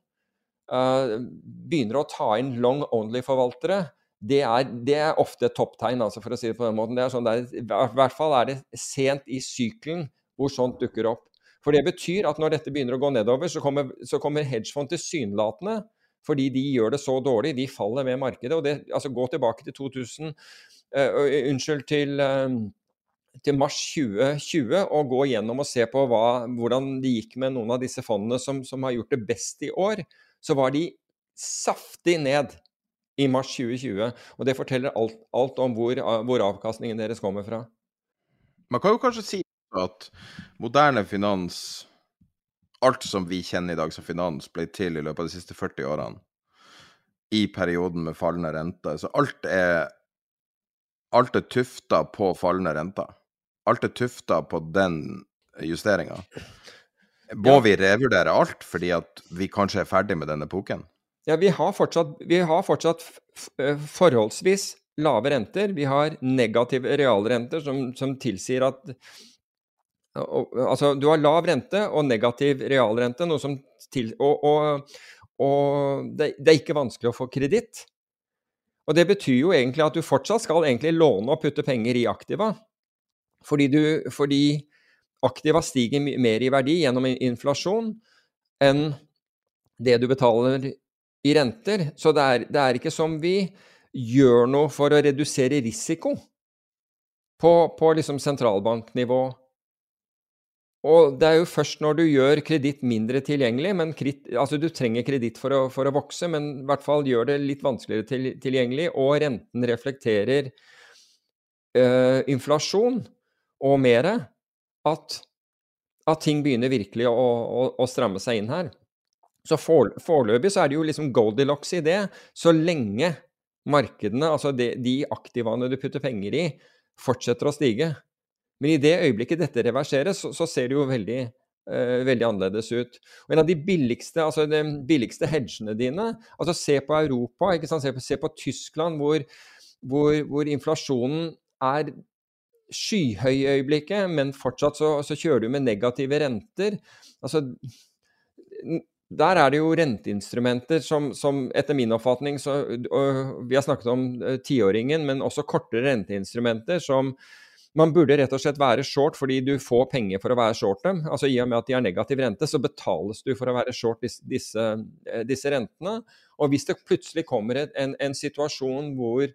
begynner å ta inn long only-forvaltere, det, det er, ofte et topptegn, altså, for å si det på den måten. Det er sånn, I hvert fall er det sent i sykelen hvor sånt dukker opp. For det betyr at når dette begynner å gå nedover, så kommer, så kommer hedgefond tilsynelatende fordi de gjør det så dårlig. De faller med markedet. og det, altså Gå tilbake til 2000 uh, Unnskyld, til uh, til mars 2020 og gå gjennom og se på hva, hvordan det gikk med noen av disse fondene som, som, har gjort det best i år så var de saftig ned i mars 2020. Og det forteller alt, alt om hvor, hvor, avkastningen deres kommer fra. Man kan jo kanskje si at moderne finans, alt som vi kjenner i dag som finans, ble til i løpet av de siste 40 årene. I perioden med fallende renter. Så alt er Alt er tufta på fallende renter. Alt er tufta på den justeringa. Må vi revurdere alt fordi at vi kanskje er ferdig med denne epoken? Ja, vi har fortsatt, vi har fortsatt forholdsvis lave renter. Vi har negative realrenter som, som tilsier at Altså, du har lav rente og negativ realrente, noe som til, og, og, og det, det, er ikke vanskelig å få kreditt. Og det betyr jo egentlig at du fortsatt skal egentlig låne og putte penger i aktiva. Fordi, du, fordi aktiva stiger mer i verdi gjennom inflasjon enn det du betaler i renter. Så det er, det er ikke som vi gjør noe for å redusere risiko på, på liksom sentralbanknivå. Og det er jo først når du gjør kreditt mindre tilgjengelig men kredit, Altså, du trenger kreditt for, for, å vokse, men i hvert fall gjør det litt vanskeligere til, tilgjengelig, og renten reflekterer øh, inflasjon og mere, at, at, ting begynner virkelig å, å, å stramme seg inn her. Så for, foreløpig så er det jo liksom Goldilocks i det, så lenge markedene, altså de, de aktivaene du putter penger i, fortsetter å stige. Men i det øyeblikket dette reverseres, så, så ser det jo veldig, uh, veldig annerledes ut. Og En av de billigste, altså de billigste hedgene dine altså Se på Europa? Se, på, se på Tyskland, hvor, hvor, hvor, inflasjonen er skyhøy i øyeblikket, men fortsatt så, så kjører du med negative renter. Altså der er det jo renteinstrumenter som, som etter min oppfatning så, Vi har snakket om uh, tiåringen, men også kortere renteinstrumenter som man burde rett og slett være short fordi du får penger for å være short dem. Altså I og med at de har negativ rente, så betales du for å være short disse, disse, uh, disse rentene. Og hvis det plutselig kommer en, en situasjon hvor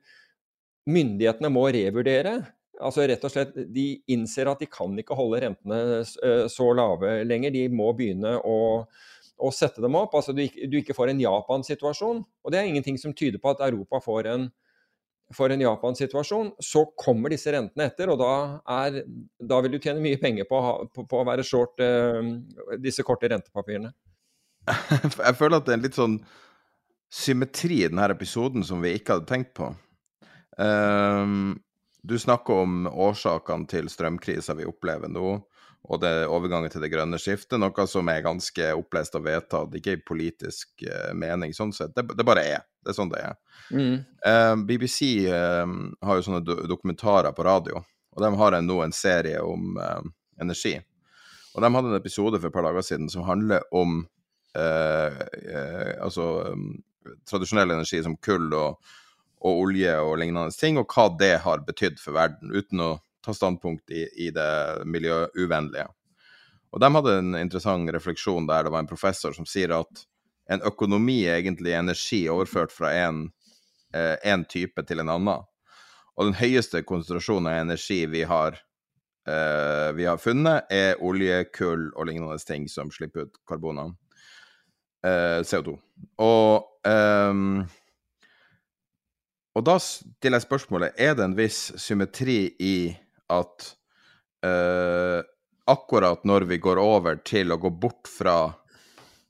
myndighetene må revurdere Altså rett og slett, De innser at de kan ikke holde rentene så lave lenger. De må begynne å å sette dem opp. Altså du, du ikke får en Japan-situasjon. Og det er ingenting som tyder på at Europa får en, får en Japan-situasjon. Så kommer disse rentene etter, og da, er, da, vil du tjene mye penger på, på, på å være short uh, disse korte rentepapirene. <laughs> Jeg føler at det er en litt sånn symmetri i denne episoden som vi ikke hadde tenkt på. Um, du snakker om årsakene til strømkrisa vi opplever nå og det overgangen til det grønne skiftet, noe som er ganske opplest og vedtatt, ikke i politisk uh, mening sånn sett. Det, det, bare er. Det er sånn det er. Mm. Uh, eh, BBC uh, eh, har jo sånne do dokumentarer på radio, og de har en, nå en serie om energi. Og de hadde en episode for et par dager siden som handler om altså um, tradisjonell energi som kull og, og olje og lignende ting, og hva det har betydd for verden, uten å ta standpunkt i, i det miljøuvennlige. Og de hadde en interessant refleksjon der det var en professor som sier at en økonomi er egentlig energi overført fra en, eh, en type til en annen. Og den høyeste konsentrasjonen av energi vi har, eh, vi har funnet, er olje, kull og lignende ting som slipper ut karbonene. Eh, CO2. Og, eh, og da stiller jeg spørsmålet er det en viss symmetri i at uh, akkurat når vi går over til å gå bort fra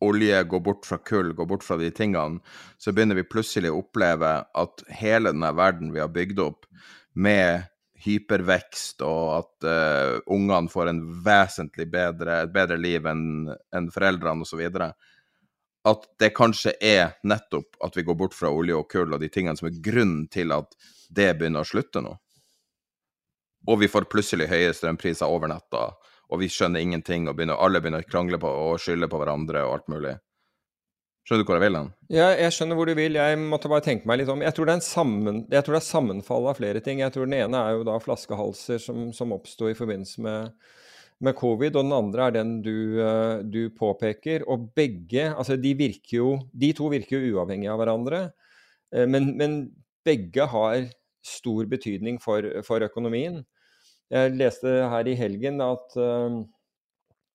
olje, gå bort fra kull, gå bort fra de tingene, så begynner vi plutselig å oppleve at hele denne verden vi har bygd opp med hypervekst, og at uh, ungene får en vesentlig bedre, et bedre liv enn en foreldrene osv. At det kanskje er nettopp at vi går bort fra olje og kull og de tingene som er grunnen til at det begynner å slutte nå og vi får plutselig høye strømpriser over natta, og vi skjønner ingenting, og begynner, alle begynner å krangle på og skylde på hverandre og alt mulig. Skjønner du hvor jeg vil hen? Ja, jeg skjønner hvor du vil. Jeg måtte bare tenke meg litt om. Jeg tror det er, sammen, jeg tror det er sammenfall av flere ting. Jeg tror den ene er jo da flaskehalser som, som oppsto i forbindelse med, med, covid, og den andre er den du, eh, du, påpeker. Og begge, altså de virker jo De to virker jo uavhengig av hverandre, eh, men, men begge har stor betydning for, for økonomien. Jeg leste her i helgen at, eh,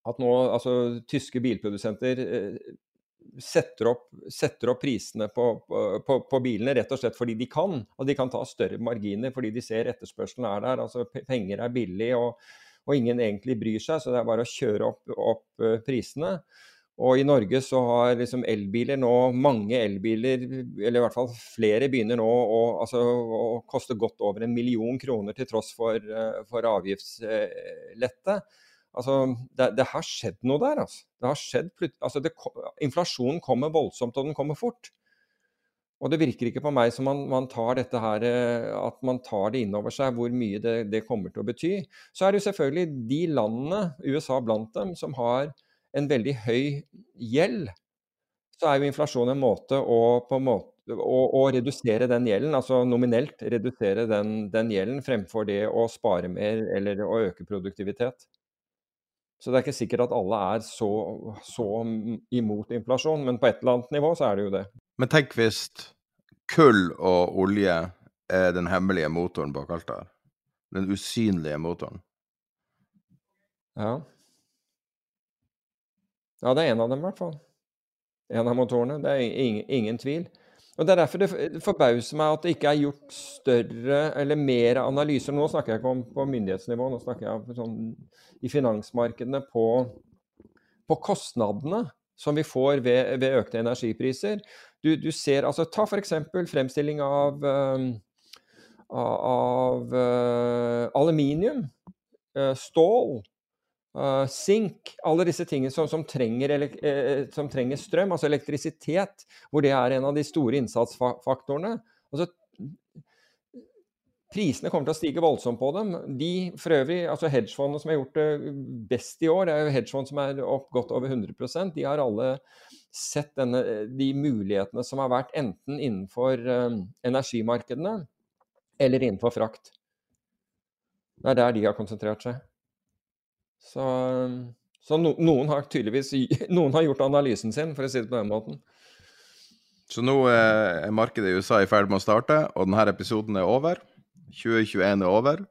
at nå altså, tyske bilprodusenter setter opp, setter opp prisene på, på, på, bilene rett og slett fordi de kan. Og de kan ta større marginer fordi de ser etterspørselen er der. altså Penger er billig, og, og ingen egentlig bryr seg, så det er bare å kjøre opp, opp eh, prisene. Og i Norge så har liksom elbiler nå, mange elbiler, eller i hvert fall flere, begynner nå å, altså, å koste godt over en million kroner til tross for, eh, for avgiftslette. Altså, det, det, har skjedd noe der. Altså. Det har skjedd, altså det, inflasjonen kommer voldsomt, og den kommer fort. Og det virker ikke på meg som man, man tar dette her, eh, at man tar det inn over seg, hvor mye det, det, kommer til å bety. Så er det jo selvfølgelig de landene, USA blant dem, som har en veldig høy gjeld. Så er jo inflasjon en måte å, en måte, å, å redusere den gjelden, altså nominelt redusere den, den, gjelden, fremfor det å spare mer eller å øke produktivitet. Så det er ikke sikkert at alle er så, så imot inflasjon, men på et eller annet nivå så er det jo det. Men tenk hvis kull og olje er den hemmelige motoren bak alt det her. Den usynlige motoren. Ja. Ja, det er en av dem, i hvert fall. En av motorene. Det er ingen, ingen tvil. Og Det er derfor det forbauser meg at det ikke er gjort større eller mer analyser. Nå snakker jeg ikke om på myndighetsnivå, nå snakker jeg sånn, i finansmarkedene på, på kostnadene som vi får ved, ved økte energipriser. Du, du ser, altså Ta f.eks. fremstilling av, uh, av uh, aluminium, uh, stål, sink. Alle disse tingene som, som, trenger, som, trenger, strøm, altså elektrisitet, hvor det er en av de store innsatsfaktorene. Altså, Prisene kommer til å stige voldsomt på dem. De for øvrig, altså Hedgefondene som har gjort det best i år, det er jo hedgefond som er opp godt over 100% de har alle sett denne, de mulighetene som har vært enten innenfor um, energimarkedene eller innenfor frakt. Det er der de har konsentrert seg. Så, så no, noen har tydeligvis <laughs> noen har gjort analysen sin, for å si det på den måten. Så nå eh, er markedet i USA i ferd med å starte, og denne episoden er over. 2021 er over.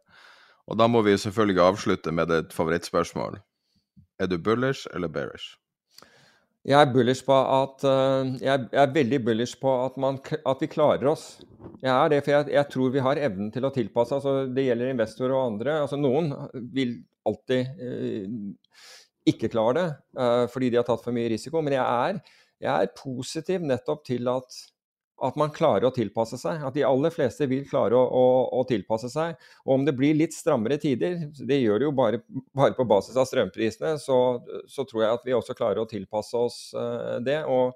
Og da må vi selvfølgelig avslutte med et favorittspørsmål. Er du bullish eller bearish? Jeg er bullish på at uh, jeg, er veldig bullish på at, man, at, vi klarer oss. Jeg er det, for jeg, jeg, tror vi har evnen til å tilpasse. altså Det gjelder investorer og andre. altså Noen vil alltid eh, ikke klare det eh, fordi de har tatt for mye risiko. Men jeg er, jeg er positiv nettopp til at at man klarer å tilpasse seg. At de aller fleste vil klare å, å, å, tilpasse seg. Og om det blir litt strammere tider, det gjør det jo bare, bare på basis av strømprisene, så, så, tror jeg at vi også klarer å tilpasse oss uh, det. Og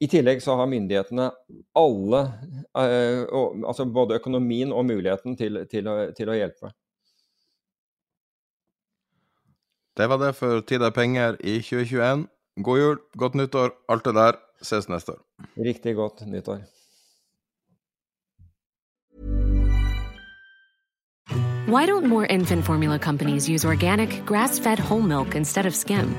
i tillegg så har myndighetene alle, uh, og, altså både økonomien og muligheten til, til, å, til, å, hjelpe. Det var det for Tid er penger i 2021. God jul, godt nyttår, alt det der. Ses neste år. Riktig godt nyttår. Why don't more infant formula companies use organic, grass-fed whole milk instead of skim?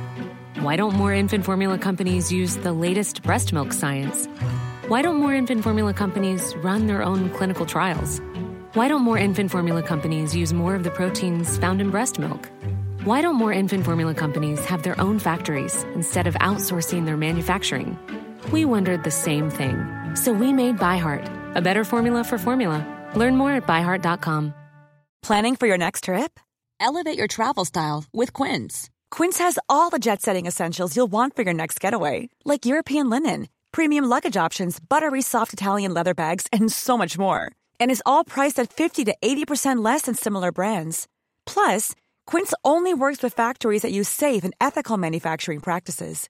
Why don't more infant formula companies use the latest breast milk science? Why don't more infant formula companies run their own clinical trials? Why don't more infant formula companies use more of the proteins found in breast milk? Why don't more infant formula companies have their own factories instead of outsourcing their manufacturing? We wondered the same thing. So we made ByHeart, a better formula for formula. Learn more at byheart.com. Planning for your next trip? Elevate your travel style with Quince. Quince has all the jet setting essentials you'll want for your next getaway, like European linen, premium luggage options, buttery soft Italian leather bags, and so much more. And is all priced at 50 to 80% less than similar brands. Plus, Quince only works with factories that use safe and ethical manufacturing practices.